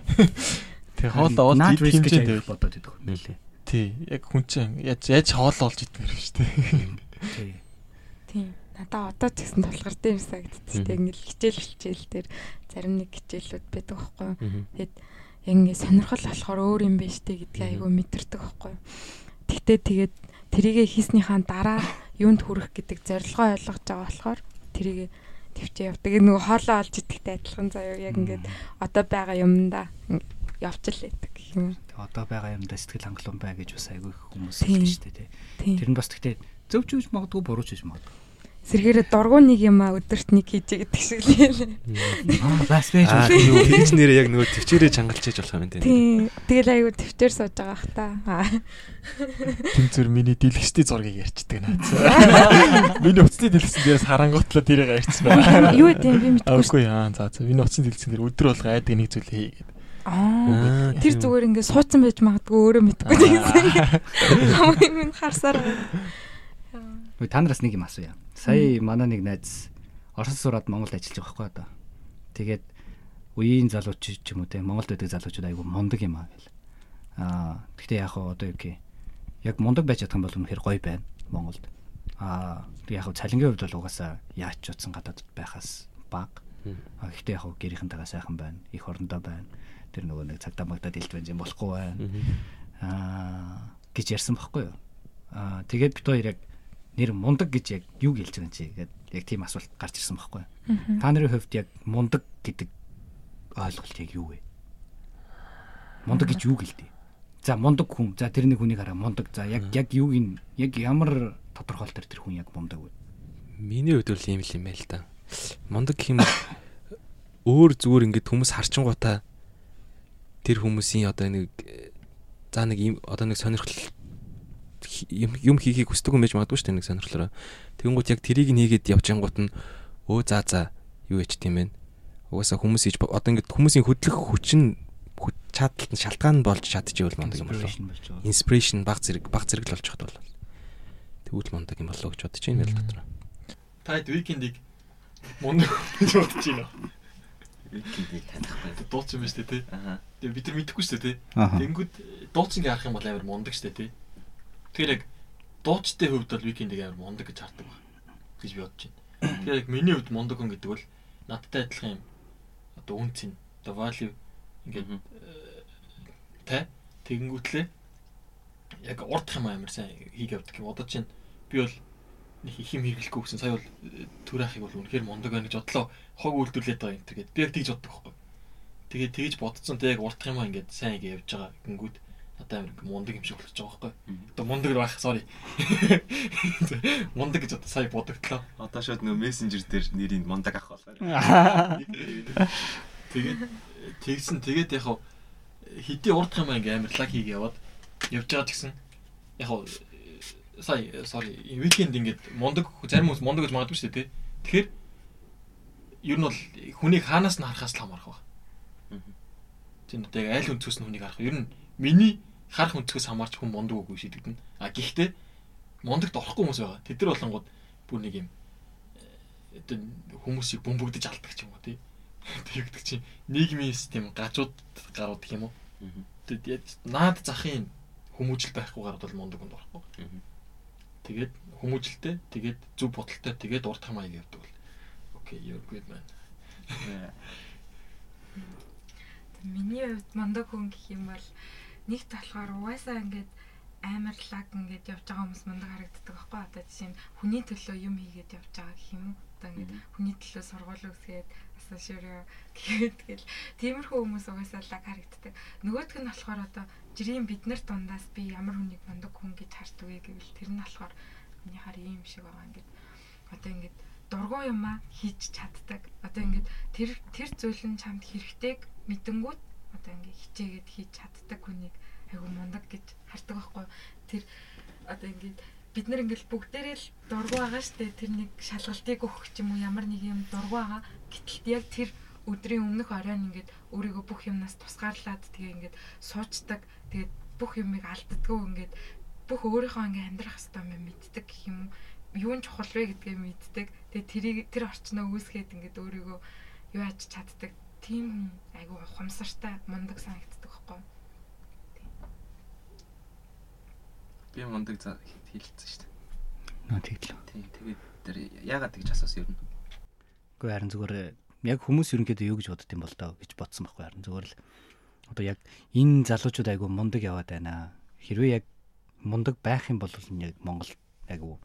Тэгээ хоолоо олж идэх хэмжээнд бодоод идэх юм лээ. Тий, яг хүн чинь яаж яаж хоолоо олж идэх юм шүү дээ. Тий. Тий. Надаа одоо ч гэсэн тулгард юм санагдчих тийм ингээл хичээл хичээл дээр зарим нэг хичээлүүд байдаг байхгүй юу. Тэгэд яг ингээ сонирхол болохоор өөр юм байна штэ гэдгийг айгүй мэдэрдэг байхгүй юу. Тэгтээ тэгээд тэрийгэ хийснийхаа дараа юунд хүрэх гэдэг зорилгоо ойлгож байгаа болохоор тэрийгэ төвчөө явдаг. Нөгөө хоолоо олж идэхтэй адилхан заяа яг ингээд одоо байгаа юмдаа явчил байдаг гэх юм. Одоо байгаа юмдаа сэтгэл хангалуун бай гэж бас айгүй хүмүүс хэлдэг шүү дээ. Тэр нь бас тэгтээ зөв ч үж магадгүй буруу ч үж магадгүй сэргээрээ дургуун нэг юм а өдөрт нэг хийж гэдэг шиг л. Аа бас байж үү. Юу тэгж нэрээ яг нөгөө төвчээрээ чангалж хийж болох юм тийм. Тийм. Тэгэл айгу төвчээр сууж байгаа х та. Тэмцэр миний дэлгэцтэй зургийг ярьчдаг наа. Миний уцны дэлгэцэн дээрээс харангуутлаа тэрийг ярьсан байна. Юу гэдэм би мэдгүй. Үгүй яа за за миний уцны дэлгэцэн дээр өдөр болго айдаг нэг зүйл хий гэдэг. Аа тэр зүгээр ингээд суудсан байж магадгүй өөрөө мэдгүй гэсэн. Хамгийн минь харсаар. Та нараас нэг юм асууя. Сая манай нэг найз Орос сураад Монголд ажиллаж байгаа байхгүй одоо. Тэгээд үеийн залууч ч юм уу те Монголд байдаг залуучууд айгүй мундаг юм аа гэл. Аа гэхдээ яг хаа одоо юу гэх яг мундаг байж чадах юм бол үнэхээр гоё байна Монголд. Аа яг хаа цалингийн хувьд бол угаасаа яаж ч утсан гадаадд байхаас бага. Аа гэхдээ яг хаа гэрийнхэнтэйгээ сайхан байна. Их орондоо байна. Тэр нөгөө нэг цагдаа магдаад илт байна юм болохгүй байна. Аа гэж ярьсан бохгүй юу? Аа тэгээд бид хоёр яг нэр мундаг гэж яг юу гэлж байгаа юм чи гэдэг яг тийм асуулт гарч ирсэн байхгүй. Та нарын хувьд яг мундаг гэдэг ойлголт яг юу вэ? Мундаг гэж юу гэлтэй? За мундаг хүн. За тэрний хүнийг хараа мундаг. За яг яг юуг нь яг ямар тодорхойлолтоор тэр хүн яг мундаг вэ? Миний хувьд бол ийм л юм байл та. Мундаг гэх юм өөр зүгээр ингээд хүмүүс харчингуудаа тэр хүмүүсийн одоо нэг за нэг одоо нэг сонирхол юм хийхийг хүсдэг юм байж магадгүй шүү дээ нэг сонирхлороо. Тэгэнгუთ яг тэрийг нь хийгээд явж ангууд нь өө за за юу яч тийм бэ? Угаасаа хүмүүс хийж одоо ингээд хүмүүсийн хөдлөх хүчин чадалт нь шалтгаан болж чадчихвэл мундаг юм болоо. Inspiration баг зэрэг баг зэрэг л болж хад бол. Тэгвэл мундаг юм болоо гэж бодож байна л дотор. Таад викендийг мундаг гэж бодож байна. Викиндийг таних байна. Дууц юм шүү дээ тий. Аа. Тэгээ бид нар мэдэхгүй шүү дээ тий. Тэнгүүд дууцингээ харах юм бол амар мундаг шүү дээ тий. Тэгэхээр яг дуучтай хувьд бол викиндийг амар мундаг гэж хардаг баг. гэж би бодож байна. Тэгэхээр яг миний хувьд мундаг хүн гэдэг бол надтай адилхан юм одоо үнц нь одоо value ингээд Мгм. тэ тэгэнгүүтлээ яг урдах юм амар сайн хийг явдаг юм. Одоо чинь би бол нэг их юм хэрэглэхгүй гэсэн сая бол э, төр ахыг бол үнэхээр мундаг байна гэж бодлоо хог үйлдвэрлээд байгаа юм тэр гээд би яг тэгж боддог байхгүй. Тэгээд тэгж бодцсон тэ яг урдах юм аа ингээд сайн ингэ явж байгаа гингүүд амар ингээ мундаг юм шиг болчихж байгаа байхгүй. Одоо мундаг байх sorry. Мундаг гэж одоо сая бодогдлоо. Одоо шууд нөө мессенжер дээр нэрийг мундаг ах болохоор. Тэгээд тэгсэн тэгээд яг хэдий урдах юм аа ингээ амар лаг хийг яваад явж байгаа ч гэсэн яг сая sorry викенд ингээд мундаг зарим хүмүүс мундаг гэж магадгүй шүү дээ. Тэгэхээр ер нь бол хүнийг хаанаас нь харахаас л хамаарах. Мгм. Тийм үү яг аль өнцгөөс нь хүнийг харах. Ер нь миний харах өнцгөөс хамаарч хүн мундаг үгүй шийдэгдэнэ. А гэхдээ мундагт орохгүй хүмүүс байгаа. Тэд нар болонгууд бүр нэг юм э, одоо хүмүүсийг бөмбөгдөж алдаг ч юм уу тий. Тэгдэг чинь нийгмийн систем гажууд гарууд гэх юм уу. Тэгээд яд- наад захын хүмүүжил байхгүй гарууд бол мундаг хүнд орохгүй. Тэгээд хүмүүжилтэй, тэгээд зөв бодолтой, тэгээд урт хамааг явдаг бол. Окей, you're good man. Миний хувьд мундаг хүн гэх юм бол нэгт болохоор угаасаа ингээд амар лаг ингээд явж байгаа хүмүүс мундаг харагддаг байхгүй одоо жишээ нь хүний төлөө юм хийгээд явж байгаа гэх юм уу? Одоо ингээд хүний төлөө сургууль үсгээд асуушроо гэхэд тэгэл тиймэрхүү хүмүүс угаасаа лаг харагддаг. Нөгөөх нь болохоор одоо жирийн бид нар дундаас би ямар хүнийг мундаг хүн гэж хардаг вэ гэвэл тэр нь болохоор миний хар ийм шиг байгаа ингээд. Одоо ингээд дургуун юмаа хийж чаддаг. Одоо ингээд тэр тэр зүйл нь чамд хэрэгтэйг мэдэнгүүт одоо ингээд хичээгээд хийж чаддаг хүнийг айгу мундаг гэж хардаг байхгүй? Тэр одоо ингээд бид нар ингээд бүгдээрээ л дургу байгаа штэ тэр нэг шалгалтыг өгөх ч юм уу ямар нэг юм дургу байгаа. Гэтэл яг тэр өдрийн өмнөх оройн ингээд өөрийгөө бүх юмнаас тусгаарлаад тэгээ ингээд суучдаг. Тэгээд бүх юмыг алддаггүй ингээд бүх өөрийнхөө ингээд амьдрах хэвээр юм мэддэг гэх юм юу нь чухал вэ гэдгээ мэддэг. Тэгээ тэрийг тэр орчноо үүсгээд ингээд өөрийгөө юу аж чаддаг. Тийм айгу ухамсартай мундаг санагддаг байхгүй? Би мундаг за хэлсэн шүү дээ. Наа тэглээ. Тий, тэгээд тэр яагаад тэгж асуусан юм? Гэхдээ харин зүгээр яг хүмүүс ерөнхийдөө юу гэж бодд юм бол доо гэж бодсон байхгүй харин зүгээр л одоо яг энэ залуучууд айгу мундаг яваад байна. Хэрвээ яг мундаг байх юм бол яг Монгол айгу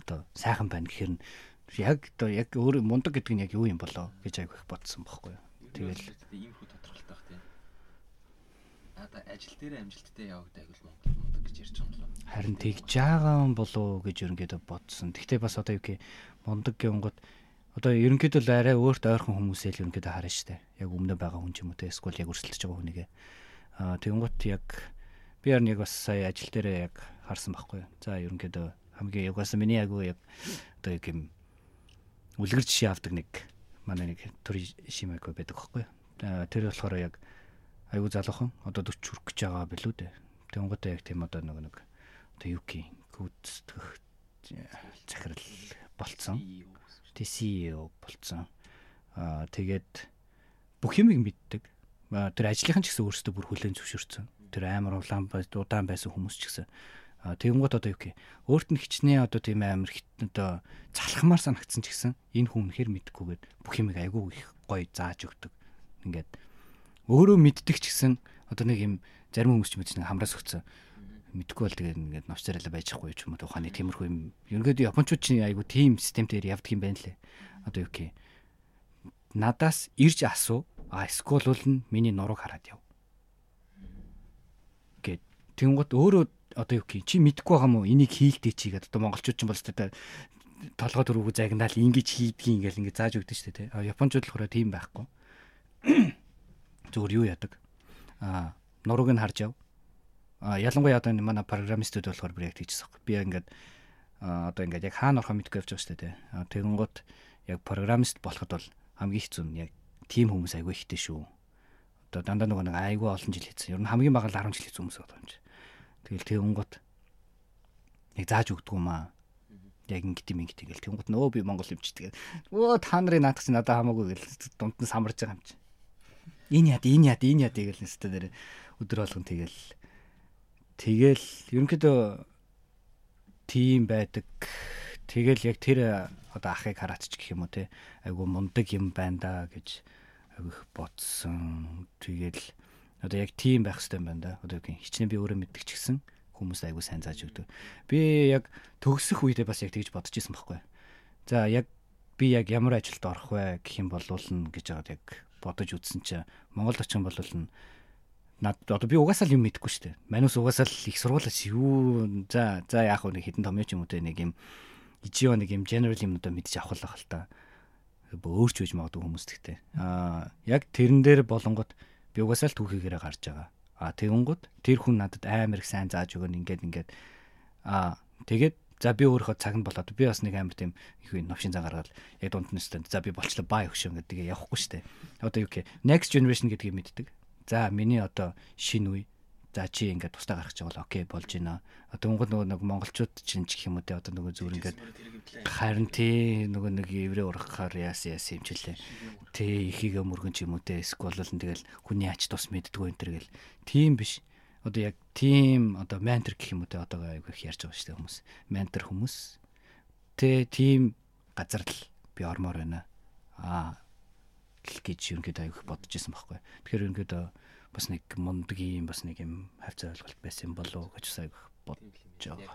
одоо сайхан байна гэхээр нь яг одоо яг өөр мундаг гэдэг нь яг юу юм болоо гэж айгу их бодсон байхгүй юу. Тэгэл ийм хүү тодорхойлтойх тий. Надаа ажил дээр амжилттай явагдаа гэвэл Монгол мундаг гэж ярьж байгаа юм болоо. харин тэгж байгаа юм болоо гэж ерөнхийдөө бодсон. Гэхдээ бас одоо юу гэх мундаг гэнгүүт одоо ерөнхийдөө л арай өөрт ойрхон хүмүүсээ л ерөнхийдөө харна штэ. Яг өмнө байгаа хүн ч юм уу те эсвэл яг өрсөлдөж байгаа хүнийгээ. Аа тэгэнгүүт яг би яг бас сая ажил дээрээ яг харсан байхгүй. За ерөнхийдөө хамгийн яг бас миний агуу яг одоо яг юм үлгэр жишээ авдаг нэг манай нэг төр шимэко байдаг байхгүй Тэр болохоор яг аюу залуухан одоо 40 хүрэх гэж байгаа билүү дээ. Тэнгуудаа яг тийм одоо нэг нэг одоо юу гэх гүйцэтгэх захирал болцсон. Тэ CEO болцсон. Аа тэгээд бүх юмыг мэддэг. Тэр ажлынхан ч гэсэн өөрсдөө бүр хүлэн зөвшөөрсөн. Тэр амар улаан удаан байсан хүмүүс ч гэсэн. Тэгэнгүүт одоо юу гэх өөрт нь хичнээн одоо тийм амар одоо залхамаар санагдсан ч гэсэн энэ хүн үнэхээр мэдгүйгээд бүх юмыг айгүй их гоё зааж өгдөг. Ингээд өөрөө мэддэг ч гэсэн одоо нэг юм зарим хүмүүс ч мэдсэн нэг хамраас өгцөн мэдхгүй бол тэгээд ингээд новч царайлаа байжахгүй ч юм уу ухааны тиймэрхүү юм. Ерөнхийдөө японочууд чинь айгу тийм системээр явдаг юм байна лээ. Одоо юу гэх надаас ирж асуу а скул бол нь миний нурууг хараад яв. Гэт тэнгууд өөрөө одоо юу гэх чи мэдхгүй байгаа мó энийг хийлдэй чи гэдэг одоо монголчууд ч юм бол өстой толгой дөрвөө загнаал ингэж хийдгийг ингээл ингэ зааж өгдөө шүү дээ. А японочууд болохоор тийм байхгүй. Зүгээр юу яадаг? А нурууг нь харж яв. А ялангуяа одоо энэ манай программистууд болохоор бүр яг тийчсэн. Би ингээд одоо ингээд яг хаана орохоо мэдгүй явж байгаа шүү дээ. А тэгэнгუთ яг программист болоход бол хамгийн хэцүү нь яг тим хүмүүс айгүй ихтэй шүү. Одоо дандаа нөгөө нэг айгүй олон жил хийсэн. Ер нь хамгийн бага л 10 жил хийсэн хүмүүс байгаа юм чи. Тэгэл тэгэнгут яг зааж өгдөг юм аа. Яг ингэт юм ингэ тэгэл тэгэнгут нөө би Монгол юм чи тэгээд өө та нарын наадах чинь надад хамаагүй гэл дунд нь самарж байгаа юм чи. Энэ яд энэ яд энэ яд тэгэл нэстэ дээр өдөр болгон тэгэл тэгэл ерөнхийдөө тийм байдаг. Тэгэл яг тэр одоо ахыг хараач гэх юм уу те айгу мундаг юм байна да гэж айгу бодсон. Тэгэл одоо яг тим байх хэрэгтэй юм байна да. Одоо хичнээн би өөрөө мэддэг ч гэсэн хүмүүс айгу сайн зааж өгдөг. Би яг төгсөх үедээ бас яг тэгж бодож исэн байхгүй. За яг би яг ямар ажилд орох вэ гэх юм болуулна гэж байгаад яг бодож үзсэн чинь Монголд очих юм бол над одоо би угаасаа л юм мэдэхгүй шүү дээ. Манус угаасаа л их сургуулаач юу за за яах вэ хитэн том юм уу те нэг юм ижио нэг юм general юмудаа мэдчих авах л хэл та. Өөрч үж магадгүй хүмүүс тэгтэй. Аа яг тэрэн дээр болонгот би угаасаа л түүхийгээрээ гарч байгаа. Аа тэгэнгүүт тэр хүн надад амар их сайн зааж өгөн ингээд ингээд аа тэгээд за би өөрөө цаг нь болоод би бас нэг амар тийм их үе новшин зан гаргаад яг дунд нь өстөнд за би болчлоо бай өгшөө гэдэг явахгүй штэ. Одоо юу гэх next generation гэдгийг мэддэг. За миний одоо шинэ үе. За чи ингээд тусдаа гарах гэж бол окей болж байна. Монгол нөгөө нэг монголчууд чинь ч гэх юм уу те одоо нөгөө зүгээр ингээд харин тий нөгөө нэг еврей урахаар яасан яасан юм чилээ. Тий ихийг мөргөн ч юм уу те эсвэл л тэгэл хүний ач тус мэддгүү энэ төр гэл. Тийм биш. Одоо яг тийм одоо ментор гэх юм уу те одоо айгүй их ярьж байгаа шүү дээ хүмүүс. Ментор хүмүүс. Тэ тийм газар л би ормоор байна. Аа гэж ерөнхийдөө аяг бодож исэн байхгүй. Тэгэхээр ерөнхийдөө бас нэг мундаг юм бас нэг юм хавцаа ойлголт байсан болов гэж аяг бодож байгаа.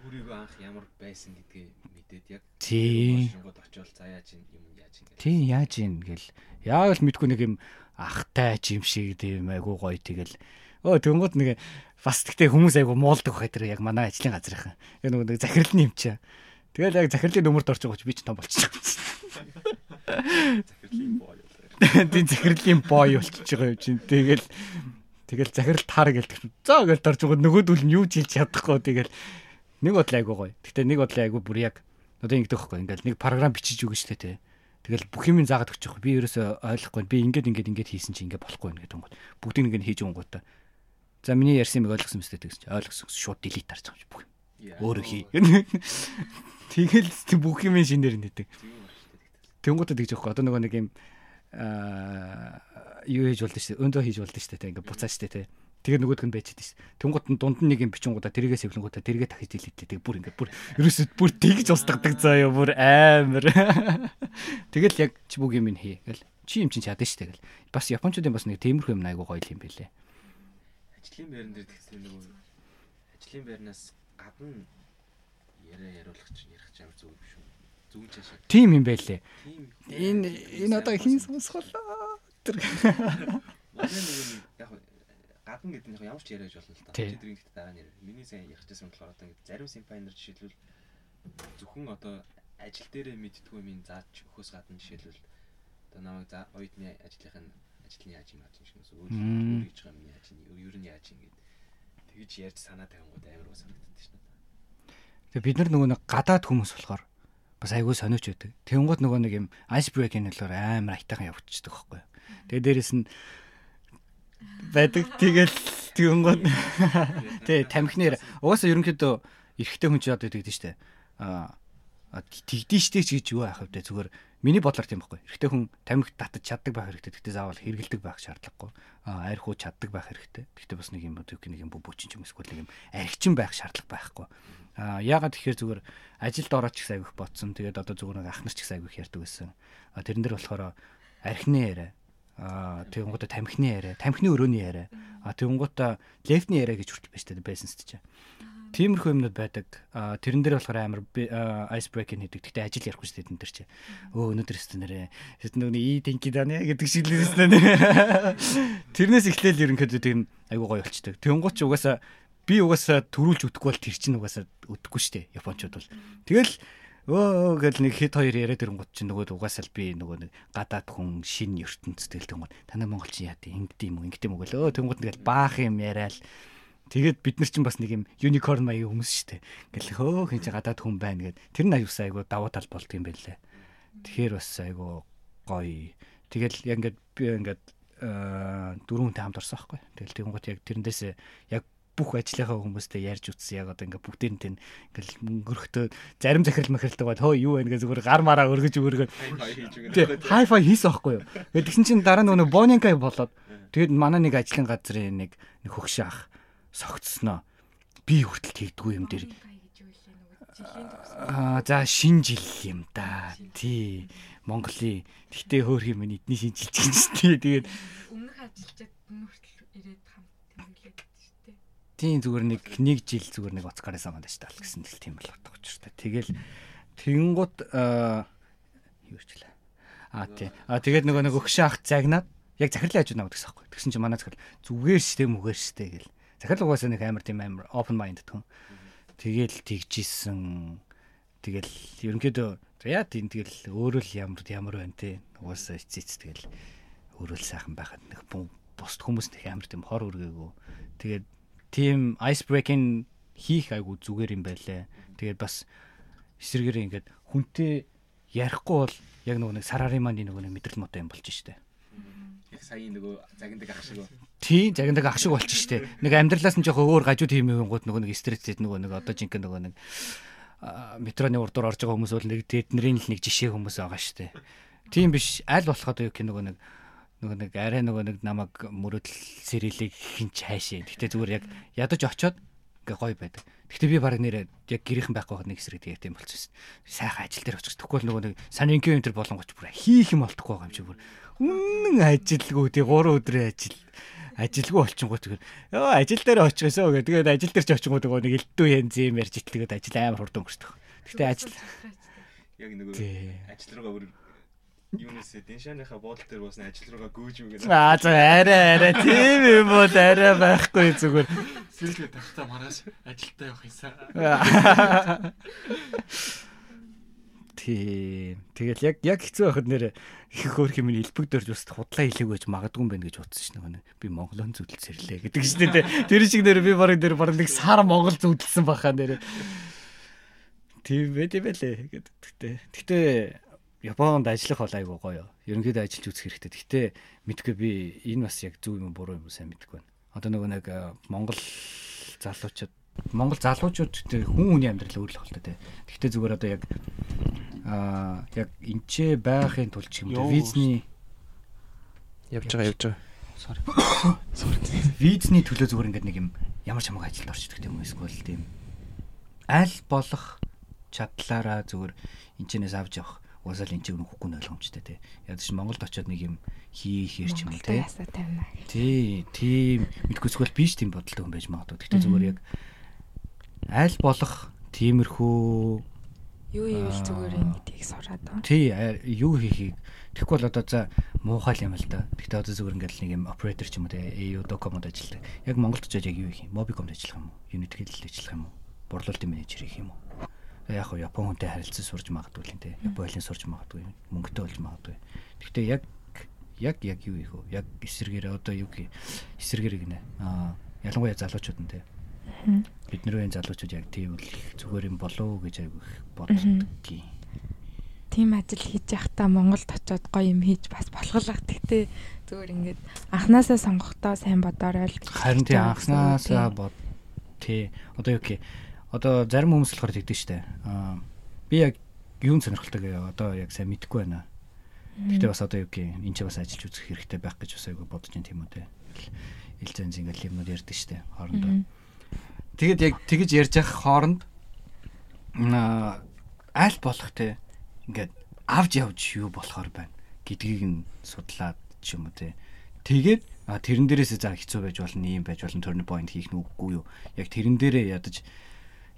Өөрийгөө анх ямар байсан гэдгийг мэдээд яг шонгод очивол за яаж юм яаж юм гэл. Тийм яаж юм гэл. Яг л мэдгүй нэг юм ахтай юм шиг тийм айгуу гоё тэгэл өө тэнгууд нэг бас тэгтээ хүмүүс айгуу муулдаг бахай тэр яг манай ажлын газрынхан. Яг нэг захирал нь юм чаа. Тэгэл яг захирлын нөмөрт орж байгаа ч би ч том болчихсон. Захирлын боо. Тийм захирлын боо болчихж байгаа юм чинь. Тэгэл тэгэл захирал таар гэлдэг. За гэж дорж байгаа нөгөөдөл нь юу ч хэлж чадахгүй. Тэгэл нэг бодлоо айгуу гоё. Гэтэ нэг бодлоо айгуу бүр яг одоо ингэдэг байхгүй. Ингээл нэг програм бичиж өгнө штэ тий. Тэгэл бүх юм заагаад өгч байгаа. Би ерөөсөө ойлгохгүй. Би ингээд ингээд ингээд хийсэн чи ингээд болохгүй гэдэг юм. Бүгдийг ингээд хийж өгөн та. За миний ярьсан юм ойлгосон мэт тэгсэн чи ойлгосон шууд delete тарж байгаа юм бүх юм. Өөрөө хий. Тэгэл бүх юм шинээр нэдэг. Тэнгуудад тэгж явахгүй. Одоо нөгөө нэг юм юу хийж болдоо шүү дээ. Өндөө хийж болдоо шүү дээ. Ингээ буцаа шүү дээ. Тэгээ нөгөөх нь байчихэд шүү. Тэнгууд нь дунд нь нэг юм бичингуудаа тэргээ сэвлэнгуудаа тэргээ дахиж дийлээ. Тэгээ бүр ингээ бүр ерөөсөө бүр тэгж устгадаг заа ёо бүр амар. Тэгэл яг чи бүх юм хий. Гэл чи юм чинь чадна шүү дээ. Гэл бас японочдын бас нэг тиймэрхүү юм айгуу гоё юм бэлээ. Ажлын байран дээр тэгсэн нөгөө ажлын байрнаас гадна яриа яриулах чинь ярих чинь зөв биш үү? Зүг чашаа. Тим юм байлээ. Энэ энэ одоо хин сонсголоо. Тэр яг гадна гэдэг нь ямар ч яриаж болно л та. Тэдний гэхдээ дараа нэр. Миний сайн ярьчихсан болохоор одоо ингэ зарим симпайнер жишээлбэл зөвхөн одоо ажил дээрээ мэдтгүй юм зааж өгөхөөс гадна жишээлбэл одоо намайг за оюутны ажлынхын ажил нь яаж юм юм шиг өөр өөр гэж байгаа миний ажил нь ер нь яаж юм гээд тэгж ярьж санаа тавингууд амар уу санагддаг шнэ. Тэгээ бид нар нөгөө нэг гадаад хүмүүс болохоор бас айгүй сониуч байдаг. Тэнгууд нөгөө нэг юм ice break-ийн хэлээр амар айтайхан явагдчихдаг байхгүй. Тэгээ дээрэс нь байдаг. Тэгэл тэнгууд тэгээ тамхинаар угаасаа ерөнхийдөө эрэгтэй хүн ч яадаг гэдэг нь штэ. Аа тэгдэж штэ ч гэж юу аах вэ зүгээр миний бодлоор тийм байхгүй. Эрэгтэй хүн тамхи татаж чаддаг байх хэрэгтэй. Тэгтээ заавал хэрэгэлдэг байх шаардлагагүй. Аа арх уу чаддаг байх хэрэгтэй. Тэгтээ бас нэг юм өдөг нэг юм бүбүүчин ч юм эсвэл нэг юм архичин байх шаардлага байхгүй. Аа яагаад тэгэхээр зүгээр ажилд ороод ч их айгүйх ботсон. Тэгээд одоо зүгээр нэг ах нар ч их айгүйх ярьдаг байсан. Тэрэн дээр болохоор архины яриа Аа тэгэнгүүтээ тамхины яриа, тамхины өрөөний яриа. Аа тэгэнгүүтээ лефтний яриа гэж хүртэл байж таа байсан ч. Тиймэрхүү юмнууд байдаг. Аа тэрэн дээр болохоор амар ice breaking хийдэг. Гэхдээ ажил ярихгүй шүү дээ тэн дээр чи. Өө өнөөдөр өстө нэрээ. Хэдэн нөгөө и тинки даа нэ гэдэг шиг л өстө нэ. Тэрнээс эхлээл ерөнхийдөө тийм айгуу гоё болчдөг. Тэнгуут ч угаасаа би угаасаа төрүүлж өгөхгүй бол тэр чинь угаасаа өдөхгүй шүү дээ. Японочууд бол. Тэгэл өө гэл нэг хэд хоёр яриад ирэнгууд чинь нөгөө угаасаа л би нөгөө нэг гадаад хүн шин ертөнцтэй л тэнгууд танай монголчин яа тий ингэдэм юм ингэдэм үг л өө тэнгууд тэгэл баах юм яриад Тэгээд бид нар чинь бас нэг юм юникорн маягийн хүмүүс шүү дээ. Ингээл хөө хин чи гадаад хүн байна гэд тэр нь аюусаа айгу давуу тал болд юм байлээ. Тэгэхээр бас айгу гоё. Тэгэл яг ингээд би ингээд дөрөвөнтэй хамт орсон байхгүй. Тэгэл тэгэн гот яг тэрнээс яг бүх ажлынхаа хүмүүстэй ярьж үтсэн яг одоо ингээ бүгдээрээ ингээл мөнгөрөхтөө зарим захирал махиралтай бод хөө юу вэ? Гэ зүгээр гар мараа өргөж өргөө хайфай хийсэн аахгүй юу? Тэгээд тэгсэн чинь дараа нөгөө бонинкай болоод тэгээд манай нэг ажлын газрын нэг нэг хөгш ах согтсноо би хүртэл тэгдэггүй юм дээр Аа за шин жил юм да. Тий. Монголын. Тэгтээ хөөх юм эдний шинжилж гэж тий. Тэгээд өмнөх ажилчид нүртэл ирээд хамт тэмдэглээд шүү дээ. тий зүгээр нэг нэг жил зүгээр нэг самаад штэ ал гэсэн тэл тийм бол бодох учиртай. Тэгэл тэгэнгუთ аа юу ч лээ. Аа тий. Аа тэгээд нөгөө нэг өгшин ах загнаад яг захирлын хажууд навд гэсэн байхгүй. Тэгсэн чинь манай захирал зүгээр штэ мүгээр штэ гэл. Захирал угаасаа нэг амар тийм амар open mind тхэн. Тэгэл тэгжсэн. Тэгэл ерөнхийдөө яа тийм тэгэл өөрөө л ямар ямар байна те. Угаасаа эцэц тэгэл өөрөө л сайхан байхад нэг бусд хүмүүс нэг амар тийм хор үргээгүй. Тэгээд тийм ice breaking хийх айгу зүгээр юм байлаа. Тэгээд бас эсрэгээр ингээд хүнтэй ярихгүй бол яг нөгөө нэг сарарын маань нөгөө нэг мэдрэл мотой юм болж штэ. Яг саяын нөгөө загиндаг ах шиг. Тий, загиндаг ах шиг болчих штэ. Нэг амьдралаас нь жоох өөр гажуу тийм юм гот нөгөө нэг стрессэд нөгөө нэг одоо жинхэнэ нөгөө нэг метроны урдуур орж байгаа хүмүүс бол нэг тэдний л нэг жишээ хүмүүс байгаа штэ. Тийм биш аль болох одоо юу гэх нөгөө нэг нөгөө нэг арай нөгөө нэг намайг мөрөдл сэрэлийг хинч хайшаа. Гэтэ зүгээр яг ядаж очоод ингээ гоё байдаг. Гэтэ би баг нэрээ яг гэрийнхэн байхгүй хад нэг эсрэг яг тийм болчихсон. Сайхан ажил дээр очих. Тэгвэл нөгөө нэг санинкийн энэ төр болонгоч бүр хийх юм болтохгүй байгаа юм чи бүр. Үнэн ажилгүй тий 3 өдрийн ажил ажилгүй болчихгоо тэгэхээр ёо ажил дээр очихсоо гэх. Тэгээд ажил дээр ч очихгоо нөгөө нэг элдүү янз юм ярьж итлгээд ажил амар хурдан өнгөрчих. Гэтэ ажил Яг нөгөө ажил руугаа юунаас дэншааныхаа буудлын дээр босны ажил руугаа гүйж үгэн. Аа за арай арай тийм юм бол арай байхгүй зүгээр. Сэргээ тавтаа мараас ажилдаа явах юмсан. Тийм. Тэгэл яг яг хэцүү байхад нэр их хөөх юм элбэгдэрж бас худлаа хэлээг байж магадгүй юм байна гэж утсан шнэ. Би Монголын зүдэл сэрлээ гэдэг шнэ тэ. Тэр шиг нэр би барыг нэр барыг нэг сар Монгол зүдэлсэн баха нэр. Тийм байт юм байлээ гэдэг. Тэгтээ. Японд ажиллах бол айгуу гоё. Ерөнхийдөө ажиллаж үзэх хэрэгтэй. Гэхдээ мэдгүй би энэ бас яг зөв юм буруу юм сайн мэдгүй байна. Одоо нөгөө нэг Монгол залуучууд Монгол залуучууд хүн хүний амьдрал өөр л холтой те. Гэхдээ зүгээр одоо яг аа яг энчээ байхын тулд ч юм уу визний явж байгаа явж байгаа. Sorry. Sorry. Визний төлөө зүгээр ингээд нэг юм ямар ч хамаагүй ажилд орчдөг юм эсвэл тийм аль болох чадлаараа зүгээр энчнээс авч явах уусаа л энэ чинь хөхгүй ойлгомжтой тий. Яг ч Монголд очиод нэг юм хийхээр ч юм уу тий. Тий, тийм мэдгүй эсвэл биш тийм бодолтой хүн байж магадгүй. Гэхдээ зүгээр яг аль болох тиймэрхүү юу ивэл зүгээр гэдгийг сураад байна. Тий, юу хийхийг тэгэхгүй бол одоо за муухай юм л да. Гэхдээ одоо зүгээр ингээл нэг юм оператор ч юм уу тий, AU Docomод ажилладаг. Яг Монголд очиж яг юу хийх юм? Mobicom-д ажиллах юм уу? Unity-д ажиллах юм уу? Борлуулалтын менежер хийх юм уу? Яг хоо Япон хүнтэй харилцаж сурж магадгүй л энэ хэлийг сурж магадгүй мөнгөтэй болж магадгүй. Гэхдээ яг яг яг юу их вэ? Яг эсэргээр одоо юу гэх эсэргээр гинэ. Аа ялангуяа залуучууд нь те. Бид нэр үеийн залуучууд яг тийм үл зүгээр юм болов гэж айгүй боддог. Тийм ажил хийж явахдаа Монголд очиод гоё юм хийж бас болохлах. Тэгтээ зүгээр ингээд анханасаа сонгохдоо сайн бодоорой л. Харин тий анханасаа бод тий одоо юу гэх одоо зарим хүмүүс болохоор тэгдэг штэ. Аа би яг юун сонирхолтой одоо яг сайн мэдэхгүй байна. Гэхдээ бас одоо юу гэх юм энэ ч бас ажиллаж үзэх хэрэгтэй байх гэж бас айгүй бодож байна тийм үү те. Ил зэн зингээл юмнууд ярьдаг штэ хоорондоо. Тэгэд яг тэгэж ярьж явах хооронд аа аль болох те ингээд авж явж юу болохоор байна гэдгийг нь судлаад ч юм уу те. Тэгээд тэрэн дээрээс за хэцүү байж болно, ийм байж болно, turning point хийх нь үгүй юу. Яг тэрэн дээрээ ядаж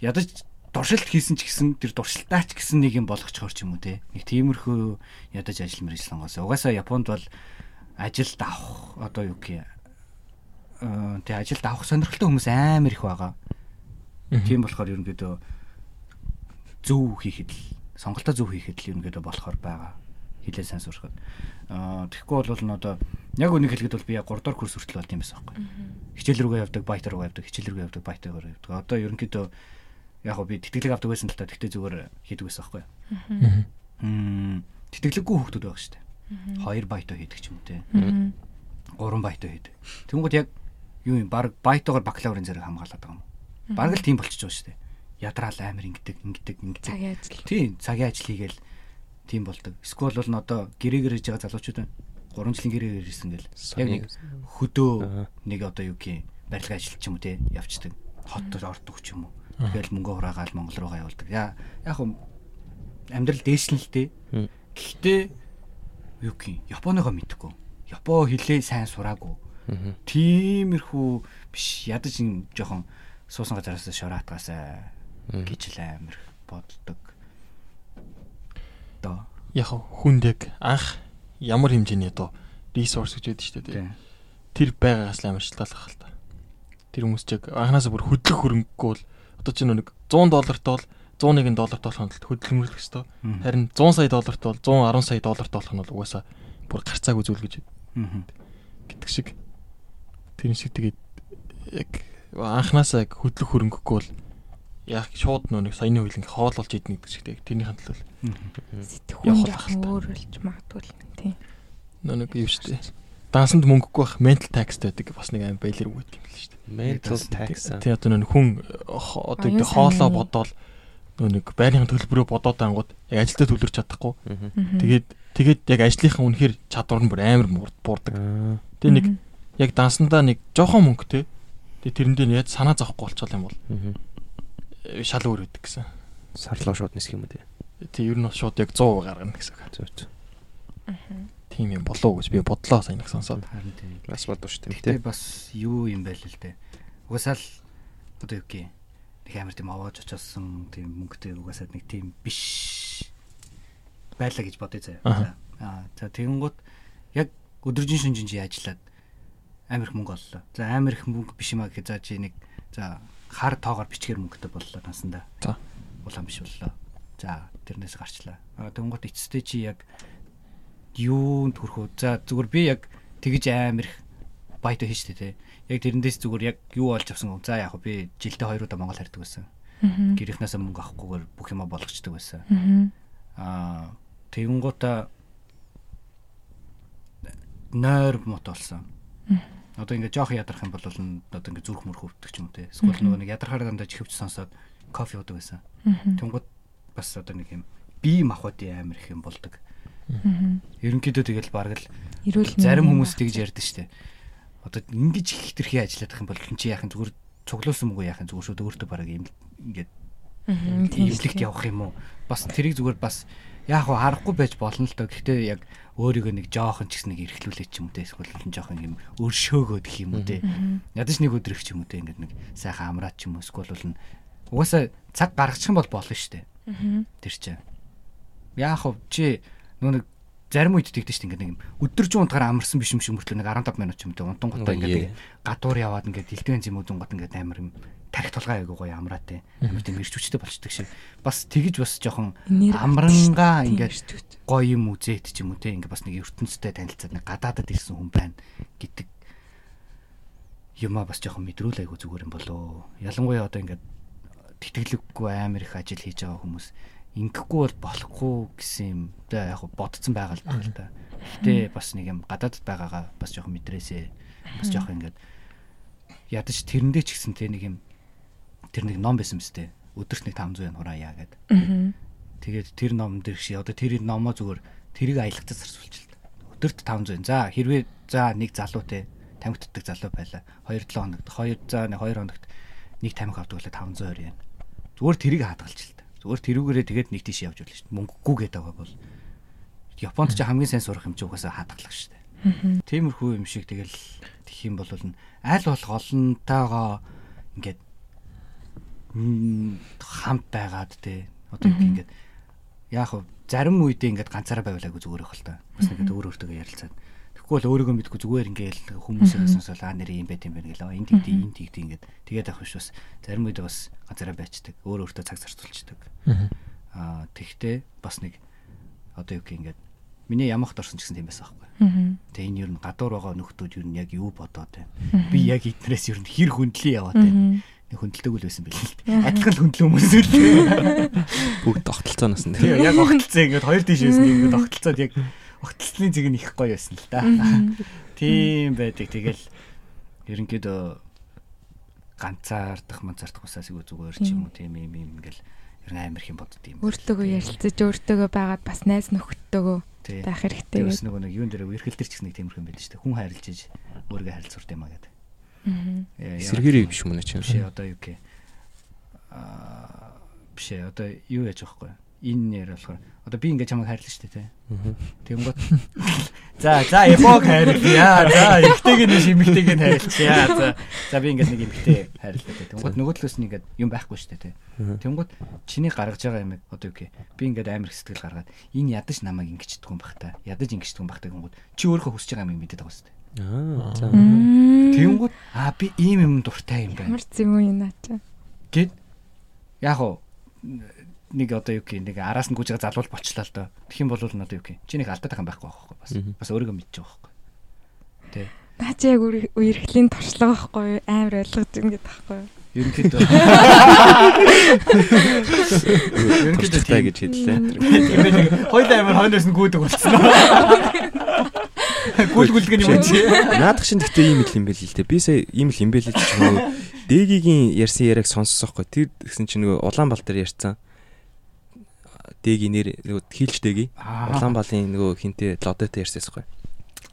ядаж дуршилт хийсэн ч гэсэн тэр дуршилтаач гэсэн нэг юм болгочихор ч юм уу те. Нэг тиймэрхүү ядаж ажил мэрэж сонгоосоо. Угаасаа Японд бол ажилд авах одоо юу гэх э тэг ажилд авах сонирхолтой хүмүүс амар их байгаа. Тийм болохоор ерөнхийдөө зөв хийхэд л сонголтоо зөв хийхэд л ерөнхийдөө болохоор байгаа. Хилээ сайн сурахад. Аа тэгэхгүй бол н одоо яг үнийг хэлэхэд бол би яг 3 дахь курс хүртэл болд юм байсан байхгүй. Хичээл рүүгээ явдаг, байтар руу явдаг, хичээл рүүгээ явдаг, байтар руу явдаг. Одоо ерөнхийдөө яг би тэтгэлэг авдаг байсан л та тэгтээ зүгээр хийдэг байсан байхгүй. Аа. Тэтгэлэггүй хүмүүс байгаа шүү дээ. 2 байтаа хийдэг ч юм те. 3 байтаа хийдэг. Тэнгүүд яг юу юм баг байтоогоор бакалаврын зэрэг хамгаалаад байгаа юм. Бараг л тийм болчихж байгаа дээ. Ядраал амар ингэдэг, ингэдэг, ингэдэг. цагийн ажил. Тийм, цагийн ажил хийгээл тийм болдог. Эсвэл бол н одоо гэрээгэр хийж байгаа залуучууд байна. 3 жилийн гэрээгэр ирсэн гэл. Яг нэг хөдөө нэг одоо юу гэх юм барилга ажил ч юм уу те явцдаг. Хот ордог ч юм уу. Тэгэл мөнгө хураагаал Монгол руугаа явуулдаг. Яа яг хөө амьдрал л. Мм. Гэхдээ юу юм Японыгоо мэдхгүй. Япоо хэлээ сайн сураагүй. Тиймэрхүү биш ядаж ин жоохон суусан газараас шораатгаасаа Мгм. гэж л амир боддог. Доо. Яг хүнд яг анх ямар хэмжээний одоо ресурс гэж яддаг шүү дээ. Тэр байгаагаас л амар шалтгаалах л та. Тэр хүмүүс чиг анханасаа бүр хөдлөх хөрөнгөгүй бол одоо чинь нэг 100 долларт бол 101 долларт болох нь хөдөлмөрлөх ёстой. Харин 100 сая долларт бол 110 сая долларт болох нь бол угаасаа бүр гарцаагүй зүйл гэж гэдэг шиг. Тэр шиг тэгээд яг анханасаа яг хөдлөх хөрөнгөгүй бол яг шууд нөө нэг саяны хууль ингээ хоол болж идэх гэдэг шиг тэгээд тэрний хандлал Мгм. Сэтгүүн Явах жоохон л өөр болж магадгүй л тийм. нөө нэг юу шүү дээ. Дансанд мөнгөгүй бах mental tax байдаг бас нэг аим байлэр үг гэдэг юм л шүү дээ. Mental tax. аа. Тэгээ одоо нөө хүн одоо Оюун хоолоо бодоол нэг байрны төлбөрөө бодоод ангууд яг ажилдаа төлөрч чадахгүй. Тэгээд тэгээд яг ажлынхаа үнэхээр чадвар нь бүр амар мурд буурдаг. Аа. Тэгээ нэг яг дансандаа нэг жоохон мөнгөтэй. Тэгээ тэрэн дээр яаж санаа зовхгүй болчихвол юм бол шал өөр өгдөг гэсэн. Сарлоо шууд нисэх юм те. Тэг ер нь шууд яг 100% гаргана гэсэн үг. Зөв зөв тийм юм болов уу гэж би бодлоо сайн их сонсоод. Харин тийм. Бас бодов шүү дээ. Гэтэ бас юу юм байл л дээ. Угасаал одоо юу гэх юм. Нэг амар тийм овоож очсон тийм мөнгөтэй угасаад нэг тийм биш байлаа гэж бодъё заяа. Аа за тэгэнгუთ яг өдөржин шүнжин чи ажиллаад амар их мөнгө оллоо. За амар их мөнгө биш юмаа гэхэд за чи нэг за хар тоогоор бичгээр мөнгөтэй боллоо насандаа. За улам биш боллоо. За тэрнээс гарчлаа. Аа тэгэнгуთ эцэстээ чи яг юунд хүрхөө. За зүгээр би яг тэгж амар их байт хийж тээ. Яг тэрэндээс зүгээр яг юу олж авсан. За яг би жилдээ хоёр удаа Монгол хардаг байсан. Гэрийнхнээс мөнгө авахгүйгээр бүх юма болгочдөг байсан. Аа тэгэнгуутаа нойр мот болсон. Одоо ингээд жоох ядарах юм бол одоо ингээд зүрх мөрх өвддөг ч юм уу те. Эсвэл нөгөө нэг ядарахаар дандаа чихвч сонсоод кофе уудаг байсан. Тэнгууд бас одоо нэг юм бие махбодын амар их юм болдог. Ерөнхийдөө тэгэл бараг л зарим хүмүүс тэгж ярьдаг штэ. Одоо ингэж их хитрхи ажиллах юм бол чи яахын зүгээр цуглуулсан мөгөө яахын зүгээр шүүд өөртөө бараг юм ингээд имлэгт шүү. явах юм уу? Бас тэрийг зүгээр бас яг хаа харахгүй байж болно л доо. Гэхдээ яг өөрийгөө нэг жоохон ч гэсэн нэг эрхлүүлээ ч юм уу те. Эсвэл жоохон юм өршөөгөөд гэх юм уу те. Ядаж нэг өдөр их ч юм уу те. Ингээд нэг сайхан амраад ч юм уу. Эсвэл бол нь угаасаа цаг гаргачих юм бол болно штэ. Мгм. Тэр чинь. Яг хав чи нөгөө нэг зарим үед тэгдэж штэ ингээд нэг юм өдөржин унтахаар амарсан биш юм шиг мөртлөө нэг 15 минут ч юм те. Унтан гутаа ингээд гадуур яваад ингээд дэлдвэн зэм үдэн гот ингээд амар юм тарих толгой аягүй гоё амраад те. Амар тийм ирч хүчтэй болчдөг шиг. Бас тэгж бас жоохон амрангаа ингээд гоё юм үзээд ч юм уу те ингээд бас нэг ертөнцтэй танилцаад нэг гадаадад ирсэн хүн байна гэдэг юмаа бас жоохон мэдрүүл айгу зүгээр юм болоо. Ялангуяа одоо ингээд тэтгэлэггүй амар их ажил хийж байгаа хүмүүс ингэхгүй бол болохгүй гэсэн юм да яг бодцсон байгаа л байна л да. Гэтэ бас нэг юм гадаадд байгаагаа бас жоохон мэдрээсээ бас жоохон ингээд ядаж тэрэндээ ч гэсэн те нэг юм тэр нэг ном байсан мэт өдөрт нэг 500 yen хураая гэдэг. Тэгээд тэр ном дээр шиг одоо тэр номоо зүгээр тэрийг аялгацаас зарцуулж л. Өдөрт 500. За хэрвээ за нэг залуу те тамхитдаг залуу байла. 2-7 хоногт 2 за нэг 2 хоногт нэг тамхи авдаг болоо 520 yen. Зүгээр тэрийг хадгалж л. Зүгээр тэрүүгээрээ тэгээд нэг тийш явж болно шүү дээ. Мөнгөгүй гэдэг байгаа бол Японд ч хамгийн сайн сурах чи угаасаа хадгалах шүү дээ. Тиймэрхүү юм шиг тэгэл тэх юм бол аль болох олонтойгоо ингээд хамт байгаад те одоо ингээд яг зарим үедээ ингээд ганцаараа байвалаагүй зүгээр байх л та. Бас ингээд өөр өөртөө ярилцаад. Тэгэхгүй бол өөрийгөө мэдгүй зүгээр ингээд хүмүүсээ сонсоод аа нэр юм байт юм байна гэл. Аа, Энд тэгтий энд тэгтий ингээд тэгээд авах биш бас зарим үедээ бас ганцаараа байцдаг. Өөр өөртөө цаг зарцуулцдаг. Аа тэгтээ бас нэг одоо юу гэх ингээд миний ямахт орсон ч гэсэн тийм байсан байхгүй. Тэгээ энэ ер нь гадуур байгаа нөхдүүд ер нь яг юу бодоод байна. Би яг эднээс ер нь хэр хөндлөө яваад байна. Нэг хөндлөг үл байсан байл. Адилхан л хөндлөө хүмүүс үл. Бүгд тогтолцооноос нь яг огтлцоо ингээд хоёр тийш байсан ингээд огтлцоод яг огтлцны зэг нь их гоё байсан л да. Тийм байдаг. Тэгэл ерөнхийдөө ганцаардах манцаардах усаас игүй зүгээр ч юм уу тийм юм юм ингээл ер нь амар их юм бодд юм. Өөртөөгөө ярилцаж өөртөөгөө байгаад бас найз тий. байх хэрэгтэй гэдэг. нөгөө нэг юун дээр эрхэл дээр ч гэсэн нэг тиймэрхүү юм байдаг шүү дээ. Хүн иж өөрийгөө харилцуулт юм аа гэдэг. Аа. Э, Сэргэрийг биш мөн ч юм. биш одоо юу гэх аа биш ээ, одоо юу яаж вэ? Энэ нэр болохоор одоо би ингээд чамайг хайрлаа шүү дээ тий. Тэнгот За за эпок хайрлаа. За ихтэйг нь шимэгтэйг нь хайрлаа. За за би ингээд нэг эмхтэй хайрлаа тий. Тэнгот нөгөө талаас нь ингээд юм байхгүй шүү дээ тий. Тэнгот чиний гаргаж байгаа юм одоо юу гэх би ингээд амар сэтгэл гаргаад энэ ядаж намайг ингэчдэг юм бах та. Ядаж ингэчдэг юм бах та гэнгүүт чи өөрөө хүсэж байгаа юм мэдээд байгаа шүү дээ. Аа. За. Мм. Тэнгот аа би ийм юм дуртай юм байна. Ямар зэм юм наача. Гэт яг уу нэг одоо юу гэх нэг араас нь гүйж байгаа залуул болчлаа л доо. Тэгэх юм бол одоо юу гэх чи нэг алдаад байгаа юм байхгүй байхгүй бас. Бас өөрийгөө мэдчих байгаа байхгүй. Тэ. Наача яг үер- үерхлийн туршлага байхгүй юу? Амар ойлгож ингээд байхгүй юу? Ерөнхийдөө Туршлагатай гэж хэллээ. тийм. Хоёул амар хойноос нь гүйдэг болчихсон. Гүйлгүйлгэн юм чи. Наадах шин гэхдээ ийм л юм байл л дээ. Би сая ийм л юм байл л ч юм уу. Дэгийн ярьсан яриаг сонссоохгүй. Тэр гэсэн чинь нөгөө Улаанбаал дээр ярьсан. Дэгийн нэр нөгөө хийлж дэги. Улаанбаалын нөгөө хинтээ лодотой ярьсаасгүй.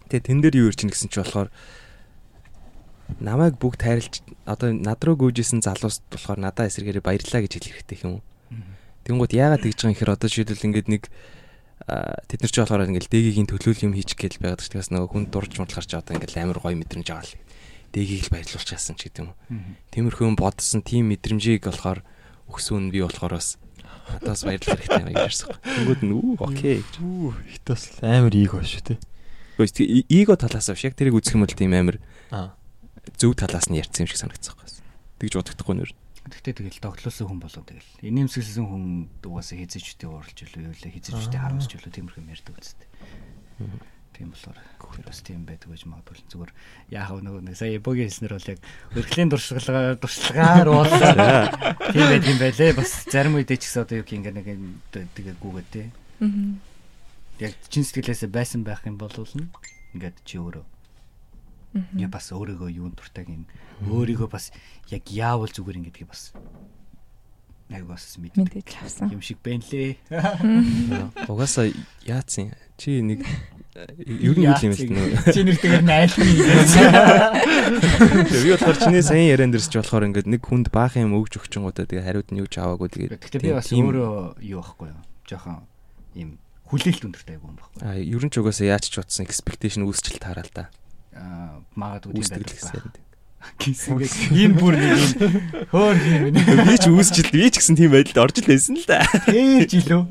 Тэгээ тэн дээр юу ярьж гин гэсэн чи болохоор намайг бүгд хайрлж одоо над руу гүйжсэн залуус болохоор надаа эсэргээрээ баярлаа гэж хэлэх хэрэгтэй юм уу? Тэнгүүд яагаад тэгж байгаа юм хэр одоо жишээлбэл ингээд нэг тэд нар ч болохоор ингээд дэгийн төлөөл юм хийчих гээл байгаад ч тэгээс нөгөө хүн дурж мурлахар ч одоо ингээд амар гоё мэдрэмж байгаа л. Дэгийг л баярлуулж чаасан ч гэдэг юм. Тиймэрхүү бодсон тийм мэдрэмжийг болохоор өгсөн би болохоор бас надаас баярлах хэрэгтэй юм гэж ярьсан. Тэнгүүд нь үү окей гэж. Үу хит бас амар ийг ба шүү те. Гэхдээ эго талаас авш яг тэрийг үзэх юм бол тийм амар Аа. зөв талаас нь ярьсан юм шиг санагдсан байхгүй. Тэгж бодогдохгүй нэр. Гэхдээ тэгэл тоглосон хүн болоо тэгэл. Инээмсэглсэн хүн угаасаа хизэж үтэй ууралж үлээ юу лээ хизэж үтэй харамсч үлээ тиймэрхүү юм ярьдаг үстэй. Тийм болохоор тэр бас тийм байдаг гэж магадгүй зүгээр яах вэ нөгөө сая эбогийн хэлснэр бол яг өрхлийн дуршлагаар дуршлагаар уулзаа. Тийм байт юм байлээ. Бас зарим үедээ ч гэсэн одоо юу гэх ингээ нэг юм тэгээ гүгээд те. Мгм. Яг чин сэтгэлээсээ байсан байх юм бол нь ингээд чи өөрөө. Я бас өөрийгөө юунд дуртайг юм. Өөрийгөө бас яг яавал зүгээр ингэдгийг бас яг бас мэддэг мэдээж авсан. юм шиг байна лээ. Угаасаа яатсан чи нэг ер нь юу юм бэ нөө. Чи нэртэйгээр найлхны. Би болохоор чиний саяхан яриан дэрс чи болохоор ингээд нэг хүнд баах юм өгж өгчөнгүүтээ тэгээ хариуд нь юу ч аваагүй тэгээд Гэхдээ би бас өөрөө юу байхгүй юу? Жохон юм хүлээлт өндөртэй айгүй юм байхгүй. А ер нь ч угаасаа яаж ч утсан expectation үүсчил таараа л да. Аа магадгүй тийм гэсэн. Гисгээд энэ бүр нэг юм хөөр юм байна. Би ч үүсчил би ч гэсэн тийм байдалд орж л байсан л да. Дээр ч илүү.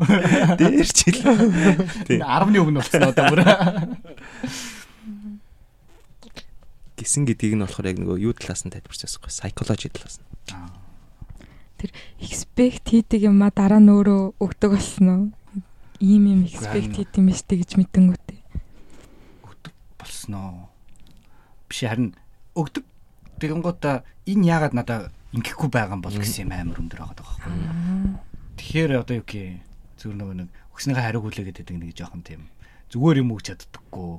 Дээр ч л. Тийм. 10-ны өмнө болсон одоо бүр. Гисэн гэдгийг нь болохоор яг нөгөө юу талаас нь тайлбарчаасахгүй psychology талаас нь. Expect хийдэг юм а дараа нь өөрөө өгдөг болсон уу? Ийм юм expect хийх юм биш гэж мэдэнгүүтээ. болсноо. Биш харин өгдөг. Тэгэнгუута энэ яагаад надаа ингэхгүй байгаа юм бол гэсэн юм амар өндөр байгаа байхгүй. Тэгэхээр одоо юу гэх зүр нөгөө нэг өгснийхээ хариу хүлээгээд байдаг нэг жоохон тийм зүгээр юм өгч чаддаггүй.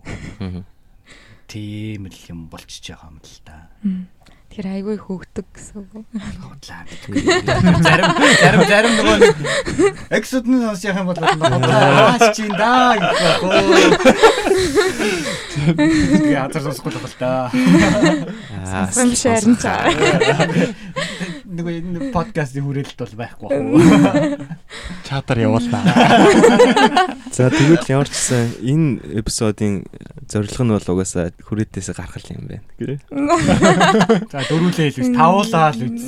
Тийм л юм болчихж байгаа юм л та. Тэр айгүй хөөгдөг гэсэн үг. Хотлаа. Зарим зарим зарим нөгөө нэг эксод нь сонсох юм бол хотлаа чинь да гэх байх. Тэгээ азар сонсохгүй л та. Аа. Сонссон биш харин цаа. Нөгөө подкастын хүрээлэлт бол байхгүй бах. Чатар явуулнаа. За тэгвэл ямар ч гэсэн энэ эпизодын зорилго нь бол угаасаа хүрээдээс гаргах юм байна. Гэ. За дөрүүлээ үз. Тавуулаа л үз.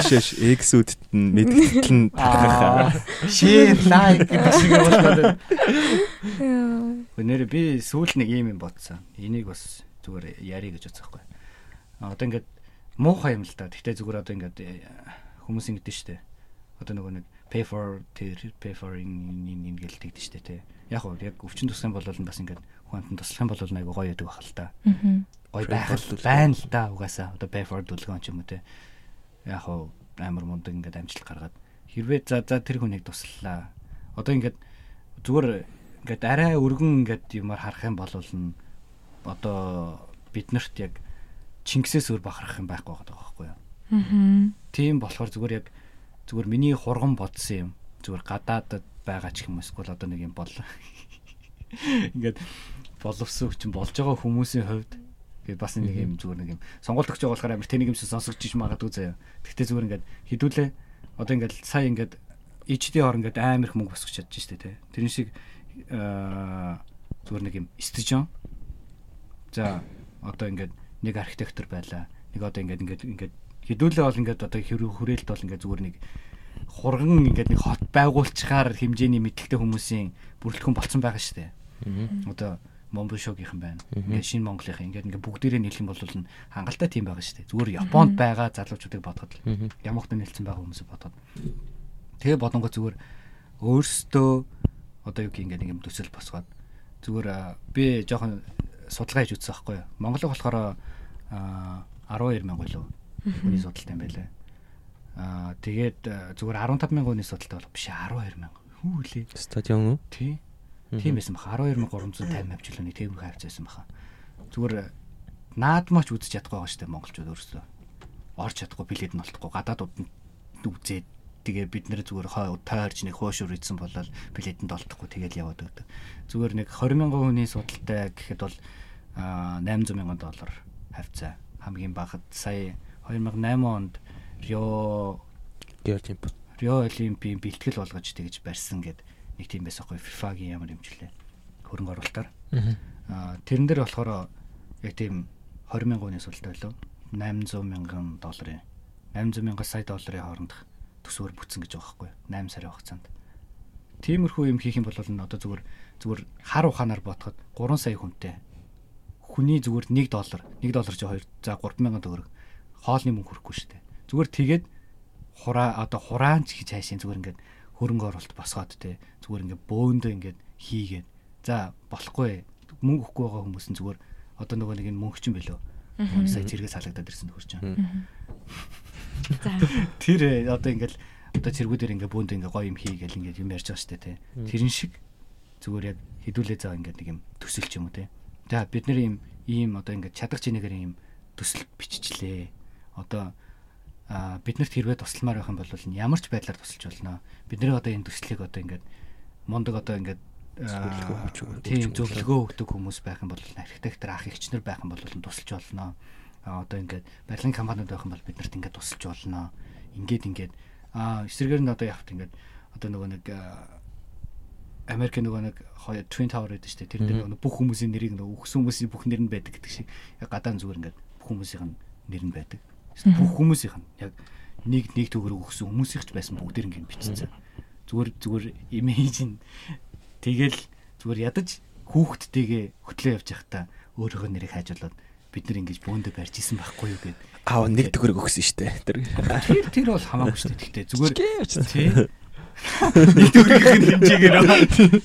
Бишээш эксүүдэд нь мэдгэдэл нь Аа. Share like гэдэг шиг болоод. Өнөр би сүүл нэг юм юм бодсон. Энийг бас зүгээр ярих гэж бодсохгүй. А одоо ингээд муухай юм л да. Гэхдээ зүгээр одоо ингээд э, хүмүүс ингэдэж штэ. Одоо нөгөө нэг pay for тэр pay for in in гэл тэгдэж штэ те. Яг уу яг өвчин тусах юм бол бас ингээд хүнтэн туслах юм бол айгу гоё яадаг бахал та. Мгм. Гоё байх л байна л да угаасаа. Одоо pay for дүлгэн ч юм уу те. Яг уу амар мундаг ингээд амжилт гаргаад хэрвээ за за тэр хүнийг туслаа. Одоо ингээд зүгээр ингээд арай өргөн ингээд юмар харах юм бол нь одоо биднэрт яг Чингисээс өөр бахарах юм байхгүй байгаа байхгүй юу? Аа. Тийм болохоор зүгээр яг зүгээр миний хурган бодсон юм. Зүгээр гадаадад байгаа ч юм уу эсвэл одоо нэг юм бол ингээд боловсон хүчин болж байгаа хүмүүсийн хувьд тэгээд бас нэг юм зүгээр нэг юм сонголт өгч байгаа болохоор амар тэнийг юмшин сонсогч иж магадгүй заяа. Тэгтээ зүгээр ингээд хідүүлээ одоо ингээд сая ингээд HD хор ингээд амар их мөнгө босгож чадчих штэ тий. Тэрэн шиг аа зүгээр нэг юм стежон. За одоо ингээд нэг архитектор байлаа. Нэг одоо ингээд ингээд ингээд хідүүлээ бол ингээд одоо хүрээлт бол ингээд зүгээр нэг хурган ингээд нэг хот байгуулчихаар хэмжээний мэдлэгтэй хүмүүсийн бүрэлдэхүүн болцсон байгаа шүү дээ. Одоо Момбошогийнхан байна. Ингээд шинэ Монголынхан ингээд ингээд бүгдээрээ нийлэх юм бол нь хангалттай тийм байгаа шүү дээ. Зүгээр Японд байгаа залуучуудыг бодоход л ямагт нэлсэн байгаа хүмүүсийг бодоход. Тэгээ бодонгоо зүгээр өөрсдөө одоо юу гэх ингээд нэг юм төсөл босгоод зүгээр би жоохон судалгаа хийж үзсэн байхгүй юу. Монголыг болохоор 12 мянга лөө хүний судалтай юм байлаа. Аа тэгээд зүгээр 15 мянган хүний судалтай бол биш 12 мянга. Хүү лээ. Стадион уу? Тий. Тийм байсан баха 12350 авч лөө нэг тээврэг хавцсан баха. Зүгээр наадмаач үзэж чадахгүй байгаа штэ монголчууд өөрсдөө. Орч чадахгүй билет нь олдохгүй гадаадууд нь үзээд тэгээ бид нэр зүгээр хой тойрч нэг хуушур ийдсэн болол билетэнд олдохгүй тэгэл яваад өгдөг. Зүгээр нэг 20 мянган хүний судалтай гэхэд бол 800 мянган доллар хавцаа. Хамгийн багад сая 2008 онд Рио Олимп. Рио Олимпийн бэлтгэл болгож тэгж барьсан гэд нэг тийм байсан хгүй FIFA-гийн ямар хэмжлээ хөрөнгө оруулалтаар. Аа тэрэн дээр болохоор яг тийм 20 мянган хүний судалтай байлоо. 800 мянган долларын 800 мянган сая долларын хоорондох төсвөр бүтсэн гэж байгаа хгүй 8 сарын хугацаанд. Тиймэрхүү юм хийх юм бол нь одоо зүгээр зүгээр хар ухаанаар бодоход 3 сая хүнтэй хүний зүгээр 1 доллар 1 доллар чи 2 за 3000 төгрөг хоолны мөнгө хүрэхгүй шүү дээ. Зүгээр тэгээд хураа одоо хураанч гэж хайшин зүгээр ингээд хөрөнгө оруулалт босгоод те зүгээр ингээд бөөндөө ингээд хийгээд за болохгүй мөнгө өгөхгүй байгаа хүмүүс нь зүгээр одоо нөгөө нэг мөнгө чинь бэлөө. Сая зэрэгээс халагдаад ирсэн байгаа. За. Тэр э, одоо ингээл одоо цэргүүдээр ингээ бөөнд ингээ гоё юм хийгээл ингээ юм ярьж байгаа штэ тий. Тэрэн шиг зүгээр яг хідүүлээ заа ингээ нэг юм төсөлч юм уу тий. За бид нэр ийм ийм одоо ингээ чадах чинээгээр ийм төсөл биччихлээ. Одоо а биднэрт хэрвээ тусламар байх юм бол ямар ч байдлаар тусалж болно. Бидний одоо энэ төслийг одоо ингээд мундаг одоо ингээд тийм зөвлөгөө өгдөг хүмүүс байх юм бол архитектор ах эгчнэр байх юм бол тусалж болно одоо ингээд барилгын компаниуд байх юм бол бид нарт ингээд тусалж болно. Ингээд ингээд аа эсрэгээр нь одоо явахт ингээд одоо нөгөө нэг Америк нөгөө нэг Twin Tower гэдэг чинь тэр дээр нөгөө бүх хүмүүсийн нэрийг нөгөө өгсөн хүмүүсийн бүх нэр нь байдаг гэдэг шиг яг гадаан зүгээр ингээд бүх хүмүүсийн нэр нь байдаг. Бүх хүмүүсийн яг нэг нэг төгрөг өгсөн хүмүүсийнх ч байсан бүгдээр ингээд бичсэн. Зүгээр зүгээр имиж нь тэгэл зүгээр ядаж хүүхдтэйгээ хөтлөө явж байхдаа өөрийнхөө нэрийг хайжуулаад бид нар ингэж бөөндө барьж исэн байхгүй юу гэд. Аа нэг төгрөг өгсөн штэ. Тэр тэр тэр бол хамаагүй штэ. Тэгтээ зүгээр тий. Нэг төгрөгийн хэмжээгээр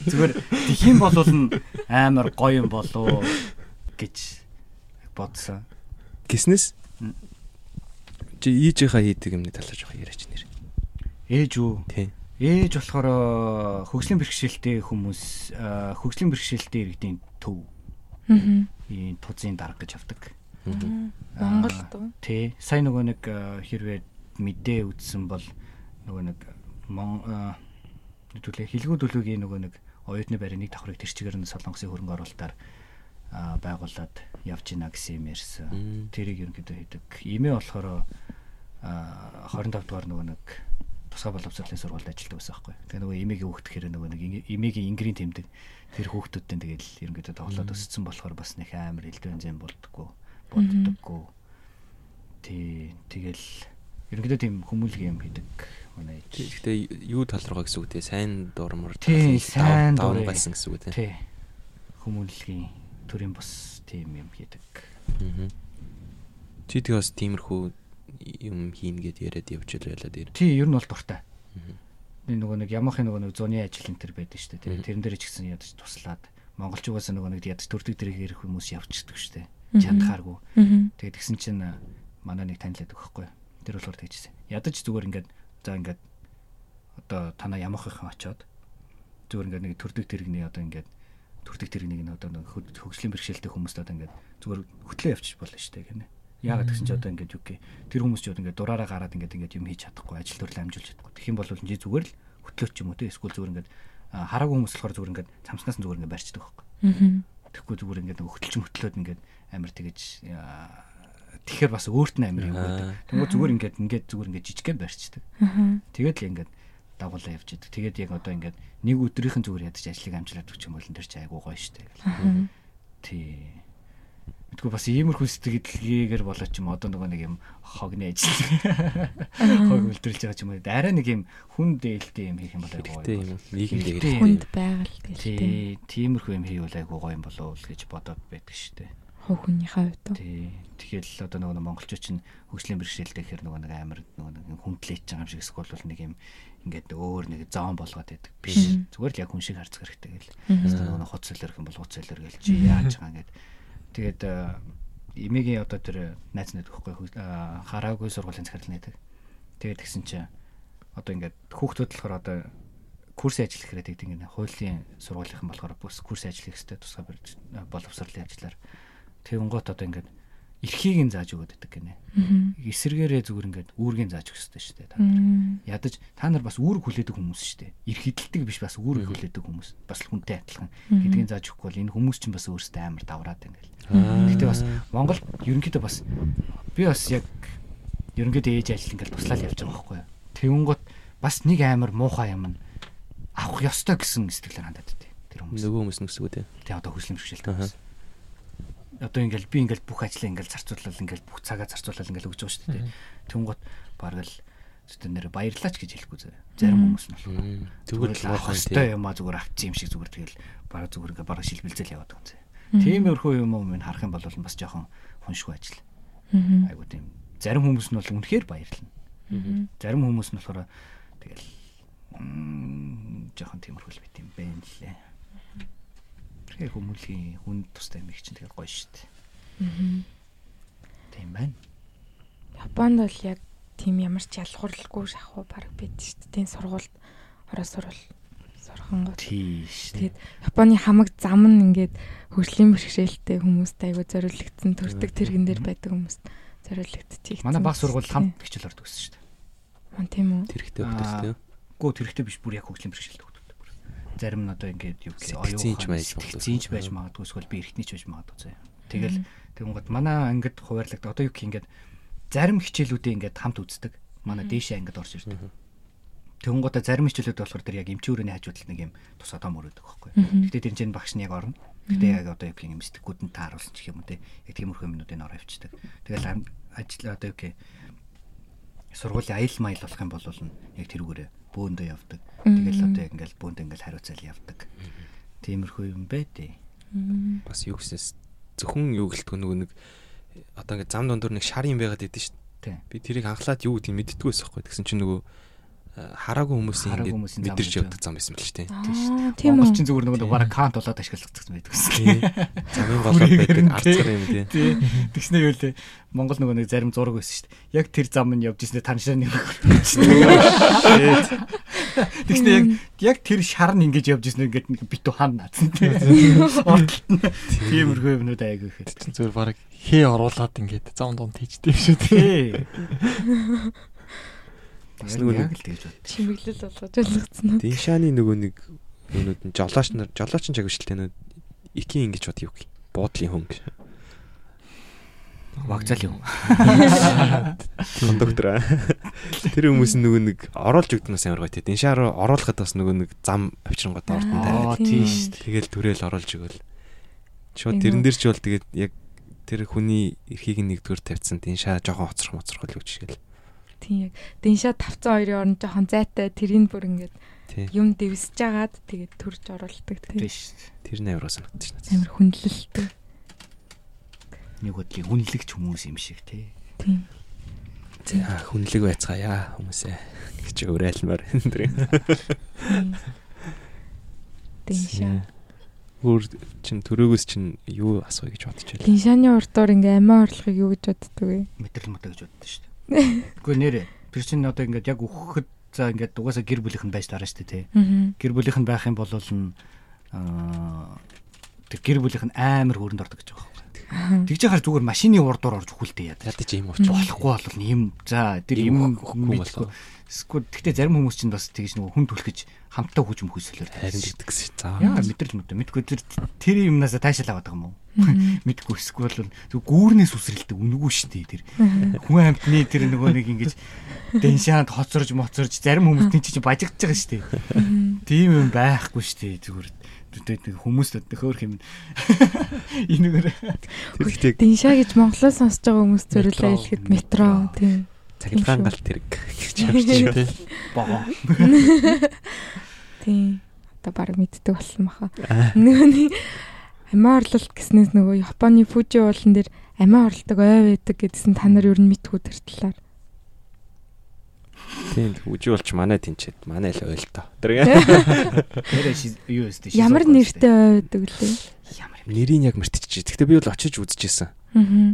зүгээр тхиим болвол нь амар гоё юм болоо гэж бодсон. Гиснэс чи ээжийнхаа хийдэг юмны талаар жоох яриач нэр. Ээж үү? Тий. Ээж болохоор хөгжлийн бэрхшээлтэй хүмүүс хөгжлийн бэрхшээлтэй иргэдийн төв. Аа ийм тузын дарга гэж авдаг. Монголд? Тий. Сайн нөгөө нэг хэрвээ мэдээ үзсэн бол нөгөө нэг нэгдүлээ хилгүү төлөвгийн нөгөө нэг оюутны нэг давхрыг тэр чигээр нь солонгосын хөрөнгө оруулалтаар байгуулад явж гинэ гэсэн юм ярьсан. Тэрийг ерөнхийдөө хийдэг. Имээ болохоор 25 дугаар нөгөө нэг тусгай боловсролын сургуульд ажилладаг байсан байхгүй. Тэгээ нөгөө имэгийн хүүхд гэхээр нөгөө нэг имэгийн ингрийн тэмдэг тэр хүүхдүүдтэй тэгэл ерөнхийдөө тоглоод өссөн болохоор бас нэг амар элдвэн болдгоо болддоггүй. Тий тэгэл ерөнхийдөө тийм хүмүүлгийн юм хийдэг манай. Гэхдээ юу талруугаа гэсэн үг те сайн дурмар тий сайн даван байсан гэсэн үг те. Тий хүмүүлгийн төрийн бус тийм юм хийдэг. Чи тэг бас тиймэрхүү юм хийн гэд яриад явж байлаа дээр. Тий, ер нь бол дуртай. Би нөгөө нэг ямахын нөгөө нэг зуны ажил энэ төр байдаг шүү дээ. Тэрэн дээр ч гэсэн ядаж туслаад монголчугаас нөгөө нэг ядаж төрдөг дэрэг ирэх хүмүүс явчихдаг шүү дээ. Чадхааргүй. Тэгээд тэгсэн чинь манай нэг танилаад өгөхгүй. Тэр болохоор тэгчихсэн. Ядаж зүгээр ингээд за ингээд одоо танаа ямахынхан очоод зүгээр ингээд нэг төрдөг дэрэгний одоо ингээд төрдөг дэрэгнийг нь одоо хөгжлийн бэрхшээлтэй хүмүүст одоо ингээд зүгээр хөтлөө явчих болно шүү дээ гэнэ Яагаад гэсэн чи одоо ингээд юу гэх тэр хүмүүс ч одоо ингээд дураараа гараад ингээд ингээд юм хийж чадахгүй ажил төрөл амжуулж чадахгүй. Тэгэх юм бол чи зүгээр л хөтлөөч юм уу те эсвэл зүгээр ингээд хараагүй хүмүүс болохоор зүгээр ингээд цамснаас нь зүгээр ингээд барьчдаг байхгүй. Тэгэхгүй зүгээр ингээд хөтлөж хөтлөөд ингээд амар тэгэж тэгэхээр бас өөрт нь амар юм байдаг. Тэгвэл зүгээр ингээд ингээд зүгээр ингээд жижигхэн барьчдаг. Аа. Тэгээд л ингээд дагуулаа явж идэг. Тэгээд яг одоо ингээд нэг өдрийнхэн зүгээр ядаж ажлыг амжилаад өгч юм бол энэ төр чи айгуу гоё штэ. Аа. Тий. Мэдгүй бас иймэрхүү сэтгэлгээгээр болоод ч юм одоо нөгөө нэг юм хогны ажил. Хог үлдэрэлж байгаа ч юм уу. Арай нэг юм хүн дээлтэй юм хийх юм бол айгуу Хэрэгтэй гоё. юм. Нийгэмдээ Хэрэгтэй. Хүнд байгаль. Тий, тиймэрхүү юм хийвэл айгуу гоё юм болов уу гэж бодоод байдаг штэ. Хов хүнийхээ хувьд. Тий. Тэгэхээр одоо нөгөө нэг монголчууд чинь хөгжлийн бэрхшээлтэй гэхэр нөгөө нэг амар нөгөө нэг хүндлээч байгаа юм шиг эсвэл бол нэг юм ингээд өөр нэг зоон болгоод байдаг. Биш. Зүгээр л яг хүн шиг харцах хэрэгтэй гэл. Нөгөө нэг хуц солиорх юм бол хуц солиор гэл чи яаж байгаа ингээд. Тэгээд э, эмигийн одоо тэр найз гэхгүй хөө- э, хараагүй сургуулийн захирал нэдэг. Тэгээд тэгсэн чи одоо ингээд хүүхдүүд болохоор одоо курсын ажил гэхээр тэгдэг ингээд хуулийн сургуулийнхан болохоор бүс курсын ажил хийх хэрэгтэй тусгай барьж боловсролын ажиллаар Тэнгуут одоо ингээд эрхийг нь зааж өгöd гэдэг гинэ. Эсэргээрээ зүгээр ингээд үүргийн зааж өгөх хэрэгтэй шүү дээ. Та нар. Ядаж та нар бас үүрэг хүлээдэг хүмүүс шүү дээ. Эрх хидэлдэг биш бас үүрэг хүлээдэг хүмүүс. Бас л хүнтэй адилхан. Гэдгийг зааж өгөхгүй бол энэ хүмүүс чинь бас өөрсдөө амар давраад. Аа. Гэтэ бас Монгол ерөнхийдөө бас би бас яг ерөнхийдөө ээж ажил ингээд туслаад явж байгаа байхгүй юу. Тэнгуут бас нэг амар муухай юм нь авах ёстой гэсэн сэтгэлээр хандаад дээ. Тэр хүмүүс. Нөгөө хүмүүс нүсгүү те. Тэ одоо хүмүүс. Одоо ингээл би ингээл бүх ажлаа ингээл зарцуулаад ингээл бүх цагаа зарцуулаад ингээл өгч байгаа шүү дээ. Тэнгуут бараг л зөвхөн нэр баярлаач гэж хэлэхгүй зэ. Зарим хүмүүс нь болохоор. Мм. Зүгээр л авах те. юм а зүгээр авчих юм шиг зүгээр тэгэл бараг зүгээр ингээ бараг шилбэлзэл яваад байгаа юм зэ. Мгм. Тиймэрхүү юм уу минь харах юм бол бас жоохон хүншгүй ажил. Айгуу тийм. Зарим хүмүүс нь бол үнэхээр баярлна. Зарим хүмүүс нь болохоор тэгэл жоохон тиймэрхүү л бит юм байна лээ. Тэгэхээр хүмүүлийн хүн тустай юм их чинь тэгээ гоё шүү дээ. Мгм. Тийм байна. Японд бол яг тийм ямар ч ялгуурлалгүй шахуу баг байд шүү дээ. Тийм сургуульд ороо сурвал сурхан гол. Тийш. Тэгээд Японы хамаг зам нь ингээд хөгжлийн бэрхшээлтэй хүмүүст айгу зориулагдсан төрдөг тэрэгэн дээр байдаг хүмүүст зориулагдчих. Манай баг сургууль хамт хичээл ордог гэсэн шүү дээ. Ман тийм үү. Тэрхтээ Аа. өгдөс те. Гүү тэрхтээ биш бүр яг хөгжлийн бэрхшээлтэй. Зарим нь одоо ингээд юу гэх Сэтгцийн ч байж магадгүй. Сэтгцийн ч байж магадгүй эсвэл би эртний ч байж магадгүй заяа. Тэгэл тэгэнгүүт манай ангид хуваарлагдав. Одоо юу гэх ингээд зарим хичээлүүдээ ингээд хамт үздэг. Манай дээшээ ангид орж ирдэг. Тэгэнгүүтээ зарим хичээлүүд болохоор тэр яг эмчүүрийн хажууд нэг юм тус одоо мөрөдөг байхгүй. Гэтэ тэр чинь багш нь яг орно. Гэтэ яг одоо юу гэх юм сэтгэгүүд нь тааруулсан ч юм уу те. Яг тиймэрхүү юмнуудыг ор авчдаг. Тэгэл ажил одоо юу гэх сургуулийн аял маял болох юм бол нь яг тэрүүгээрээ бөөндөө явдаг. Тэгэл одоо яг ингээл бөөндөө ингээл хариуцал явдаг. Тиймэрхүү юм байдээ. Мм. Бас юу гэсээс зөвхөн юу гэлтгүй нөгөө нэг одоо ингээд зам дундуур нэг шар юм байгаад идэв шүү дээ. Би тэрийг анхлаад юу гэдгийг мэддэггүй байсан хгүй. Тэгсэн чинь нөгөө хараагүй хүмүүсийн ингээд мэдэрч явдаг зам байсан мэл тийм. Аа, тийм Монгол үү. чинь зүгээр нөгөө бараг каунт болоод ашиглагдсан байдаг гэсэн. Тийм. Замын болоод байдаг арцгар юм тийм. Тий. Тэгснээ юу лээ. Монгол нөгөө нэг зарим зураг байсан шүү дээ. Яг тэр зам нь явж ирснээр таньшаа нэг. Тэгснээ яг яг тэр шар нь ингэж явж ирснээр ингээд нэг битүү хан наацсан тий. Ордолт нь. Тиймэрхүү юмнууд айгүй. Чин зүгээр баг хээ оруулаад ингээд зам дунд хийжтэй шүү дээ. Бас нөгөө яг нэг- л тэгж бод. Чимэглэл болгож ойлгоцсон уу? Диншааны нөгөө нэг юунууд нь жолооч нар жолооч нь жагвшилтэй нүүд икийн ингэж бод юу гэх. Буудлын хүн гэж. Вокзал юм. Кондуктор. аа. Тэр хүмүүс нь нөгөө нэг оруулж өгдөнөөс амар гоё тийм. Диншаа руу оруулахад бас нөгөө нэг зам авчирнгууд ордон Аа, тавиад. Аа тийм. тийш. Тэгэл түрээл оруулж өгөөл. Шууд тэрэн дээр ч бол тэгээд яг тэр хүний эрхийг нэгдүгээр тавьсан диншаа жоохон хоцрох моцрох л үчишгээл. Тийм яг. Дэншаа 502-ын орн жоохон зайтай тэрийг бүр ингээд юм дэвсэж агаад тэгээд төрж оруулдаг тийм. Тийш. Тэр нь амар санагдчих надад. Амар хүндлэлтэй. Нэг хөдлийн хүнлэгч хүмүүс юм шиг тий. Тийм. За хүнлэг байцгаая хүмүүсээ гэж өрөөлмөр энэ. Дэншаа. Өөр чин төрөөгөөс чин юу асууя гэж байлаа. Дэншааны урдуур ингээ амиа орлохыг юу гэж боддөг вэ? Мэдрэл мата гэж боддоо шүү дээ. Гэхдээ нэрэ тэр чинь одоо ингээд яг өгөхөд за ингээд угаасаа гэр бүлийнх нь байж дараа шүү дээ тий. Гэр бүлийнх нь байх юм бол нь аа тэр гэр бүлийнх нь амар хөрөнд ордог гэж байгаа юм. Тэгж яхаар зүгээр машины урдуур орж хүлдээ яа. Ядаж ийм уучаа. Болохгүй бол юм за тэр юм өгөхгүй мэдгүй. Эсвэл тэгтээ зарим хүмүүс чинь бас тэгж нөгөө хүн түлхэж хамтаа хүч мөхөсөлөөр. Харин тэгдэгсэн. За. Яа мэдэрч мэдээ. Мэдгүй тэр тэр юмнаас таашаал аваад байгаа юм уу? Мэдгүй эсвэл гүүрнээс үсрэлдэг үнэгүй шүү дээ тэр. Хүн амтны тэр нөгөө нэг ингэж деншаанд хоцорж моцорж зарим хүмүүс тийч чинь бажигдж байгаа шүү дээ. Тийм юм байхгүй шүү дээ зүгээр тэгээд хүмүүс хөөх юм. Энэгээр Тэр ихтэй Диншаа гэж монголоор сонсож байгаа хүмүүс зөвлөө хэлэхэд метро тийм. Цахилгаан галт хэрэг гэж Тий. байна. богоо. Тийм. Одоо баг мэддэг болсон баха. Нөгөөний амиа орлолт гэснээс нөгөө Японы Фужи уулан дээр амиа орлдог ой байдаг гэдсэн та нар юу мэдгүй тэр талаар. Тийм үжи болч манай тэнчээд манай л ойлтоо. Тэр юу өстэй Ямар нэртэй ой байдаг лээ. Ямар нэрийг яг мартчихжээ. Гэхдээ би бол очиж үзчихсэн.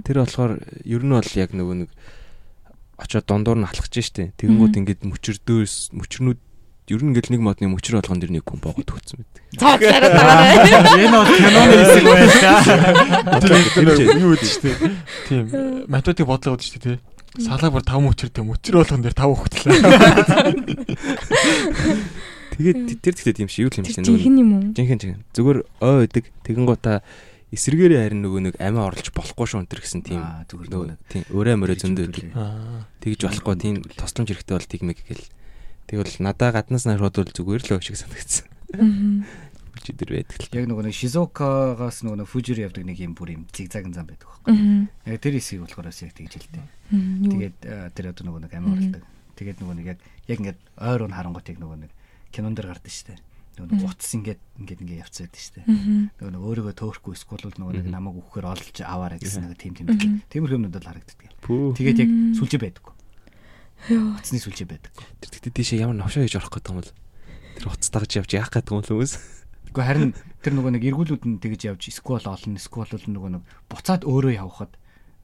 Тэр болохоор ер нь бол яг нөгөө нэг очоод дондуур нь алхаж штэ. Тэгэнгүүт ингээд мөчөрдөөс мөчрнүүд ер нь ингээл нэг модны мөчр болгон дэр нэг хүн боогод төгсөн мэт. Цаацлаараа тагаа. Энэ бол киноны хэсэг байлаа. Юу гэдэг чинь тийм математик бодлого гэдэг чинь тий. Салаа бүр 5 мөчөртэй мөчр болгон дээр 5 хөхтлээ. Тэгээд тэр тэгтээ тийм шиг юу л юм шиг жинхэнэ юм уу? Жинхэнэ жинхэнэ. Зүгээр ой өдөг тэгэнгүүтаа эсэргээрээ харин нөгөө нэг амиа орлож болохгүй шүү энэ гэсэн тийм нөгөө тийм өрөө мөрөө зөндөө. Аа. Тэгж болохгүй тийм тосломж хэрэгтэй бол тэгмэг гэл. Тэгвэл надаа гаднаас нь харахад бол зүгээр л өө шиг санагдсан. Аа. Үчи дэр байдаг л. Яг нөгөө нэг Шизукагаас нөгөө нэг Фужири явдаг нэг юм бүр юм зигзаг зам байдаг байхгүй. Яг тэр хэсгийг болохоор бас яг тэгж хэлдэг. Тэгээд э, тэр одоо нөгөө нэг амин орлдог. Тэгээд нөгөө нэг яг яг ингээд ойр нь харангуут яг нөгөө нэг кинон дэр гардаг штэ. Нөгөө нэг утас ингээд ингээд ингээд явцаад штэ. Нөгөө нэг өөрийгөө төөрөхгүй эсвэл нөгөө нэг намайг өгөхээр олж аваарай гэсэн нэг тийм тийм. Тиймэрхүү юмнууд бол харагддаг. Тэгээд яг сүлжээ байдаг. Йоо. Утасны сүлжээ байдаг. Тэр тэгтээ тийшээ ямар новшоо хийж орох гэдэг юм бол тэр утас дагаж явж яах гэдэг юм бол хүмүүс. Гэхдээ харин тэр нөгөө нэг эргүүлүүд нь тэгж явж сквол олон сквол бол нөгөө нэг буцаад өөрөө явхад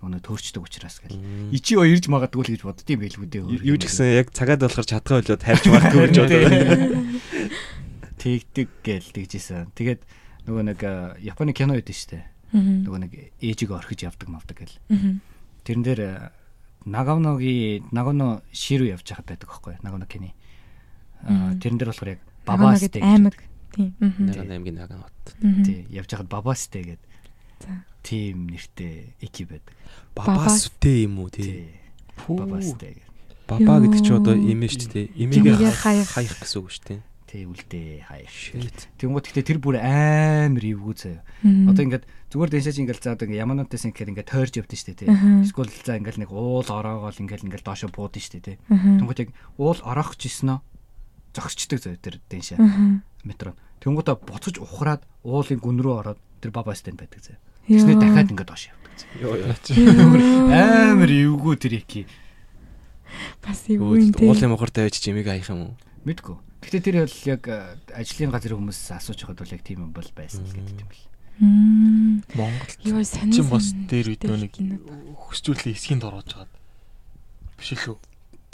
нөгөө нэг төөрчдөг учраас гэл. Ичи өө ирж магадгүй л гэж боддtiin байлгүй дээ. Юу ч гэсэн яг цагаад болохоор чадхаа болоод хайрч магадгүй гэж бодоо. Тэгдэг гээл тэгжсэн. Тэгээд нөгөө нэг Японы кино үүдэн штэ. Нөгөө нэг ээжигээ орхиж явдаг мавдаг гэл. Тэрэн дээр Нагавногийн Нагано ширүү явж байхад байдаг байхгүй Нагано кини. Тэрэн дээр болохоор яг бабастэй аймаг. Тийм. Наган аймгийн наган хот. Аа. тий явж байхад бабастэй гэдэг За. тим нэртэй эки байдаг. Бабаас үтэй юм уу тий. Бабастэй гэдэг. Баба гэдэг чи одоо имээ шүү дээ. Хаях. хаях гэсэн үг шүү дээ. Тий үлдээ. Shit. Тэнгуут гэхдээ тэр бүр амар эвгүй заяа. Одоо ингээд зүгээр дэншаач ингээд за одоо ингээд Яманотес ингээд ингээд тойрж явдсан шүү дээ тий. Аха. Эсвэл за ингээд нэг уул ороогоол ингээд ингээд доошо буудсан шүү дээ тий. Аа. Тэнгуут яг уул ороох гэжсэн нь зогсчдөг заяа тэр дэншаа Аа. метро. Тэнгуутаа буцаж ухраад уулын гүн рүү ороод тэр баба стенд байдаг заяа. Тэснэ дахиад ингээд доош явдаг. Йоо. Йоо. Амар эвгүй тэр эки. Бас юм те. Уулын мохортой байж чимээг хаях юм уу? Мэдгүй. Гэтэ тэр бол яг э, ажлын газрын хүмүүс асууж байхад бол яг тийм юм бол байсан л гэдэг юм бэл. Монгол Йоо сонир. чин бас дээр үед нэг хөсчүүлээ эсхийн дор оож байгаа. Биш л үү?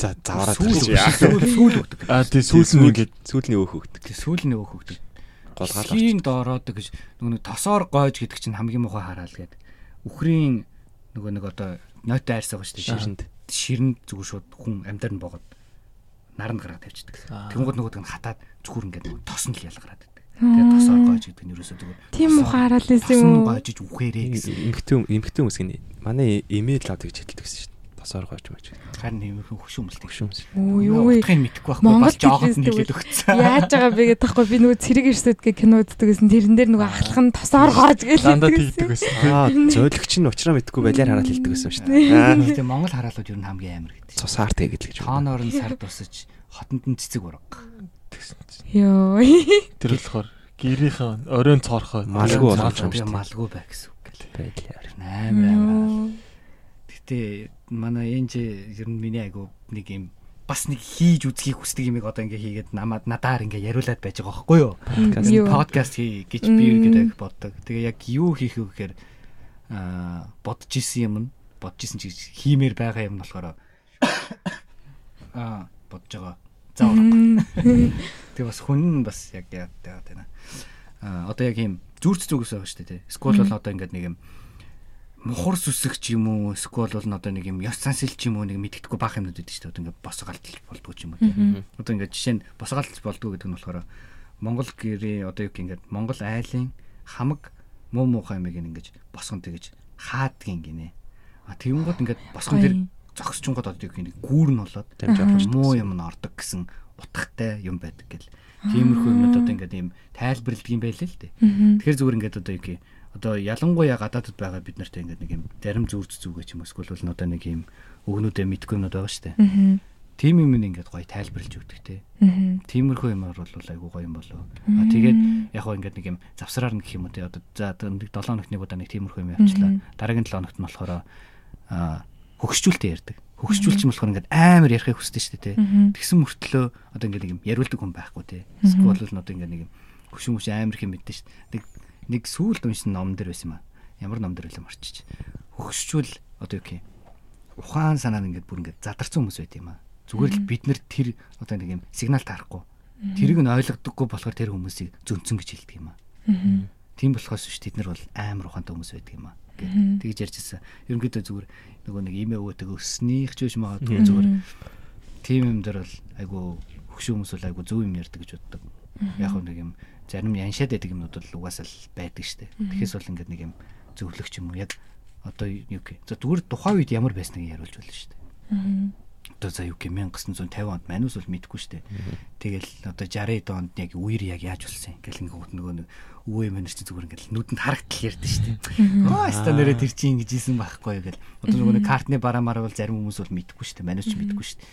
За заваараа Сүүл сүүл сүүл өгдөг. Аа тий сүүлс нь ингээд сүүлний өөх өгдөг. Тэг сүүл нь өөх өгдөг. Голгаал Хийн доороодог гэж нөгөө нэг тосоор гойж гэдэг чинь хамгийн муухай хараал гээд. Үхрийн нөгөө нэг одоо нойттой айрсаа гэж тийм ширэнд. ширэн зүгээр шууд хүн амьдар нь боогод наранд гараад тавьчихдаг. Тэнгууд нөгөөд нь хатаад зүгээр ингээд нөгөө тос нь л ялгараад байдаг. Тэгээд тосоор гойж гэдэг нь ерөөсөө зүгээр. Тийм ухаарал тос нь юм уу? гойжиж үхээрээ гэсэн. Эмхтэн эмхтэн гинэ. Манай имэйл лав гэж хэлдэг гэсэн шүү дээ. Тосоор гооч маач. Харин юм хөшөөмөлтэй. Хөшөөмс. Оо Юу юу вэ? утгыг мэдэхгүй байхгүй Монгол бас жоохот хэлээд өгсөн. Яаж байгаа бэ гэдэг тахгүй би нөгөө цэрэг ирсэд гэ кино үздэг гэсэн тэрэн дээр нөгөө ахлах нь тосоор гоож гээл дандаа хэлдэг тэгдэг гэсэн. байсан. Аа, зөөлөгч нь уучраа мэдгүй балиар хараад хэлдэг гэсэн шүү дээ. Аа, Гэтэ Монгол хараалууд ер нь хамгийн амар гэдэг. цус хаарт гэдэг л гэж. Тооноор нь сар тусаж хотонд нь цэцэг урга. Йоо. Тэр болохоор гэрийнхэн оройн цоорхоо Малгүй болгож Малгүй юм шүү дээ. малгүй бай гэсэн үг гэл. Байлаа. Амар амар. Гэтэ манай энэ ер нь миний айгу нэг юм бас нэг хийж үзхийг хүсдэг юмыг одоо ингээ хийгээд намаад надаар ингээ яриулаад байж байгаа байхгүй юу? Подкаст. Хий гэж би гэдэг боддог. Тэгээ яг юу хийх вэ гэхээр аа бодож исэн юм нь бодож исэн чи хиймээр байгаа юм болохоор аа бодож байгаа. За урах. Тэгээ бас хүн нь бас яг яа таа тана. Аа одоо яг юм зүрц зүгээс байгаа шүү дээ. тий. Скул бол одоо ингээд нэг юм мухар сүсэг ч юм уу эсвэл бол одоо нэг юм ёс цансэл ч юм уу нэг мэддэхгүй баах юмнууд байдаг шүү дээ. Одоо ингээд босгалт болдгоо ч юм уу. Одоо ингээд жишээ нь босгалт болдгоо гэдэг нь болохоор Монгол гэрээ одоо юу гэх ингээд Монгол айлын хамаг муу муухай юмыг ингээд босгон тэгэж хаадгийн гинэ. А тэгэнгүүт ингээд босгон дээр зогсчонгод одоо юу гэх нэг гүүр нь болоод муу юм нь ордог гэсэн утгатай юм байдаг гэл. Тиймэрхүү юмнууд одоо ингээд ийм тайлбарладаг юм байлээ л дээ. Тэгэхээр зүгээр ингээд одоо юу гэх одоо ялангуяа гадаадд байгаа бид нартай ингээд нэг юм зарим зүрц зүгээ ч юм уу эсвэл нь одоо нэг юм өгнүүдээ мэдгүй юмуд байгаа шүү дээ. Тим юм ингээд гоё тайлбарлаж өгдөг те. Тиймэрхүү юмар бол айгүй гоё юм болоо. А тэгээд яг гоо ингээд нэг юм завсраар гэх юм уу те. Одоо за нэг 7 хоногт нэг удаа нэг тиймэрхүү юм явуулчлаа. Дараагийн 7 хоногт нь болохоор а хөгсчүүлтэй ярьдаг. Хөгсчүүлч юм болохоор ингээд амар ярихыг хүсдэг шүү дээ. Тэгсэн мөртлөө одоо ингээд нэг юм яриулдаг хүн байхгүй те. Эсвэл бол одоо ингээд нэг юм хөшин хөш амар их юм мэддэг шүү дээ. Нэг сүүлд уншсан ном дэр байсан юм а. Ямар ном дэр вэ марчиж. Хөгсчүүл одоо юу гэх ухаан санаа ингээд бүр ингээд задарсан хүмүүс байт юм а. Зүгээр л бид нэр тэр одоо нэг юм сигнал таарахгүй. Тэрийг нь ойлгодоггүй болохоор тэр хүмүүсийг зөнцөн гэж хэлдэг юм а. Тийм болохоос биш тэд нар бол амар ухаантай хүмүүс байдаг юм а. Тэгж ярьжсэн. Ерөнхийдөө зүгээр нөгөө нэг имээ өвөтэйг өснийх ч биш магадгүй зүгээр тийм юм дээр бол айгу хөшөө хүмүүс бол айгу зөв юм ярьдаг гэж боддог. Яг нэг юм зарим яншаад байдаг юмнууд бол угаасаа л байдаг штэ. Тэгэхээс бол ингээд нэг юм зөвлөгч юм уу яг одоо юу гэх. За зүгээр тухайн үед ямар байсныг яриулж болно штэ. Одоо за юу гэх 1950 онд манус бол мэдэхгүй штэ. Тэгэл одоо 60 онд яг үер яг яаж болсон юм. Гэл ингээд нөгөө нэг өвөө юм чи зүгээр ингээд нүдэнд харагдтал ярьдэн штэ. Аа ста нэрэ тэр чинь ингэж исэн байхгүй гэл. Одоо нөгөө нэг картны бараамаар бол зарим хүмүүс бол мэдэхгүй штэ. Манус ч мэдэхгүй штэ.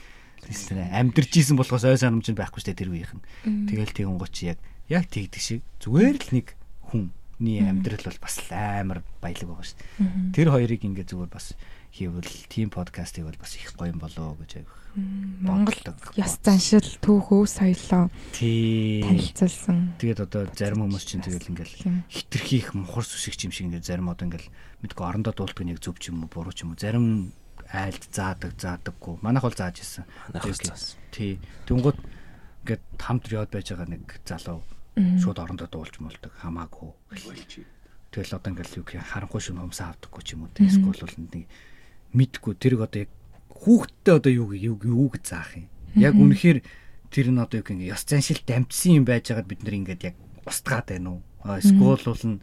Тэсэрэ амьдэрч исэн болохоос ой санамж байхгүй штэ тэр үеийнх нь. Тэгэл тэгэн гоч яг яг тэгдэг шиг зүгээр л нэг хүний амьдрал бол бас амар баялаг байгаа шүү дээ. Тэр хоёрыг ингээд зүгээр бас хийвэл тим подкастыг бол бас их гоё юм болоо гэж айх. Монгол ёс заншил түүх өв соёлоо танилцуулсан. Тэгээд одоо зарим хүмүүс чинь тэгэл ингээл хитрхи их мухар сүсэг юм шиг ингээд зарим одоо ингээл мэдгүй орондоо дуулдаг нэг зөв ч юм уу буруу ч юм уу зарим айлд заадаг заадаггүй. Манайх бол зааж исэн. Тий. Тэнгууд ингээд хамт яваад байж байгаа нэг залуу шууд орондоо дуулж молдог хамаагүй. Тэгэл одоо ингээл юу гэх харанхуй шин хумсаа авдаггүй ч юм уу. Эсвэл бол нэг мэдгүй тэрийг одоо яг хүүхдтэй одоо юу юу юу гэж заах юм. Яг үнэхээр тэр нь одоо юу гэх ёс заншил дамжсан юм байж байгаад бид нэр ингээд яг устгаад байна уу? Эсвэл бол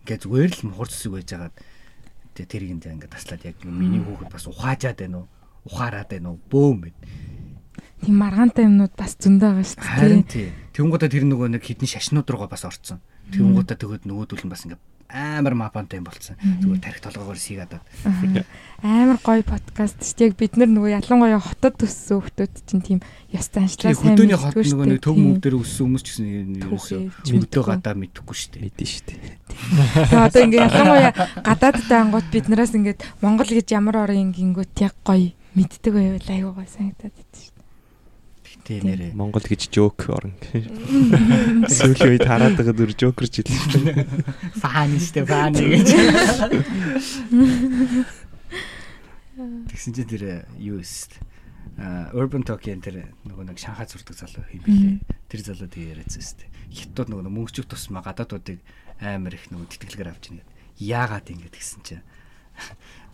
ингээд зүгээр л мухар зүсэг байж байгаад тэрийг ингээд таслаад яг миний хүүхэд бас ухаажаад байна уу? Ухаарад байна уу? Бөөм байна тийм маргаантай юмнууд бас зөндөө байгаа шүү дээ. Харин тий. Тэнгуудаа тэр нөгөө нэг хідэн шашнууд руугаа бас орцсон. Тэнгуудаа тэгвэл нөгөөдөл нь бас ингээ амар мапантай юм болцсон. Зүгээр тарих толгоогоор сийгаад. Амар гоё подкаст шүү дээ. Яг бид нар нөгөө ялангуяа хотод төссөн хүмүүс чинь тийм ёс заншлаа сайн мэддэг. Хөдөөний хот нөгөө нэг төв мөв дээр өссөн хүмүүс ч гэсэн ерөөсөө мэддэг гадаа мэдхгүй шүү дээ. Мэдэн шүү дээ. Тэгээ одоо ингээ ялангуяа гадаадтай ангууд бид нараас ингээд Монгол гэж ямар орон гингүүт яг гоё мэддэг байвал айгуу гоё санагдаад байдаг шүү. Тийм нэрээ. Монгол гэж жоок орн. Сүүлийн үед хараад байгаа дүр жокерч хэлсэн шүү дээ. Фан штэ фан гэж. Тэгсэн чинь тэр юу өст. А Urban Talk-ийн тэр нөгөө нэг Шанхай зурдаг залуу юм билээ. Тэр залуу тэгээ яриадсан шүү дээ. Хятад нөгөө мөнгөчөг тусмаа гадаадуудыг амар их нөгөө тэтгэлгээр авч ийн гэдэг. Яагаад ингэ тэгсэн чинь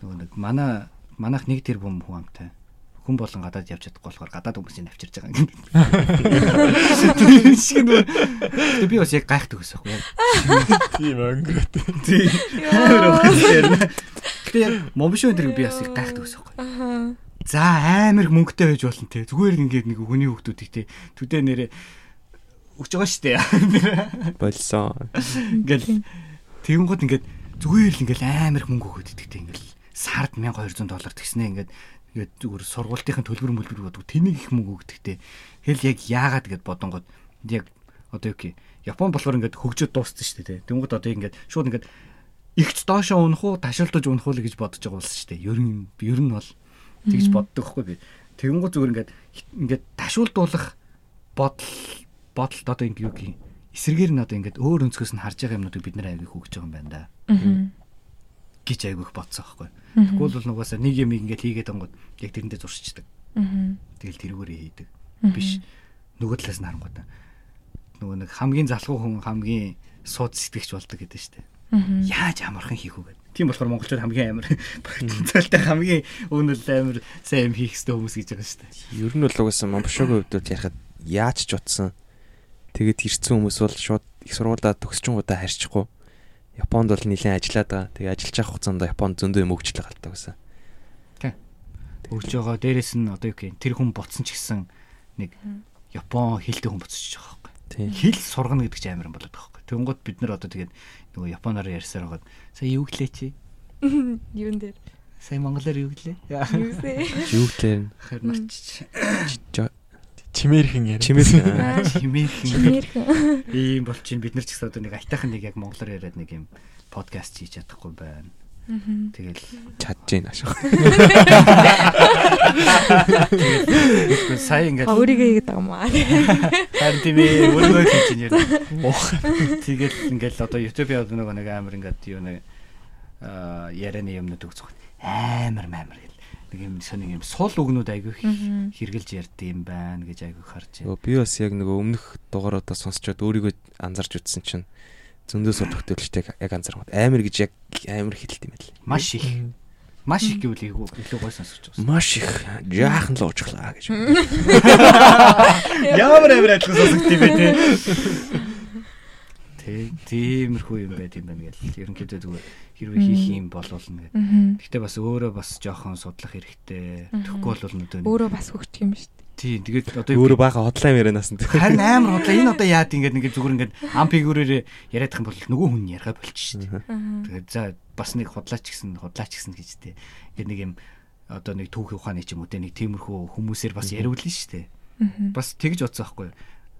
нөгөө нэг манай манайх нэг тэр бүм хүн амтай хүн болон гадаад явж чадахгүй болохоор гадаад хүмүүсийг авчирж байгаа юм. Тэр шиг нөө би бас яг гайхдаг ус аахгүй. Тийм өнгөрөөд. Тийм. Гэтэ яг момшоо энэ би бас гайхдаг ус аахгүй. За амар мөнгөтэй байж болно те. Зүгээр ингээд нэг хүний хүмүүсийг те. Төдөө нэрээ өгч байгаа штэ. Болсон. Ингээл тэгэнгүүт ингээд зүгээр л ингээл амар мөнгө өгöd идэгтэй ингээл сард 1200 доллар тэгснэ ингээд ингээд зүгээр сургуулийн төлбөр мөлбөр бодог тэнийг их мөнгө өгдөгтэй. Хэл яг яагаад гэд бодонгод яг одоо юу гэх Япон болохоор ингээд хөгжөөд дууссан шүү дээ. Тэнгууд одоо ингээд шууд ингээд ихч доошоо унах уу, ташаалтаж унах уу гэж бодож байгаа болсон шүү дээ. Ер нь ер нь бол тэгж боддог хгүй би. Тэнгууд зүгээр ингээд ингээд ташуулдуулах бодол бодолд одоо ингээд юу гэх эсэргээр нь одоо ингээд өөр өнцгөөс нь харж байгаа юмнуудыг бид нэр аяг хөгж байгаа юм байна да. Гэж айгүйх бодсон байхгүй. Тэгвэл бол нугасаа нэг юм ингээд хийгээд ангууд яг тэрэндээ зуршичдаг. Тэгэл тэрүүгээрээ хийдэг. Биш нөгөө талаас нь харангуйта. Нөгөө нэг хамгийн залхуу хүн хамгийн сууд сэтгэгч болдог гэдэг штеп. Яаж амархан хийх үү гэдэг. Тийм болохоор монголчууд хамгийн амар потенциалтай хамгийн өгнөл амар сайн юм хийх хэрэгтэй хүмүүс гэж байгаа шүү дээ. Ер нь бол угаасаа Монбошогийн хувьд ярихад яаж ч утсан. Тэгээд ирсэн хүмүүс бол шууд их сургуулаа төгсчөнгуудаа харьчихгүй. Японд бол нэлээд ажиллаад байгаа. Тэгээд ажиллаж явах хугацаанд Японд зөндөө юм өгчлээ галтаа гэсэн. Өгж байгаа. Дээрэс нь одоо юу гэх юм тэр хүн ботсон ч гэсэн нэг Япон хэлтэй хүн буцчих байгаа байхгүй. Тийм. Хэл сургана гэдэг чинь амар юм болоод байгаа байхгүй. Тэнгууд бид нар одоо тэгээд нөгөө японоор ярьсаар байгаад сая юу гэлээ чи? Юун дээр. Сая монголоор юу гэлээ? Юусээ. Юу гэлээ Харин марчиж. Чимээрхэн яриа. чимээс Химээхэн Чимээрхэн. ийм бол чинь бид нар ч гэсэн одоо нэг айтайхан нэг яг монголоор яриад нэг юм подкаст хийж чадахгүй байна. Тэгэл чадж гин ашиг. тэгэхгүй сая ингээд өөрийгөө хийгээд байгаа юм аа. харин тийм ээ өөрөө хийж яа. Тэгэл ингээд одоо YouTube-ийн одоо нөгөө нэг амар ингээд юу нэг аа ярианы юмнууд өгцөх. Амар амар гэл. Нэг юм соник юм сул үгнүүд айгүй хэрглэж ярьд юм байна гэж айгүй харж байна. Би бас яг нөгөө өмнөх дугааруудаа сонсчод өөрийгөө анзарч үзсэн чинь зөндөө сул төгтөлчтэй яг анзаармад амар гэж яг амар хилэлт юм байл. Маш их маш их гэвэл илүү илүү гой сонсож байгаа. Маш их жаахан л уужглаа гэж. Ямар амар адилхан сонсогд юм бэ те. Тиймэрхүү юм байт юм байна гэл. Ерөнхийдөө зүгээр хэрвээ хийх юм нэг. Мгм. Гэхдээ бас өөрөө бас жоохон судлах хэрэгтэй. Мгм. Тэгэхгүй бол өдөө. Өөрөө бас хөгжих юм шүү дээ. Тийм тэгээд одоо Өөрөө бага хотлаа ярианаас нь. харин амар бодлоо энэ одоо яад ингээд нэг зүгээр ингээд ам фигүрээр яриадах юм бол нөгөө хүн яриа болчих шүү дээ. Тэгээд за бас нэг худлаач гэсэн худлаач гэсэн гэж тээ. Ингээд нэг юм одоо нэг түүхий ухааны ч юм уу те нэг тиймэрхүү хүмүүсээр бас яриулна шүү дээ. Бас тэгж бодсон байхгүй юу.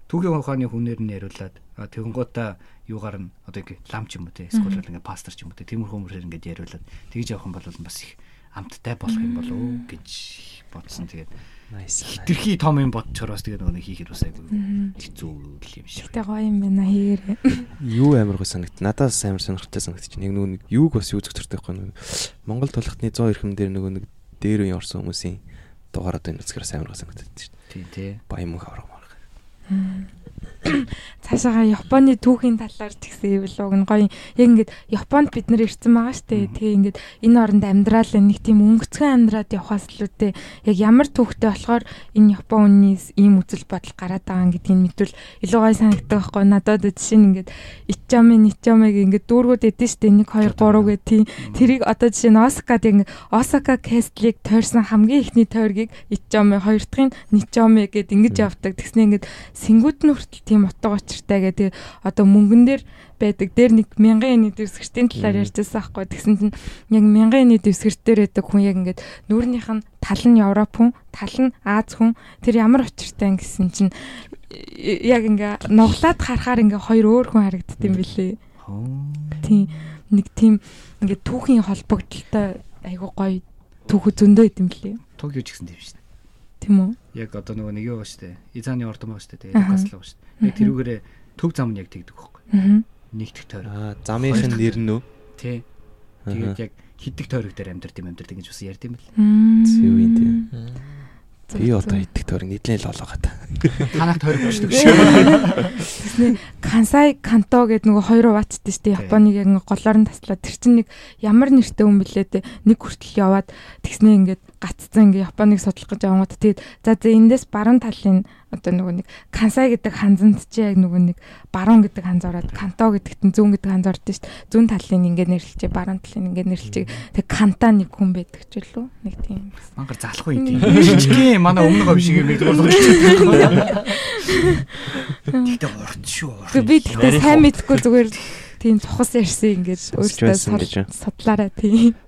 Түүхийн ухааны хүнээр нь яриулаад тэгэнгүүтээ юугаар нь одоо ингэ лам ч юм уу те эсвэл ингээ пастор ч юм уу те тиймэрхүү хүмүүсээр ингээ яриулаад тэгж явах юм бол бас их амттай болох юм болов уу гэж бодсон. Тэгээд хитрхи том юм бодчороос тэгээд нөгөө нэг хийхэд бас айгүй хэцүү юм шиг. Гэтэ гоё юм байна хийгээрээ. Юу амар гоо санагд. Надад бас амар сонирхолтой санагдчих. Яг нөгөө нэг юуг бас юу зөвхөртэй байхгүй нэг Монгол тулхтны 100 эрхэм дээр нөгөө нэг дээр үе орсон хүмүүсийн дугаар одоо энэ үзгээрээс амар гоо санагддаг шүү дээ. Тийм тий. Баян мөнх авраг 嗯。Цаашаага Японы түүхийн талаар ивэл уг нь гоё. Яг ингээд Японд бид нар ирсэн байгаа штэ. Тэгээ ингээд энэ оронд амьдрал нэг тийм өнгөцгөн амьдраад явхаас илүүтэй яг ямар түүхтэй болохоор энэ Япон үнээс ийм үзэл бодол гараад байгаа гэдгийг мэдвэл илүү гоё санагддаг байхгүй. Надад жишээ нь ингээд Ичами, Ничамиг ингээд дүүргүүд эдэн штэ 1 2 3 гэх тийм Тэрийг одоо жишээ нь Осакад яг Осака Кестлийг тойрсон хамгийн ихний тойргийг Ичоми, хоёр дахь нь Ничоми гэд ингэж явдаг. Тэгснэ ингээд сэнгүүд нь хүртэл тийм утга учиртай гэдэг одоо мөнгөн дээр байдаг. Дээр нэг мянган ины дэвсгэртийн талаар ярьжсэн байхгүй. Тэгсэн чинь яг мянган ины дэвсгэртээр байдаг хүн яг ингээд нүүрнийх нь тал нь Европ хүн, тал нь Аз хүн. Тэр ямар учиртай гэсэн чинь э, яг ингээ нуглаад харахаар ингээ хоёр өөр хүн харагдд юм билээ. Тийм нэг тийм ингээд түүхийн холбогдолтой айгуу гоё түүхүү зөндөө идэм лээ. Токио ч гэсэн тийм шүү дээ. Тийм үү? Яг одоо нөгөө нэг юу шүү дээ. Изааны ордон байгаа шүү дээ. Аха. Ньюкасл шүү дээ. Яг тэрүүгээрээ төв зам нь яг тэгдэг байхгүй. Аа. Нэгдэх тойрог. Аа, замынх нь нэр нь үү? Тий. Тэгээд яг хиддэг тойрог дээр амьдард юм амьдард гэж бас ярьд юм бэл. Зөв юм тийм. Зөв, Би одоо идэх төр нийтлэн л олоогоо та. Танах тойрог болчихдог шүү. Тэснэ Кансай Канто гэдэг нөгөө хоёр угаацтай шүү дээ. Тий. Японыг яг голоор нь таслаад тэр чинь нэг ямар нэртэй хүн блээ дээ. Нэг хүртэл яваад тэгснэ ингээд гаццсан ингээ Японыг судлах гэж явангууд тэгээд за за эндээс баруун талын одоо нөгөө нэг Кансай гэдэг ханзанд чи яг нөгөө нэг баруун гэдэг ханз ороод Канто гэдэгт нь зүүн гэдэг ханз ордог шүү дээ. Зүүн талын ингээ нэрлэлчээ баруун талын ингээ нэрлэлчээ тэг Канта нэг хүн байдаг ч үлээ. Нэг тийм. Мангар залах үе тийм. Жижигхэн манай өмнө говь шиг юм нэг зүгээр. Тэгтээ урт шүү. би тэгтээ сайн мэдхгүй зүгээр тийм цухас ярьсан ингээд өөртөө судлаараа тийм.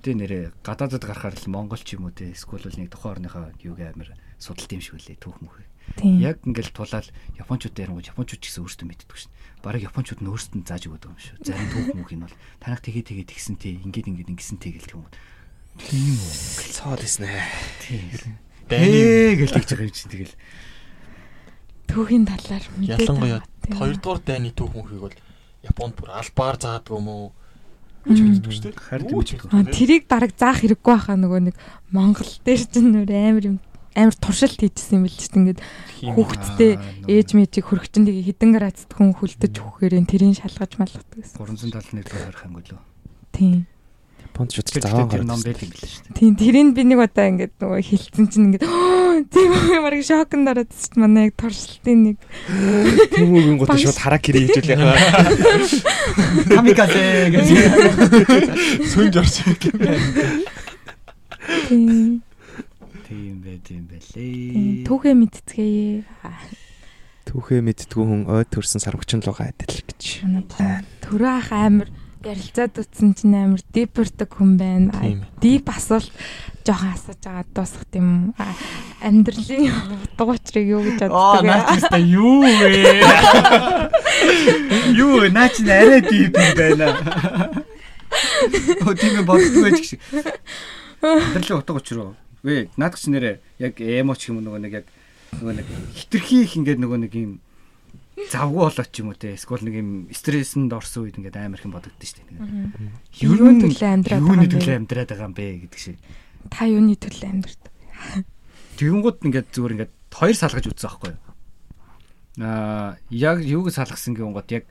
Тэгтээ нэрээ гадаадад гарахаар л монгол ч юм уу те эсвэл нэг тухайн орныхоо юуг амир судалт юм шиг үлээ түүх мөх. Яг ингээл тулаал японочууд ярингууд японочууд ч гэсэн өөрсдөө мэддэг шин. Бараг японочууд нь өөрсдөд нь зааж өгöd юм шүү. Зарим түүх мөх нь бол танах тэгээ тэгээ тэгсэн те ингээд ингээд ингэсэн те гэлт юм. Тийм үү. Цоод иснэ. Тийм. Дайны тэгж байгаа юм чинь тэгэл. Түүхийн талаар мэдээд ялангуяа байгаа. Тийм. хоёрдугаар дайны түүх мөхийг бол Японд бүр албаар заадаг юм уу? Гэж мэддэг шүү дээ. Харин дээ. тэрийг бараг заах хэрэггүй байхаа нөгөө нэг Монгол дээр ч нөр амар юм амар туршилт хийжсэн юм бэл ч ингээд Тийм. хүүхдтэй ээж мэжийг хөрөгчөнд тэгээ хідэн градусд хүн хүлдэж өгөхөөр энэ тэрийг шалгаж малгадаг гэсэн. 371 дугаар харах ангуй лөө. Тийм. Японд Тэр заваа тэр гараад ном ирсэн. байт юм билээ шүү дээ. Тийм тэрийг би нэг удаа ингээд нөгөө хилцэн чинь ингээд тийм үү марг шокнд ороод ч манай яг туршилтын нэг Тийм үгэн гот шууд харакири хийж үлээ. Камиказе гэж. Сүнж юм. тийм Тийм байт юм тийм, байлээ. түүхээ мэдтгээе. Түүхээ мэдтгүү хүн ой төрсэн сарвчин лугаа адил гэж. Манай ба- төрөө ах амар ярилцаад утсан чинь амар дипэрдэг хүн байна. Дип асуулт жоохон асууж байгаа дуусах юм. Амьдралын утга учирыг юу гэж Аа, боддог вэ? наачста юу вэ? Юу? Наач нь арай дип юм байна. Оо тийм ч гэх шиг. Амьдралын утга учир уу? Вэ, наадах чи нэрэ яг эмо ч юм нөгөө нэг яг нөгөө нэг хитрхи их ингээд нөгөө нэг юм завгүй болоод ч юм уу те эсвэл нэг юм стрессэнд орсон үед ингээд амар юм бодогдсон шүү дээ. Юуны төлөө амьдраад юуны байгаа юм бэ? төлөө амьдраад байгаа юм бэ гэдэг шиг. Та юуны төлөө амьдрдаг? Тэгэнгүүт ингээд зүгээр ингээд хоёр салгаж үзсэн аахгүй юу? Аа яг юуг салгасан гэнгүүт яг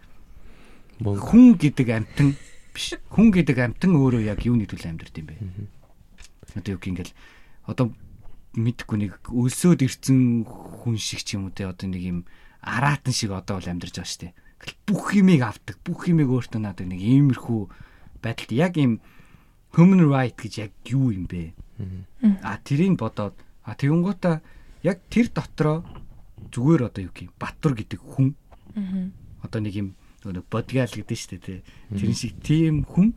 хүн гэдэг амтан биш. Хүн гэдэг амтан өөрөө яг юуны төлөө амьдрд юм бэ? Одоо юу гэх ингээл одоо мэдхгүй нэг өлсөөд ирсэн хүн шиг ч юм уу те одоо нэг юм араатан шиг одоо бол амьдарч байгаа шүү дээ. Бүх юмыг авдаг, бүх юмыг өөртөө наадаг нэг иймэрхүү байдалд яг юм human right гэж яг юу юм бэ? А тэрийг бодоод а тэгэнгүүтээ яг тэр дотроо зүгээр одоо юу гэх юм Баттур гэдэг хүн одоо нэг юм нэг бодгаал гэдэг шүү дээ тий. Тэрэн шиг тийм хүн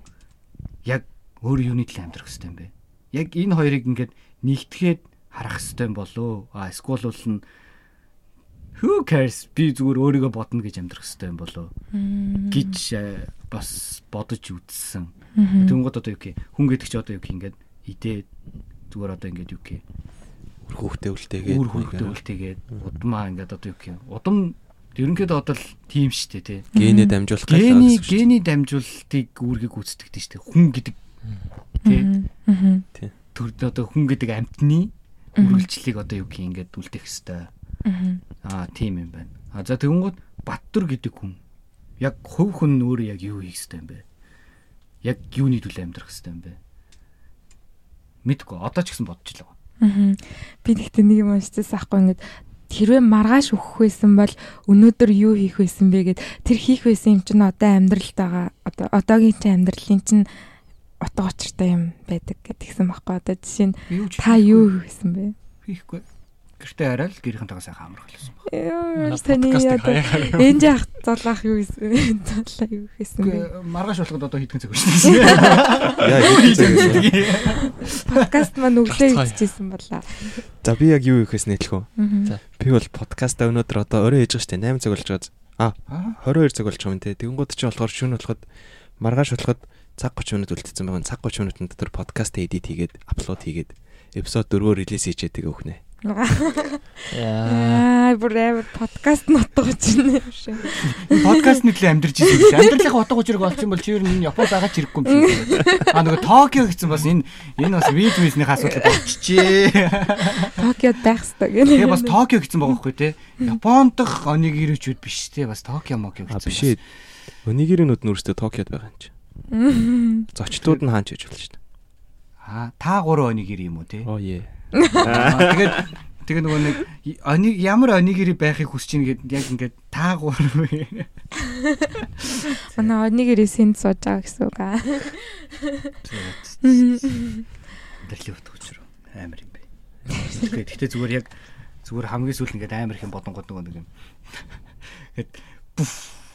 яг өөр юуны төлөө амьдрах хэрэгтэй юм бэ? Яг энэ хоёрыг ингээд нэгтгэхэд харах юм болоо. А эсвэл нь who cares би зүгээр өөрийгөө бодно гэж амьдрах хэрэгтэй юм болоо гэж э, бас бодож үзсэн. Тэнгууд одоо юу гэх хүн гэдэг чи одоо юу гэх ингээд идээ зүгээр одоо ингээд юу гэх Үр хүүхдээ үлдээгээд. үр хөргөдөө үлтээгээд удмаа ингээд одоо юу гэх удам ерөнхийдөө одоо л тийм штэ тий. генэ дамжуулах гэж Гений байгаа гэсэн үг шүү дээ. гений дамжуулалтыг үүргийг гүйцэтгэдэг штэ хүн гэдэг тий. Мгм. төр одоо хүн гэдэг амтны үргэлжлэлийг одоо юу гэх ингээд үлдээх хэвээр. Аа тийм юм байна. А за тэгэнгүүт Баттур гэдэг хүн яг хувь хүн нь өөрөө яг юу хийх хэвээр юм бэ? Яг юуны төлөө амьдрах хэвээр юм бэ? Мэдгүй одоо ч гэсэн бодож л байгаа. Би тэгтээ нэг юм уншчихсан аахгүй ингээд хэрвээ маргааш өгөх байсан бол өнөөдөр юу хийх байсан бэ гэд тэр хийх байсан юм чинь одоо амьдралд байгаа одоо одоогийн чинь амьдралын чинь утга учиртай юм байдаг гэдгийгсэн байхгүй одоо жишээ нь та юу хийх байсан бэ? хийхгүй. Гэртээ арай л гэрийнхэнтэйгээ сайхан амрах болсон байна. Яа, Манай таны одоо энэ яах золоох юу гэсэн бэ? Золоо юу хийсэн бэ? Маргааш болоход одоо хийдгэн цаг дээ. Яа байгаа. Подкаст маань өглөө хийчихсэн болоо. За би яг юу хийхээс нийтлэх үү? Мгм. За. Би бол подкаст өнөөдөр одоо орой хийж байгаа шүү дээ. 8 цаг болж байгаа. А Аа 22 цаг болж байгаа юм те. Тэгэнгүүт чи болохоор шөнө болоход маргааш болоход цаг 30 минут үлдсэн байгаа. Цаг 30 минутын дотор подкаст эдит хийгээд аплод хийгээд эпизод 4-өөр релиз тэгээ өгнө. Яа. Аа, бүр амар подкаст нотгож байна юм шиг. подкаст нэтлээ амьдарч ирсэн гэсэн. Амьдралын утга учирыг олсон бол чи ер нь энэ Японд байгаа ч хэрэггүй юм шиг. Аа нөгөө Токио гэсэн бас энэ энэ бас виз визнийх асуудал болчихжээ. Токиод байх хэрэгтэй гэнэ. Тэгээ бас Токио гэсэн байгаа байхгүй те. Японд дах онигирүүчүүд биш те. Бас Токио Мокио гэсэн. биш ээ. Өнигэрийнүүд нь өөрсдөө Токиод байгаа юм чи. Зочдууд нь хаач хийж болно шүү дээ. Аа та гурван онигир юм уу те. Оо е. Тэгээд тэгээ нөгөө нэг оnig ямар онигири байхыг хүсэж ийн гэд яг ингээд та гурав Манай однигэрээ сэнд сууж байгаа гэсэн үг аа. Дэрлээ утга учир амар юм бэ. Гэхдээ зүгээр яг зүгээр хамгийн сүүл ингээд амар их юм бодонгод нөгөө нэг юм. Гэт бүф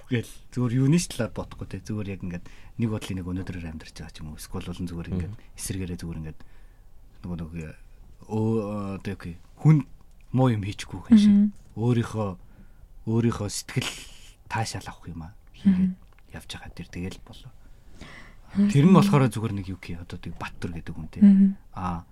гэл зүгээр юунийч талаар бодохгүй те зүгээр яг ингээд нэг бодлын нэг өнөөдрөөр амьдарч байгаа ч юм уу эсвэл болон зүгээр ингээд эсрэгээрээ зүгээр ингээд нөгөө нэг өө одоо гэх хүн муу юм хийчихгүй хүн шиг. Өөрийнхөө өөрийнхөө сэтгэл таашаал авах юм аа. Хийгээд явж байгаа тэр тэгэл болоо. Тэр нь болохоор зүгээр нэг юу гэх одоо тийг Баттур гэдэг хүн те. А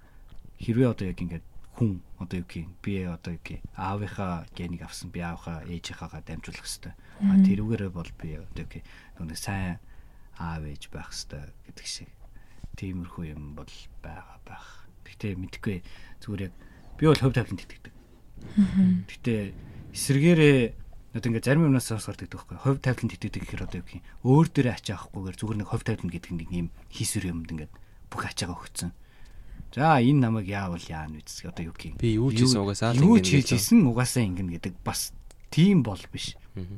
хэрвээ одоо яг ингээд хүн одоо юу гэх би одоо юу гэх аавынхаа генийг авсан би аавынхаа ээжийнхаагаа дамжуулах хэвээр а тэрүүгээрээ бол би одоо юу гэх нэг сайн аав ээж байх хэвээр гэдэг шиг. Тиймэрхүү юм бол байгаа байх. Гэхдээ мэдгүй зүгээр яг би бол хөв тавилан тэтгэдэг. Гэхдээ эсэргээрээ одоо ингээд зарим юмнаас бас гардаг байхгүй. Хувь тавилан тэтгэдэг гэхээр одоо юу гэх юм өөр дээрээ ачаахгүйгээр зүгээр нэг хувь тавилан гэдэг нэг юм хийсвэр юмд ингээд бүх ачаагаа өгсөн. За энэ намайг яавал яана үз одоо юу гин. Би юу ч хийсэн угаасаа л юу ингэнэ ч гэж. хийсэн угаасаа ингэнэ гэдэг бас тийм бол биш.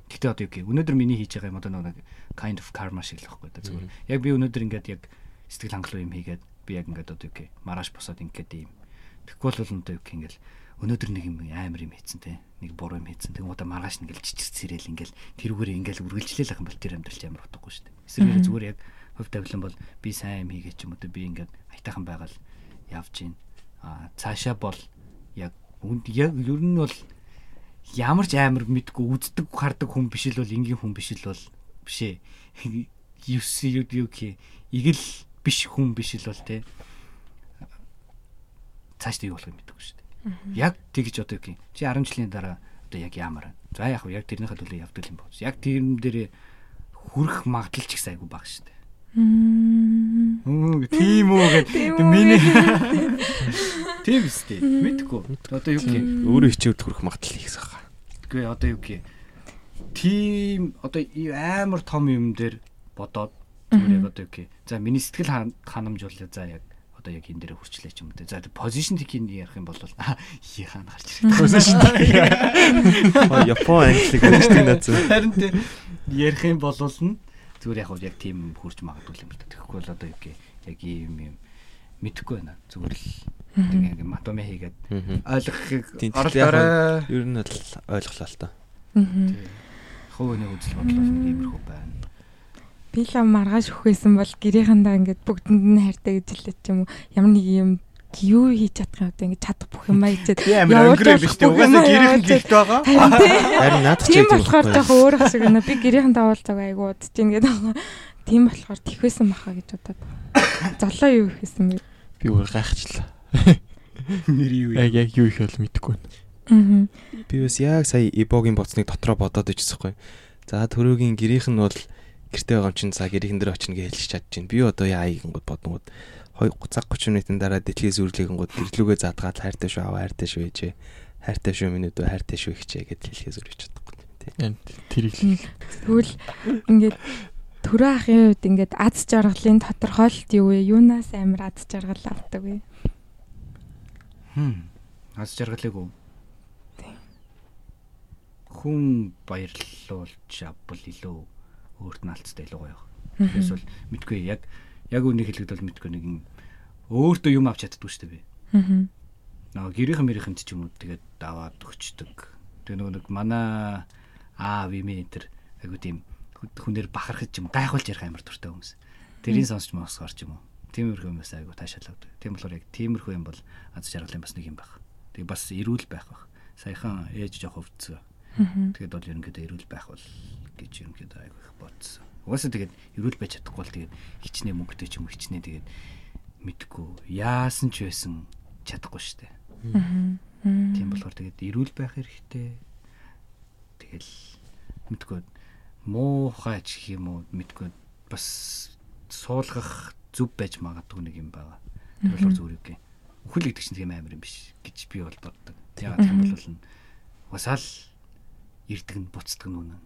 Гэтэ одоо юу гэх өнөөдөр миний хийж байгаа юм одоо нэг kind of karma шиг л байхгүй да зүгээр. Яг би өнөөдөр ингээд яг сэтгэл хангалуун юм хийгээд би яг ингээд одоо юу гэх маргааш босоод ингээд юм. Тэгэхгүй бол одоо юу гэх ингээд өнөөдөр нэг юм амар юм хийцэн те. Нэг буруу юм хийцэн. Тэгм одоо маргааш нэг л чичир цэрэл ингээд тэрүүгээр ингээд үргэлжлээл ах юм бол тэр амьдрал амар утгагүй шүү дээ. Эсвэргээр зүгээр яг хөв тавилан бол би сайн юм хийгээ ч юм уу би ингээд айтайхан байгаал явж гин. А цаашаа бол яг үнд яг ер нь бол ямар ч амар мэдгүй үздэг хардаг хүн биш л бол энгийн хүн биш л бол биш ээ. Юс юу юу гэх игэл биш хүн биш л бол те. Цааш юу болох юм мэдгүй шүү дээ. Яг тэгж одоо гэх чи 10 жилийн дараа одоо яг ямар вэ? За яг яг тэрнийхээ төлөө явдаг юм байна. Яг тэрэн дээр хүрэх магадлал ч их айгүй баг шүү дээ. Мм. Тийм үү гэдэг миний тийм үстэй. Мэдгүй. Одоо юу гэх Өөрөө хичээвд хүрэх магадлал ихс байгаа. Үгүй одоо юу гэх тийм одоо амар том юм дээр бодоод зүгээр яг одоо юу гэх за миний сэтгэл хан- ханамжуулаа за яг одоо яг энэ дээр хүрчлээ ч юм уу. За позишн тикийн ярих юм бол ий хаана гарч ирэх. Позишн Аа Япон англиг гэдэг надад. Харин тийм ярих юм бол нь зүгээр яг яг тийм хурж магадгүй юм л да. Тэгэхгүй бол одоо юу гэх яг ийм юм мэдэхгүй байна. Зүгээр л тэгээ матоме хийгээд ойлгохыг Тийм, орол тэгэхээр яг дараа Ер нь бол ойлголоо л та. Мгм. хувийн үзэл бодол бол иймэрхүү байна. Би л маргааш өхөөсөн бол гэрээхэндээ ингээд бүгдэнд нь хайртай гэж хэлээд ч юм уу. Ямар нэг юм юу хийж чадах юм одоо ингээд чадах бүх юм аяжээд Би амар өнгөрөө биш үү? Угаасаа гэрийнхэн гэлт байгаа. Харин надад ч Тийм яг тийм болохоор жоохон өөр шиг байна. Би гэрээхэндээ уулзаг айгу удаж ийн гэдэг байгаа. Тийм болохоор тэхвэсэн баха гэж бодоод. Золоо юу ихсэн бэ? Би өөр гайхчлаа. Нэр юу Яг яг юу их бол мэдэхгүй байна. Аа. Би бас яг сая Ибогийн боцныг дотроо бодоод ичсэхгүй. За төрөөгийн гэрийнх нь бол гэртээ байгаа юм чинь за гэрийнхэн дээр очино гэж хэлж чадчихээн. Би одоо яа ийгэнгүүд бодонгууд 2 цаг 30 минутын дараа дэлхийс үрлэгэнгүүд гэрлүүгээ задгаад хайртай шүү аваа хайртай шүү ээжээ. Хайртай шүү минь өдөө хайртай шүү ихчээ гэд хэлхээс үрж чадахгүй тийм. Тэрийг л Тэгвэл ингээд төрөө ахын үед ингээд аз жаргалын тодорхойлолт юу вэ? Юунаас амар аз жаргал авдаг вэ? Хм. Аз жаргалыг уу? Хүн баярлуулж авбал илүү өөрт нь алцтай илүү гоё. Тэгээс бол мэдгүй яг яг үнийг хэлэхэд бол мэдгүй нэг юм өөртөө юм авч чаддгүй шүү дээ би. Аа. Нөгөө гэрийнхэн мэрийнхэнд ч юм уу тэгээд даваад өгчдөг. Тэгээ нөгөө нэг манай аав юм энэ төр айгу тийм хүнээр бахархаж юм уу, гайхуулж ярих амар дуртай хүмүүс. Тэрийн сонсч мосгоор ч юм уу. Тиймэрхүү юмээс айгу таашаалаад. Тийм болохоор яг тиймэрхүү юм бол аз жаргалын бас нэг юм байх. Тэгээ бас эрүүл байх байх. Саяхан ээж жоох өвдсөн. Тэгээд бол ерөнхийдөө эрүүл байх бол гэж ерөнхийдөө айгу их бодсон. Угаасаа тэгээд эрүүл байж чадахгүй бол тэгээд хичнээн мөнгөтэй ч юм уу хичнээн тэгээд мэдгүй яасан ч байсан чадахгүй шүү дээ. Тийм болохоор тэгээд эрүүл байх хэрэгтэй. Тэгэл мэдгүй муухай ч гэх юм уу мэдгүй бас суулгах зүв байж магадгүй нэг юм байгаа. Тэр болохоор зүгээр үг. Үхэл гэдэг чинь тийм амар юм биш гэж би бол боддог. Ягаад гэвэл угасаал ирдэг нь буцдаг нь үнэн.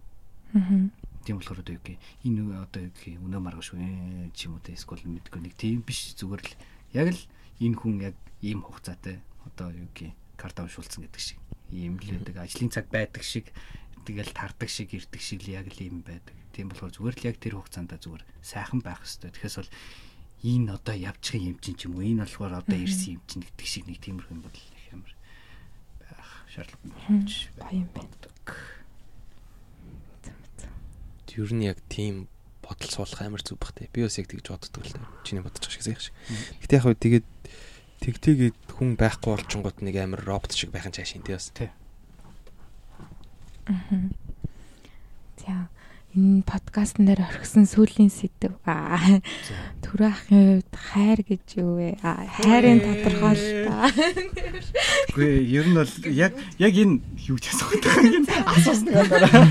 Тийм болохоор одоо юу гэх энэ одоо юу гэх өнөө маргаш үү ч юм уу эсвэл мэдгүй нэг тийм биш зүгээр л яг л энэ хүн яг ийм хугацаатай одоо юу гэх карта уншуулсан гэдэг шиг ийм л байдаг ажлын цаг байдаг шиг тэгэл тардаг шиг ирдэг шиг л яг л ийм байдаг. Тийм болохоор зүгээр л яг тэр хугацаанд зүгээр сайхан байх хэрэгтэй. Тэгэхээр бол энэ одоо явчихын юм чинь ч юм уу энэ болохоор одоо ирсэн юм чинь гэдэг шиг нэг тиймэрхүү юм бол их амар байх шаардлагатай болж Гоё юм байна. Ер нь яг тийм бодол суулгах амар зүг бах те. Би бас яг тэгж боддог л те. Чиний бодож байгаа шиг сайх шиг. Гэтэ яг хөө тэгээд тэгтэйгээд хүн байхгүй болчингууд нэг амар робот шиг байх нь цаашин те бас. За энэ подкастн дээр орхисон сүүлийн сэдв. Аа. Төрөө ахын үед хайр гэж юу вэ? Аа, хайрын тодорхойлолт. Үгүй ер нь бол яг яг энэ юу ч асуух гэдэг юм. Асуусан дараа.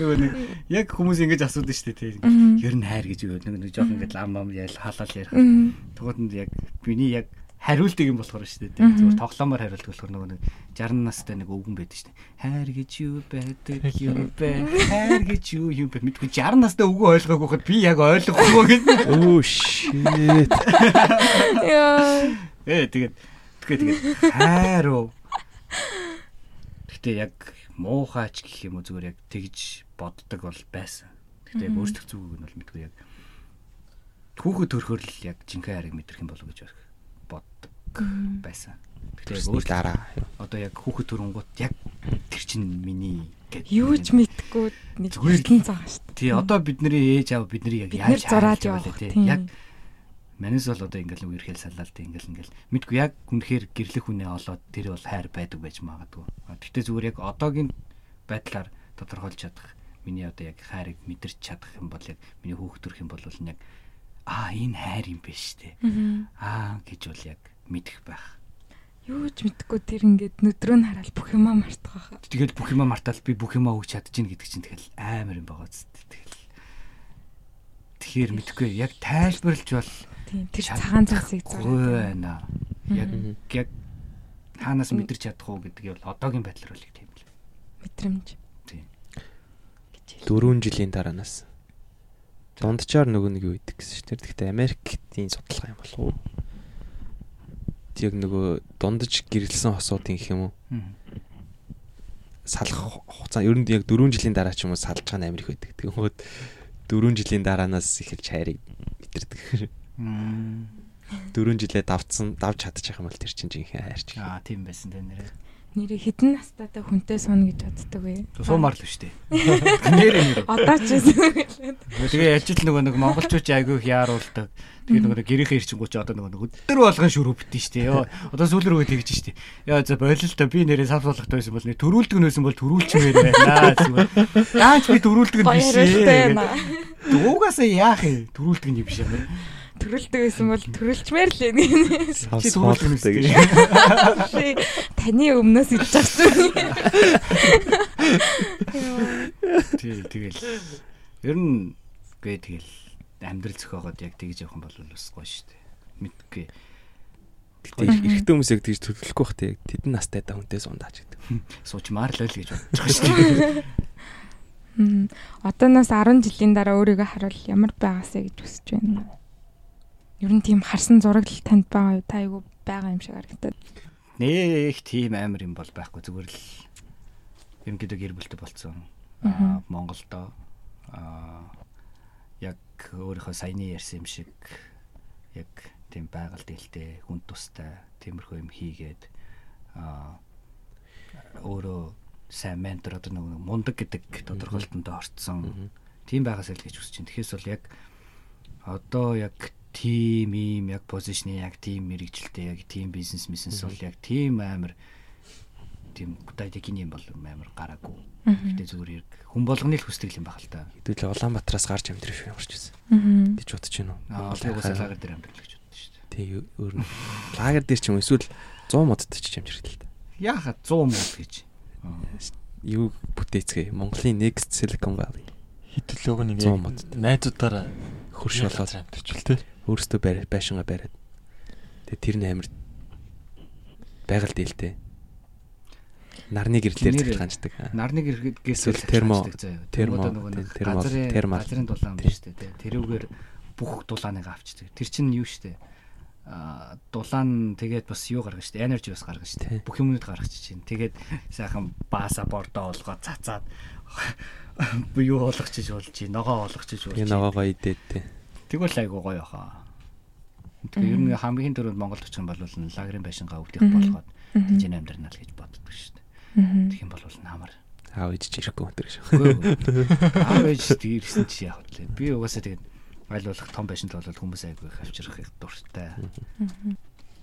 Нөгөө нэг яг хүмүүс ингэж асуудаг шүү дээ тийм. Ер нь хайр гэж юу нэг нэг жоох ингэж ам ам ял халаал ярих. Тэгвэл яг миний яг хариулдаг юм болохоор шүү дээ. Зүгээр тоглоомоор хариулдаг болохоор нөгөө нэг 60 настай нэг өвгөн байдаг шүү дээ. Хайр гэж юу байдаг юм бэ? Хайр гэж юу юм бэ? Мэдгүй 60 настай өвгөн ойлгоогүй хад би яг ойлгохгүй гэнэ. Өө shit. Яа. Ээ тэгээд тэгээд тэгээд хайр уу. Гэтэ яг муухайч гэх юм уу зүгээр яг тэгж боддог бол байсан. Гэтэ яг Мгм. өөрсдөх зүгүүг нь бол мэдгүй яг түүхэд төрөхөр л яг жинхэнэ хайрыг мэдрэх юм болов гэж боддог байсан. Өөрсний өөртөө дараа. одоо яг хүүхэд төрөнгөт яг тэр чинь миний гэдэг. Юу ч мэдгүй нэг ертөнц байгаа шүү дээ. Тий одоо бидний ээж аав бидний яг яаж зураад вэ, тий. Яг манайс бол одоо ингээл нэг ерхэл салаад тий ингээл ингээл мэдгүй яг үнэхээр гэрлэх хүнээ олоод тэр бол хайр байдаг байж магадгүй. Гэтэ зүгээр яг одоогийн байдлаар тодорхойлж чадах миний одоо яг хайрыг мэдэрч чадах юм бол яг миний хүүхэд төрөх юм бол нь яг аа энэ хайр юм биш. Мгм. Аа гэж бол яг мэдэх байх. Юу ч мэдгүй тэр ингээд нүдрөө нь хараад бүх юмаа мартах байхаа. Тэгэл бүх юма мартаал би бүх юма өгч чадчихна гэдэг чинь тэгэл амар юм байгаа зү. Тэгэл Тэгэхээр мэдгүй яг тайлбарлаж бол Тийм тэр цагаан цасыг гүй зураад. байна. Яг яг хаанаас мэдэрч чадах уу гэдгийг бол одоогийн байдлаар яг тийм л. мэдрэмж. Тийм. гэж хэл. Дөрвөн жилийн дараанаас дундчаар нөгөө нэг юу идэг гэсэн шүү дээ. Гэхдээ Америкийн судалгаа юм болов уу? Тэг нөгөө дундаж гэрэлсэн хосуудын гэх юм уу? салах хугацаа ер нь яг 4 жилийн дараа ч юм уу салж байгаа нь Америк байдаг. Тэгмээд 4 жилийн дараанаас эхэлж хайрыг мэдэрдэг. 4 жилээ давцсан давж чадчих юм бол тэр чинь жинхэнэ хайр чинь. Аа тийм байсан тэ нэрээ. Нэрээ хідэн настайтай хүнтэй сууна гэж боддог вэ? Суумаар л шүү дээ. Нэрээ нэрээ. Одоо ч гэсэн. Тэгээ яаж л нөгөө нэг монголчууд айгүй их яаруулдаг. Тэгээ нөгөө нэг гэрийнхээ ирчингууд ч одоо нөгөө нэг өдөр болгон шүрүү битэн штэ. Йоо одоо сүүл рүүгээ тэгж штэ. Яа за болилтой би нэрээ савсуулах тойсон бол нэ төрүүлдэг нөөсөн бол төрүүлчмээр байна. Зүгээр. Яаж би төрүүлдэг нь биш байна. Угаасаа яах юм? Төрүүлдэг нь юм биш юм. Төрөлдөг байсан бол төрөлчмээр л энэ. Төрүүлдэг нь гэж. Таны өмнөөс идэж авсан. Тий тэгэл. Ер нь гээ тэгэл амьдрал зөхөөгод яг тэгж явах юм бол бас гоё штэ. Мэдгүй. Гэтэ эрэгтэй хүмүүс яг тэгж төлөвлөхгүй бах тэг тэдэн настай та хүнтэй сундаач гэдэг. Суучмаар л ойл гэж бодож байгаа штэ. Мм. Одооноос 10 жилийн дараа өөрийгөө харуул ямар байгаасэ гэж хүсэж байна. Ер нь тийм харсан зураг л танд байгаа юу? Та айгу байгаа юм шиг харагдаад. Нэх тийм амар юм бол байхгүй зүгээр л юм гэдэг гэр бүлтэй болцсон. Аа Монголдо аа яг өөрийнхөө саяны ярьсан юм шиг яг тийм байгаль дэлтэй хүн тустай тиймэрхүү юм хийгээд аа өөрөө сайн ментор одоо нэг мундаг гэдэг тодорхойлолтонд орцсон. Тийм байгаас л гэж хүсэж байна. Тэгэхээс бол яг одоо яг тим ийм яг позишны яг тим мэрэгчлээ яг тим бизнес бизнес бол яг тим амар тим гудайдгийн юм бол амар гараагүй. Гэтэ зүгээр яг хүн болгоны л хүсдэг юм баг л та. Хэдүүл Улаанбаатараас гарч юм орч ирсэн. Аа. гэж бодож байна уу? Аа би уусаа лагер дээр амьдрал гэж боддоо шүү дээ. Тэг өөр нь лагер дээр ч юм эсвэл 100 модод ч амжирх л та. Яахаа 100 мод гэж. Юу бүтээцгээ Монголын Next Silicon Valley Хитлөг нэг 100 мод. найзуудаараа хөрш болоод амтчихвал те. Өөрөөсөө бариад байшингаа бариад. Тэгээ тэр нь амар байгаль дээлтэй. Нарны гэрлэлээр захилгаанчдаг. Нарны гэргээс Эсвэл термо- термо, нэг термо- газрын дулаан биш үү те. Тэрүүгээр бүх дулааныг авчдаг. Тэр чинь юу штэ. а дулаан тэгээд бас юу гаргаж штэ энержи бас гаргаж штэ бүх юмнууд гаргаж чинь тэгээд сайхан бааса бордоо олгоод цацаад юу болгочих болж чи ногоо болгочих болж Тэгээ ногоогоо идээд те. Тэгвэл айгуу гоё хаа. Тэгээ ер нь хамгийн түрүүнд Монголд очих юм бол лагерын байшингаа өвдөх болгоод тэжээ амьдрнаа л гэж боддог шүү дээ. Тэгэх юм бол намар. Аав ээж ирэхгүй өнтер гэж. Аав ээж ирсэн чи яах вэ? Би угаасаа тэгээд аль болох том байшинд бол хүмүүс айгүй их авчрах их дуртай.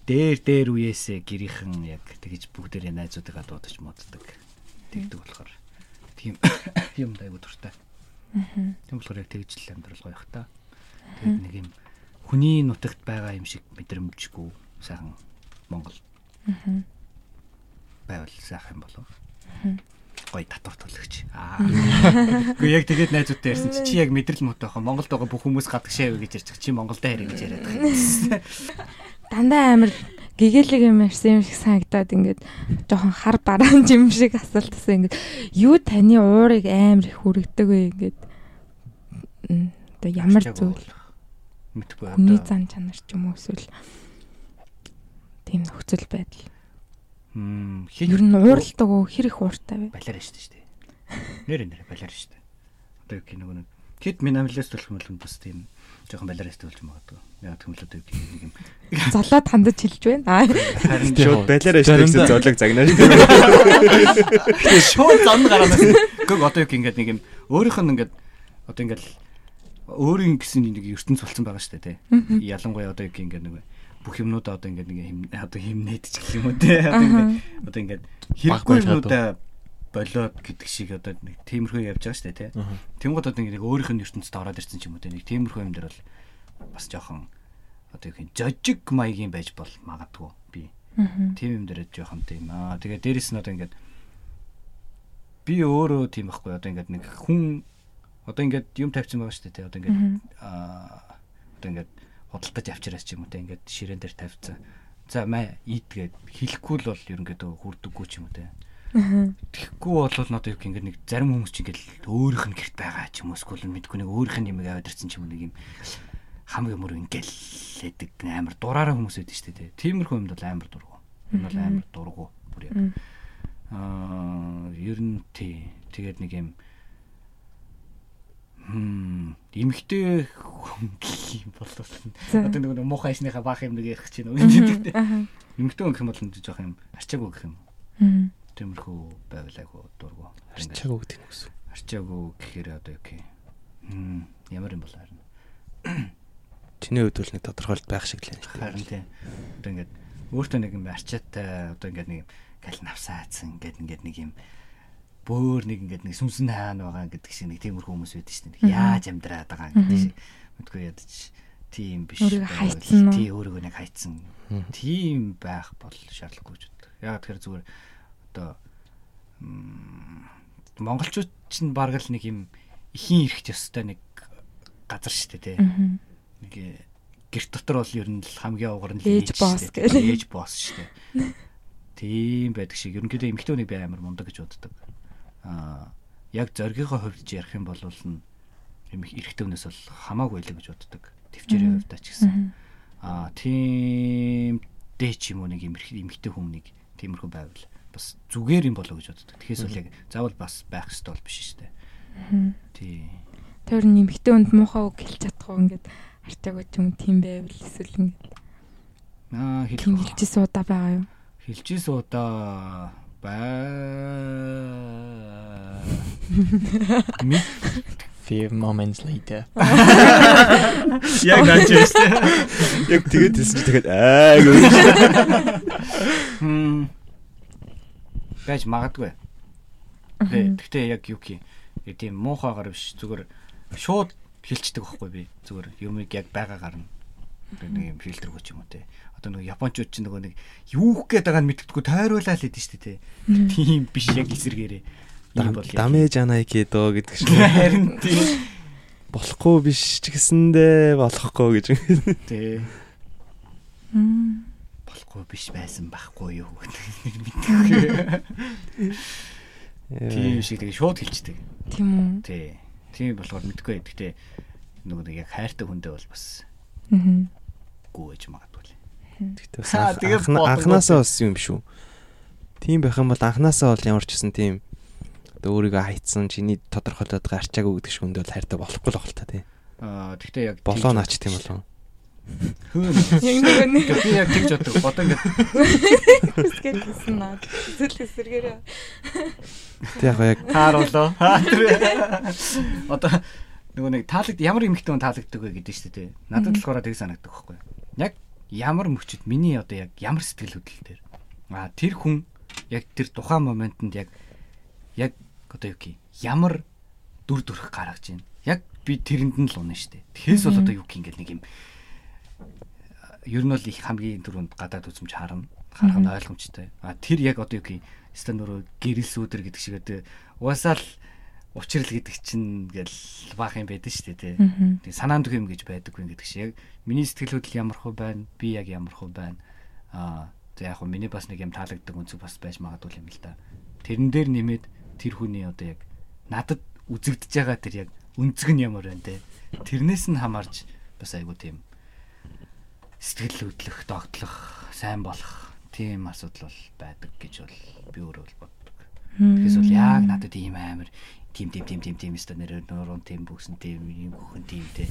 Дээр дээр үеэсээ гэрийнхэн яг тэгж бүгдээрээ найзуудыгаа дуудаж моддаг. Тэгдэг болохоор тийм юм айгүй дуртай. Тийм болохоор яг тэгж л амьдрал гоёх та. Тэгээд нэг юм хүний нутагт байгаа юм шиг мэдрэмжгүй сайхан Монгол. Байвал сайхан болов. Гой татвар төлөгч. Аа. Гэхдээ яг тэгээд найзуудтай ярьсан чи чи яг мэдрэл мөт байх. Монголд байгаа бүх хүмүүс гадагшаа юу гэж байгаа. Чи Монголд хайр гэж яриад байгаа. Дандаа амар гэгээлэг юм ярьсан юм шиг санагдаад ингээд жоохон хар бараан юм шиг асуултасан ингээд юу таны уурыг амар их хүрэгдэг вэ ингээд одоо ямар зүйл мэдгүй хүний одоо зан чанар ч юм уу эсвэл тийм нөхцөл байдал. м Ер нь ууралдаг уу хэр их ууртай вэ? балиар штэ штэ. Нэр нэр балиар штэ. Одоо юу гэх нэг нэг хэд минамлээс төлөх юм бол бас тийм жоохон балиараас төлж магадгүй. Яг тийм л одоо нэг юм Золоод хандаж хэлж байна. Аа. харин Шууд Заримдаа- штэ зоолог загнаа шүү. шууд зам гараанаас гэг одоо юу гэх ингээд нэг юм өөрийнх нь ингээд одоо ингээд өөрийн гэсэн нэг ертөнц болсон байгаа штэ тий. Ялангуяа одоо юу гэх ингээд нэг бүх юмнуудаа одоо ингээд нэг одоо химнээд ч гэх юм уу тий. Одоо ингээд хэрэггүй юмнуудаа болоод гэдэг шиг одоо нэг тиймэрхүү явж байгаа штэ тий. Тэнгууд одоо нэг өөрийнх нь ертөнцид ороод ирсэн ч юм уу тий. Нэг тиймэрхүү юм дээр бол бас жоохон одоо юу гэх юм жожиг маягийн байж бол магадгүй би. Тийм юм дээр жоохон тийм аа тэгээ дээрэс нь одоо ингээд би өөрөө тийм байхгүй одоо ингээд нэг хүн одоо ингээд юм тавьсан байгаа шүү дээ тий одоо ингээд аа одоо ингээд худалдаж авчираач ч юм уу тий ингээд ширээн дээр тавьсан за маа ийдгээд хэлэхгүй л бол ерөнхийдөө хүрдэггүй ч юм уу тий Тэгэхгүй бол одоо юу гэх ингээд нэг зарим хүмүүс ч ингээд өөрийнх нь гэрт байгаа ч юм уу эсвэл мэдгүй нэг өөрийнх нь юм аваад ирсэн ч юм уу нэг юм хамгийн мөр ингээл лэдэг амар дураараа хүмүүс байдаг шүү дээ. Тиймэрхүү юмд бол амар дургу. Энэ бол амар дургу. Бүр яг. Аа ер нь тий. Тэгээд нэг юм эмхтэй хүн гэх юм бол одоо нэг муухай ажныхаа баах юм нэг ярих чинь үг гэдэг. Аа. Эмхтэй хүн гэх юм бол жоох юм арчаагүй гэх юм. Тиймэрхүү байгалаагүй дургу. Арчаагүй гэдэг нь үгүй. арчаагүй гэхээр одоо юу гэх юм. Ямар юм бол харин. Чиний хувьд бол нэг тодорхойлт байх шиг л байна шүү Харин тийм. Одоо ингээд өөртөө нэг юм арчаатай одоо ингээд нэг юм гал навсаацсан ингээд ингээд нэг юм бөөр нэг ингээд нэг сүмсэн хаана байгаа гэдэг шиг нэг тиймэрхүү хүмүүс байдаг шүү дээ. Яаж амьдраад байгаа гэдэг шиг. Мэдгүй ядаж тийм биш. Тий өөрийгөө нэг хайцсан. Тийм байх бол шаардлагагүй ч гэдэг. Яг тэгэхээр зүгээр одоо монголчууд ч бараг л нэг юм ихийн эрэхт ёстой нэг газар шүү дээ тий нэг э, гэрт дотор бол ер нь л хамгийн уугар нь Ээж босс гэл. ээж босс шүү дээ. Тийм байдаг шиг ерөнхийдөө эмэгтэйний би амар мундаг гэж боддог. Аа яг зоригийнхоо хувьд ярих юм бол нь эмэг эрэгтэйнээс бол хамаагүй л гэж боддог. Төвчээрийн хувьд ч гэсэн. Аа тийм дээч юм уу нэг эмэг- эмэгтэй нэг тиймэрхүү байвал бас зүгээр юм болоо гэж боддог. Тэгэхээс бол яг заавал бас байх хэрэгтэй бол биш шүү дээ. Тий. Тэр нэмэгтэй хүнд муухай үг хэлж чадахгүй ингээд артаагүй ч юм тийм байвал эсвэл ингээд Аа хэлэх хэлж суудаа байгаа юу? Хилжээс удаа бай. Few moments later. Яг наач яштэй. Яг тэгээд хэлсэн чи тэгээд аа гэж. Хм. Бэж магадгүй. Тэ гэхдээ яг юу гэх юм тийм муухайгаар биш зүгээр шууд хилчдэг байхгүй би. Зүгээр юмыг яг байгаагаар нь нэг юм фильтр өгч юм уу те. Одоо нэг японочууд ч нөгөө нэг юу гээд байгааг нь мэддэггүй тойруулаа л хэдэж штэ те. Тийм биш яг эсэргээрээ. Дамэж анаа гэдөө гэдэг шиг. Харин тийм Болохгүй биш ч гэсэндээ болохгүй гэж. тий. Мм. болохгүй биш байсан байхгүй юу гэдэг. Тийм шиг тэгээ шууд хэлцдэг. Тийм үү? Тий. Тийм болохоор мэдгүй. Гэхдээ нөгөө нэг яг хайртай хүндээ бол бас Аа. гүйж магадгүй. Тэгтээ бас анханасаа бас юм шүү. Тийм байх юм бол анханасаа бол ямар ч гэсэн тийм одоо өөрийгөө хайцсан чиний тодорхойлоод байгаа арчаагүй гэдэг шиг бол хайртай болохгүй л байна та тий. Аа тэгтээ яг Болоо наач тийм болов. Хөөе. Яг нөгөө нэг Би яг тэгж боддог. Одоо ингээд хэсгээр хэлсэн наа. Зүйл хэсэргээрээ. Тэг яг яг тааруулаа. Одоо нөгөө нэг таалагд ямар эмхтэн таалагддаг вэ гэдэг шүү дээ. Надад болохоор тэг санагддаг байхгүй. Яг ямар мөчөд миний одоо яг ямар сэтгэл хөдлөл дээр. Аа тэр хүн яг тэр тухайн моментод яг яг одоо юу гэх ямар дүр төрх гаргаж байна. Яг би тэрэнд нь л унаа шүү дээ. Тэгэхээс бол одоо юу гэх ингээд нэг юм ер нь бол их хамгийн түрүүнд гадаад үзмж харна. Харах нь ойлгомжтой. А тэр яг одоо юу гэх стан нөрөө гэрэл сүудэр гэдэг шиг одоо угаасаа л учрал гэдэг чинь гэл баах юм байдаг шүү дээ тий. Тэг санаанд үг юм гэж байдаггүй гэдэг шиг яг миний сэтгэл хөдлөл ямар хөө байна би яг ямар хөө байна Аа за яг хөө миний бас нэг юм таалагддаг үнцэг бас байж магадгүй юм л да. Тэрэн дээр нэмээд тэр хүний одоо яг надад үзэгдэж байгаа тэр яг үнцэг нь ямар байна те. Тэрнээс нь хамаарч бас айгу тийм сэтгэл хөдлөх, догтлох, сайн болох тийм асуудал бол байдаг гэж бол би өөрөө боддог. Тэгэхээс бол яг надад ийм амар тим тим тим тим тим өстө нэр нуруу тим бүксэн тим юм хөхөн тим те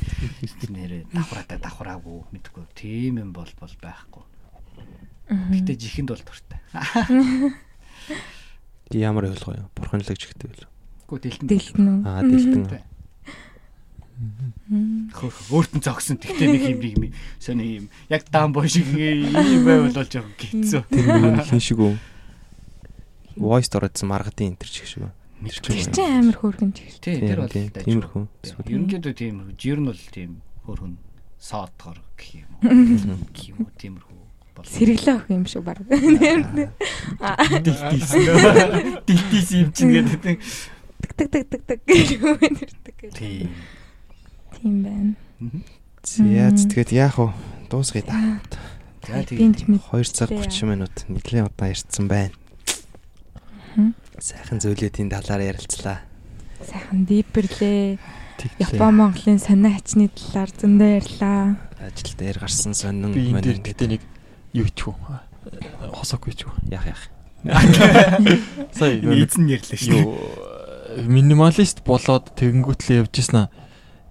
нэр давхраатай давхраагүй мэдгүй тийм юм бол бол байхгүй. Гэтэ жихэнд бол дуртай. Ямар ойлгоо юу? Бурхан л гэж ихтэй байл. Гэхдээ дэлтэн. Дэлтэн үү? Аа дэлтэн. Өөрт нь зогсон. Тэгтээ нэг юм юм сони юм. Яг даамбо шиг ийм байвал бол жоохон хэцүү. Тэр хин шиг үү? Voice дөрөдсөн маргадын энэ төр шиг шүү. Тэр чинь амар хөөргөн гэж. Тий, тэр бол тиймэрхүү. Ерөнхийдөө тиймэрхүү. Жир нь бол тийм хөөргөн соотгоор гэх юм уу. Гэх юм уу тиймэрхүү бол. Сэргэлээ өх юм шүү баг. Дилтис. Дилтис юм чинь гэдэг. Тэг тэг тэг тэг тэг гэж юу нэрдэг. Тийм. Тийм байна. За тэгээд яах вэ? Дуусгая да. За тийм. мэд. 2 цаг 30 минут нэлээд удаан ярьсан байна. Сайхан зөвлөдийн талаар ярилцлаа. Сайхан. Тэглээ. Япон Монголын сонио хачны талаар зөндөө ярьлаа. Ажил дээр гарсан сонин монин гэтээ нэг юу ичгүй. Хосоогүй ичгүй. яах яах. Сая Эзэн нэрлээ шүү. юу минималист болоод тэгэнгүүтлээ явж ирсэн аа.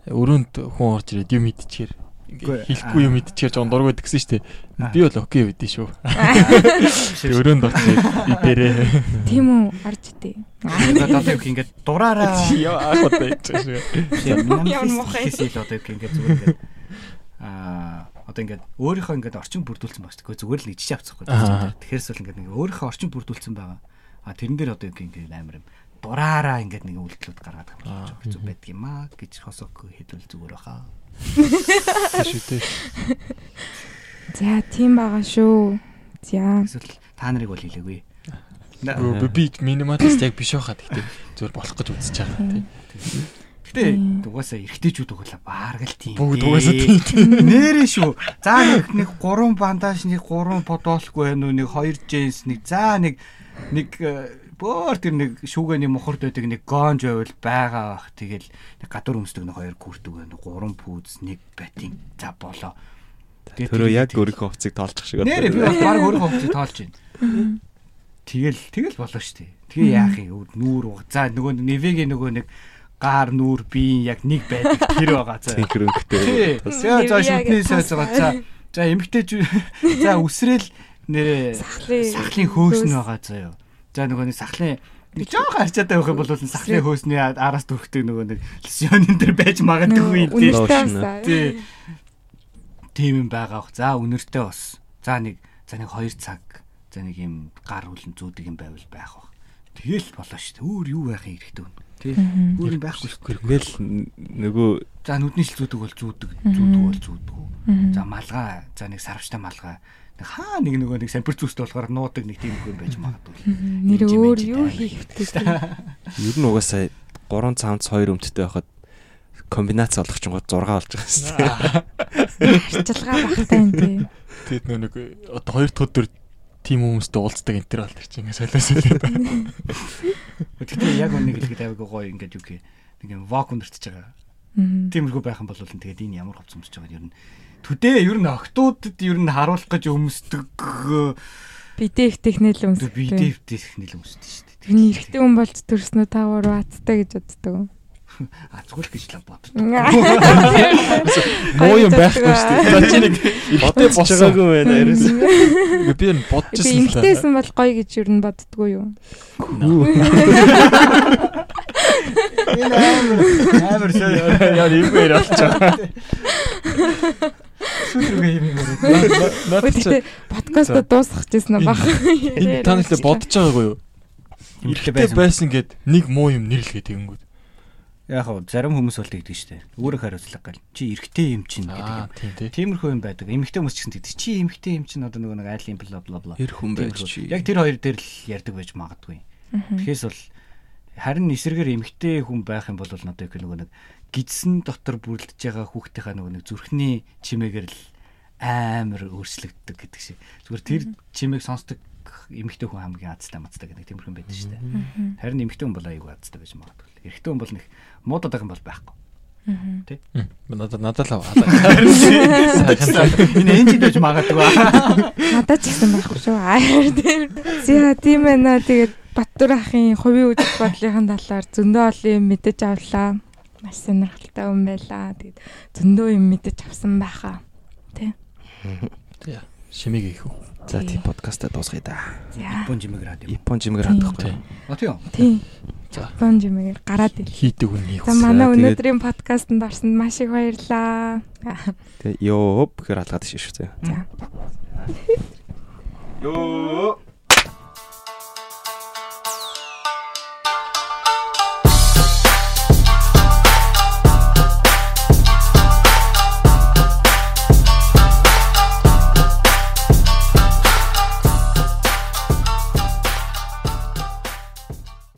Өрөөнд хүн орж ирээд юм идчихээр Үгүй. хэлэхгүй юм идчихээр жон дургуй тэгсэн шүү дээ. Би бол окей байдсан шүү. Өрөөнд очиж идээрээ. Тийм үү? Арж идэ. Одоо юу ингээд дураараа Яа удаа ичсэн шүү. Ямар муухай. хийсэл одоо юу ингээд зүгээр ингээд аа одоо ингээд өөрийнхөө ингээд орчин бүрдүүлсэн багш. Тэгвэл зүгээр л ичиж авцахгүй. Аа. Тэгэхэрс бол ингээд нэг өөрийнхөө орчин бүрдүүлсэн байгаа. А тэрэн дээр одоо ингээд амар юм дураараа ингээд нэг үйлдэлүүд гаргаад байгаа юм зүг байдаг юм аа гэж хосоогүй хэдвэл зүгээр баха. Шүү дээ. За тийм байгаа шүү. За. Эсвэл та нарыг бол хэлээгүй. Би би минималист яг биш байхад гэхдээ зүгээр болох гэж үзэж байгаа тийм. Гэтэ угаасаа эргэжтэйчүүд угаалаа баарг л тийм. Бүгд угаасаа тийм. Нэрээ шүү. За нэг нэг 3 бандаж, нэг 3 подолгүй байна уу, нэг 2 джинс, нэг за нэг нэг э, бөөр тэр нэг шүүгээний мухард байдаг нэг гонж байвал байгаа бах. Тэгэл нэг гадуур өмсдөг нэг 2 күртэг байна. 3 пүүз, нэг батин. За болоо. Төрөө тэр- яг өөрийнхөө хувцыг тоолчих шиг Нэрээ би бол баг өөрийнхөө хувцыг тоолж байна. Тэгэл тэгэл болоо штэ. Тэгээ яах юм нүүр уг. За нөгөө нэвэгийн нөгөө нэг гар нүүр би яг нэг байдаг тэр байгаа заа. Тэнхэр өнгөтэй. Тий. За шүтний сайз байгаа. За за эмгтээч за үсрээл нэрээ сахлын хөөс нь байгаа заа юу. За нөгөө нэг сахлын нэг жоох харчаатай байх юм бол сахлын хөөсний араас дүрхдэг нөгөө нэг лосьонын дээр байж магадгүй юм тий. Тийм юм байгаа бох. За үнэртэй бас. За нэг за нэг 2 цаг. За нэг юм гар хүлэн зүүдэг юм байвал байх бох. Тэгэл болоо шүү дээ. Өөр юу байхын хэрэгтэй вэ? Тий. Өөр юм байхгүй шүү. Тэгэл н- нөгөө За нүдний шил зүүдэг бол зүүдэг, зүүдэг бол зүүдэг. За малгай, за нэг сарвчтай малгай. Хаа нэг нөгөө нэг сампер зүстэй болохоор нуудаг нэг тийм хүн байж магадгүй. Нэр өөр юу хийх вэ? ер нь угаасаа 3 цаамц 2 өмттэй байхад комбинац олох чинь 6 болж байгаа шүү дээ. Арчилгаа багтай юм тий. Нөө нэг одоо хоёр дахь өдөр тим хүмүүстэй уулздаг энэ төр бол тэр чинь ингээ солиос солиод. Гэхдээ яг үнийг хэлгээд аваагүй гоё ингээд юу гэх нэг юм вак өндөртөж байгаа. Тиймэрхүү байх юм бол тэгээд энэ ямар хувц өмсөж байгаа юм ер нь төдөө ер нь октоудад ер нь харуулах гэж өмсдөг Бидээ технэл өмс. видео техник өмсдөг шүү дээ. Нь эрэгтэй хүн болж төрснөө та гур бааттай гэж боддог. А зүгээр гэж л боддог. Муу юм байхгүй шүү дээ. За чи нэг ихтэй байгаагүй байна араас. Би энэ Би бодчихсон л да. эмгтээсэн бол гоё гэж юу н боддгоо юу. Энэ амар амар сая. Яа юм бэ болчихоо. Шүтрүгээ юм яриад. Надад чи подкастаа дуусгах гэсэн баг. энэ та нарт бодож байгаагүй юу? Ихтэй байсан. байсан гэд нэг муу юм нэрлэгээ тэгэнгүүт. Яг хав зарим хүмүүс бол тэгдэг штэ. Өөрөө хариуцлага гал. Чи эргэтэй юм чинь гэдэг юм. тийм тий. Тиймэрхүү юм байдаг. Эмхтэй хүмүүс ч гэсэн тэгдэг. Чи эмхтэй юм чинь одоо нөгөө нэг айлын бла бла бла. Эр хүн байж чи. Яг тэр хоёр дээр л ярьдаг байж магадгүй. Тэгэхээс бол харин эсрэгээр эмхтэй хүн байх юм бол одоо их нөгөө нэг гидсэн дотор бүрлдэж байгаа хүүхдийнхаа нөгөө нэг зүрхний чимээгээр л амар өөрчлөгддөг гэдэг шиг. Зүгээр тэр чимээг сонсдог эмэгтэй хүн хамгийн азтай мацтай гэдэг тиймэрхэн байдаг шүү дээ. Харин эмэгтэй хүн бол аюу азтай байж магадгүй. Эрэгтэй хүн бол нэг муудаад байгаа юм бол байхгүй. Тэ? Надад надад л аваа. Энэ энэ ч байж магадгүй. Надад ч гэсэн байхгүй шүү. Аа тийм. Зя тийм байна. Тэгээд Баттур ахын хувийн үйл бодлын талаар зөндөө олон юм мэдэж авлаа. Маш сонирхолтой юм байлаа. Тэгээд зөндөө юм мэдэж авсан байхаа. Тэ. Тий. Шимиг их үү. За тийм подкастаа дуусгая да. Япон жимэг радио. Япон жимгэр хадахгүй. А тийм. Тийм. За. Япон жимээр гараад ир. Хийдэг үнийг. За манай өнөөдрийн подкастт орсонд маш их баярлаа. Тэгээ ёо гэхээр алгаад шиш шүү. За. Ёо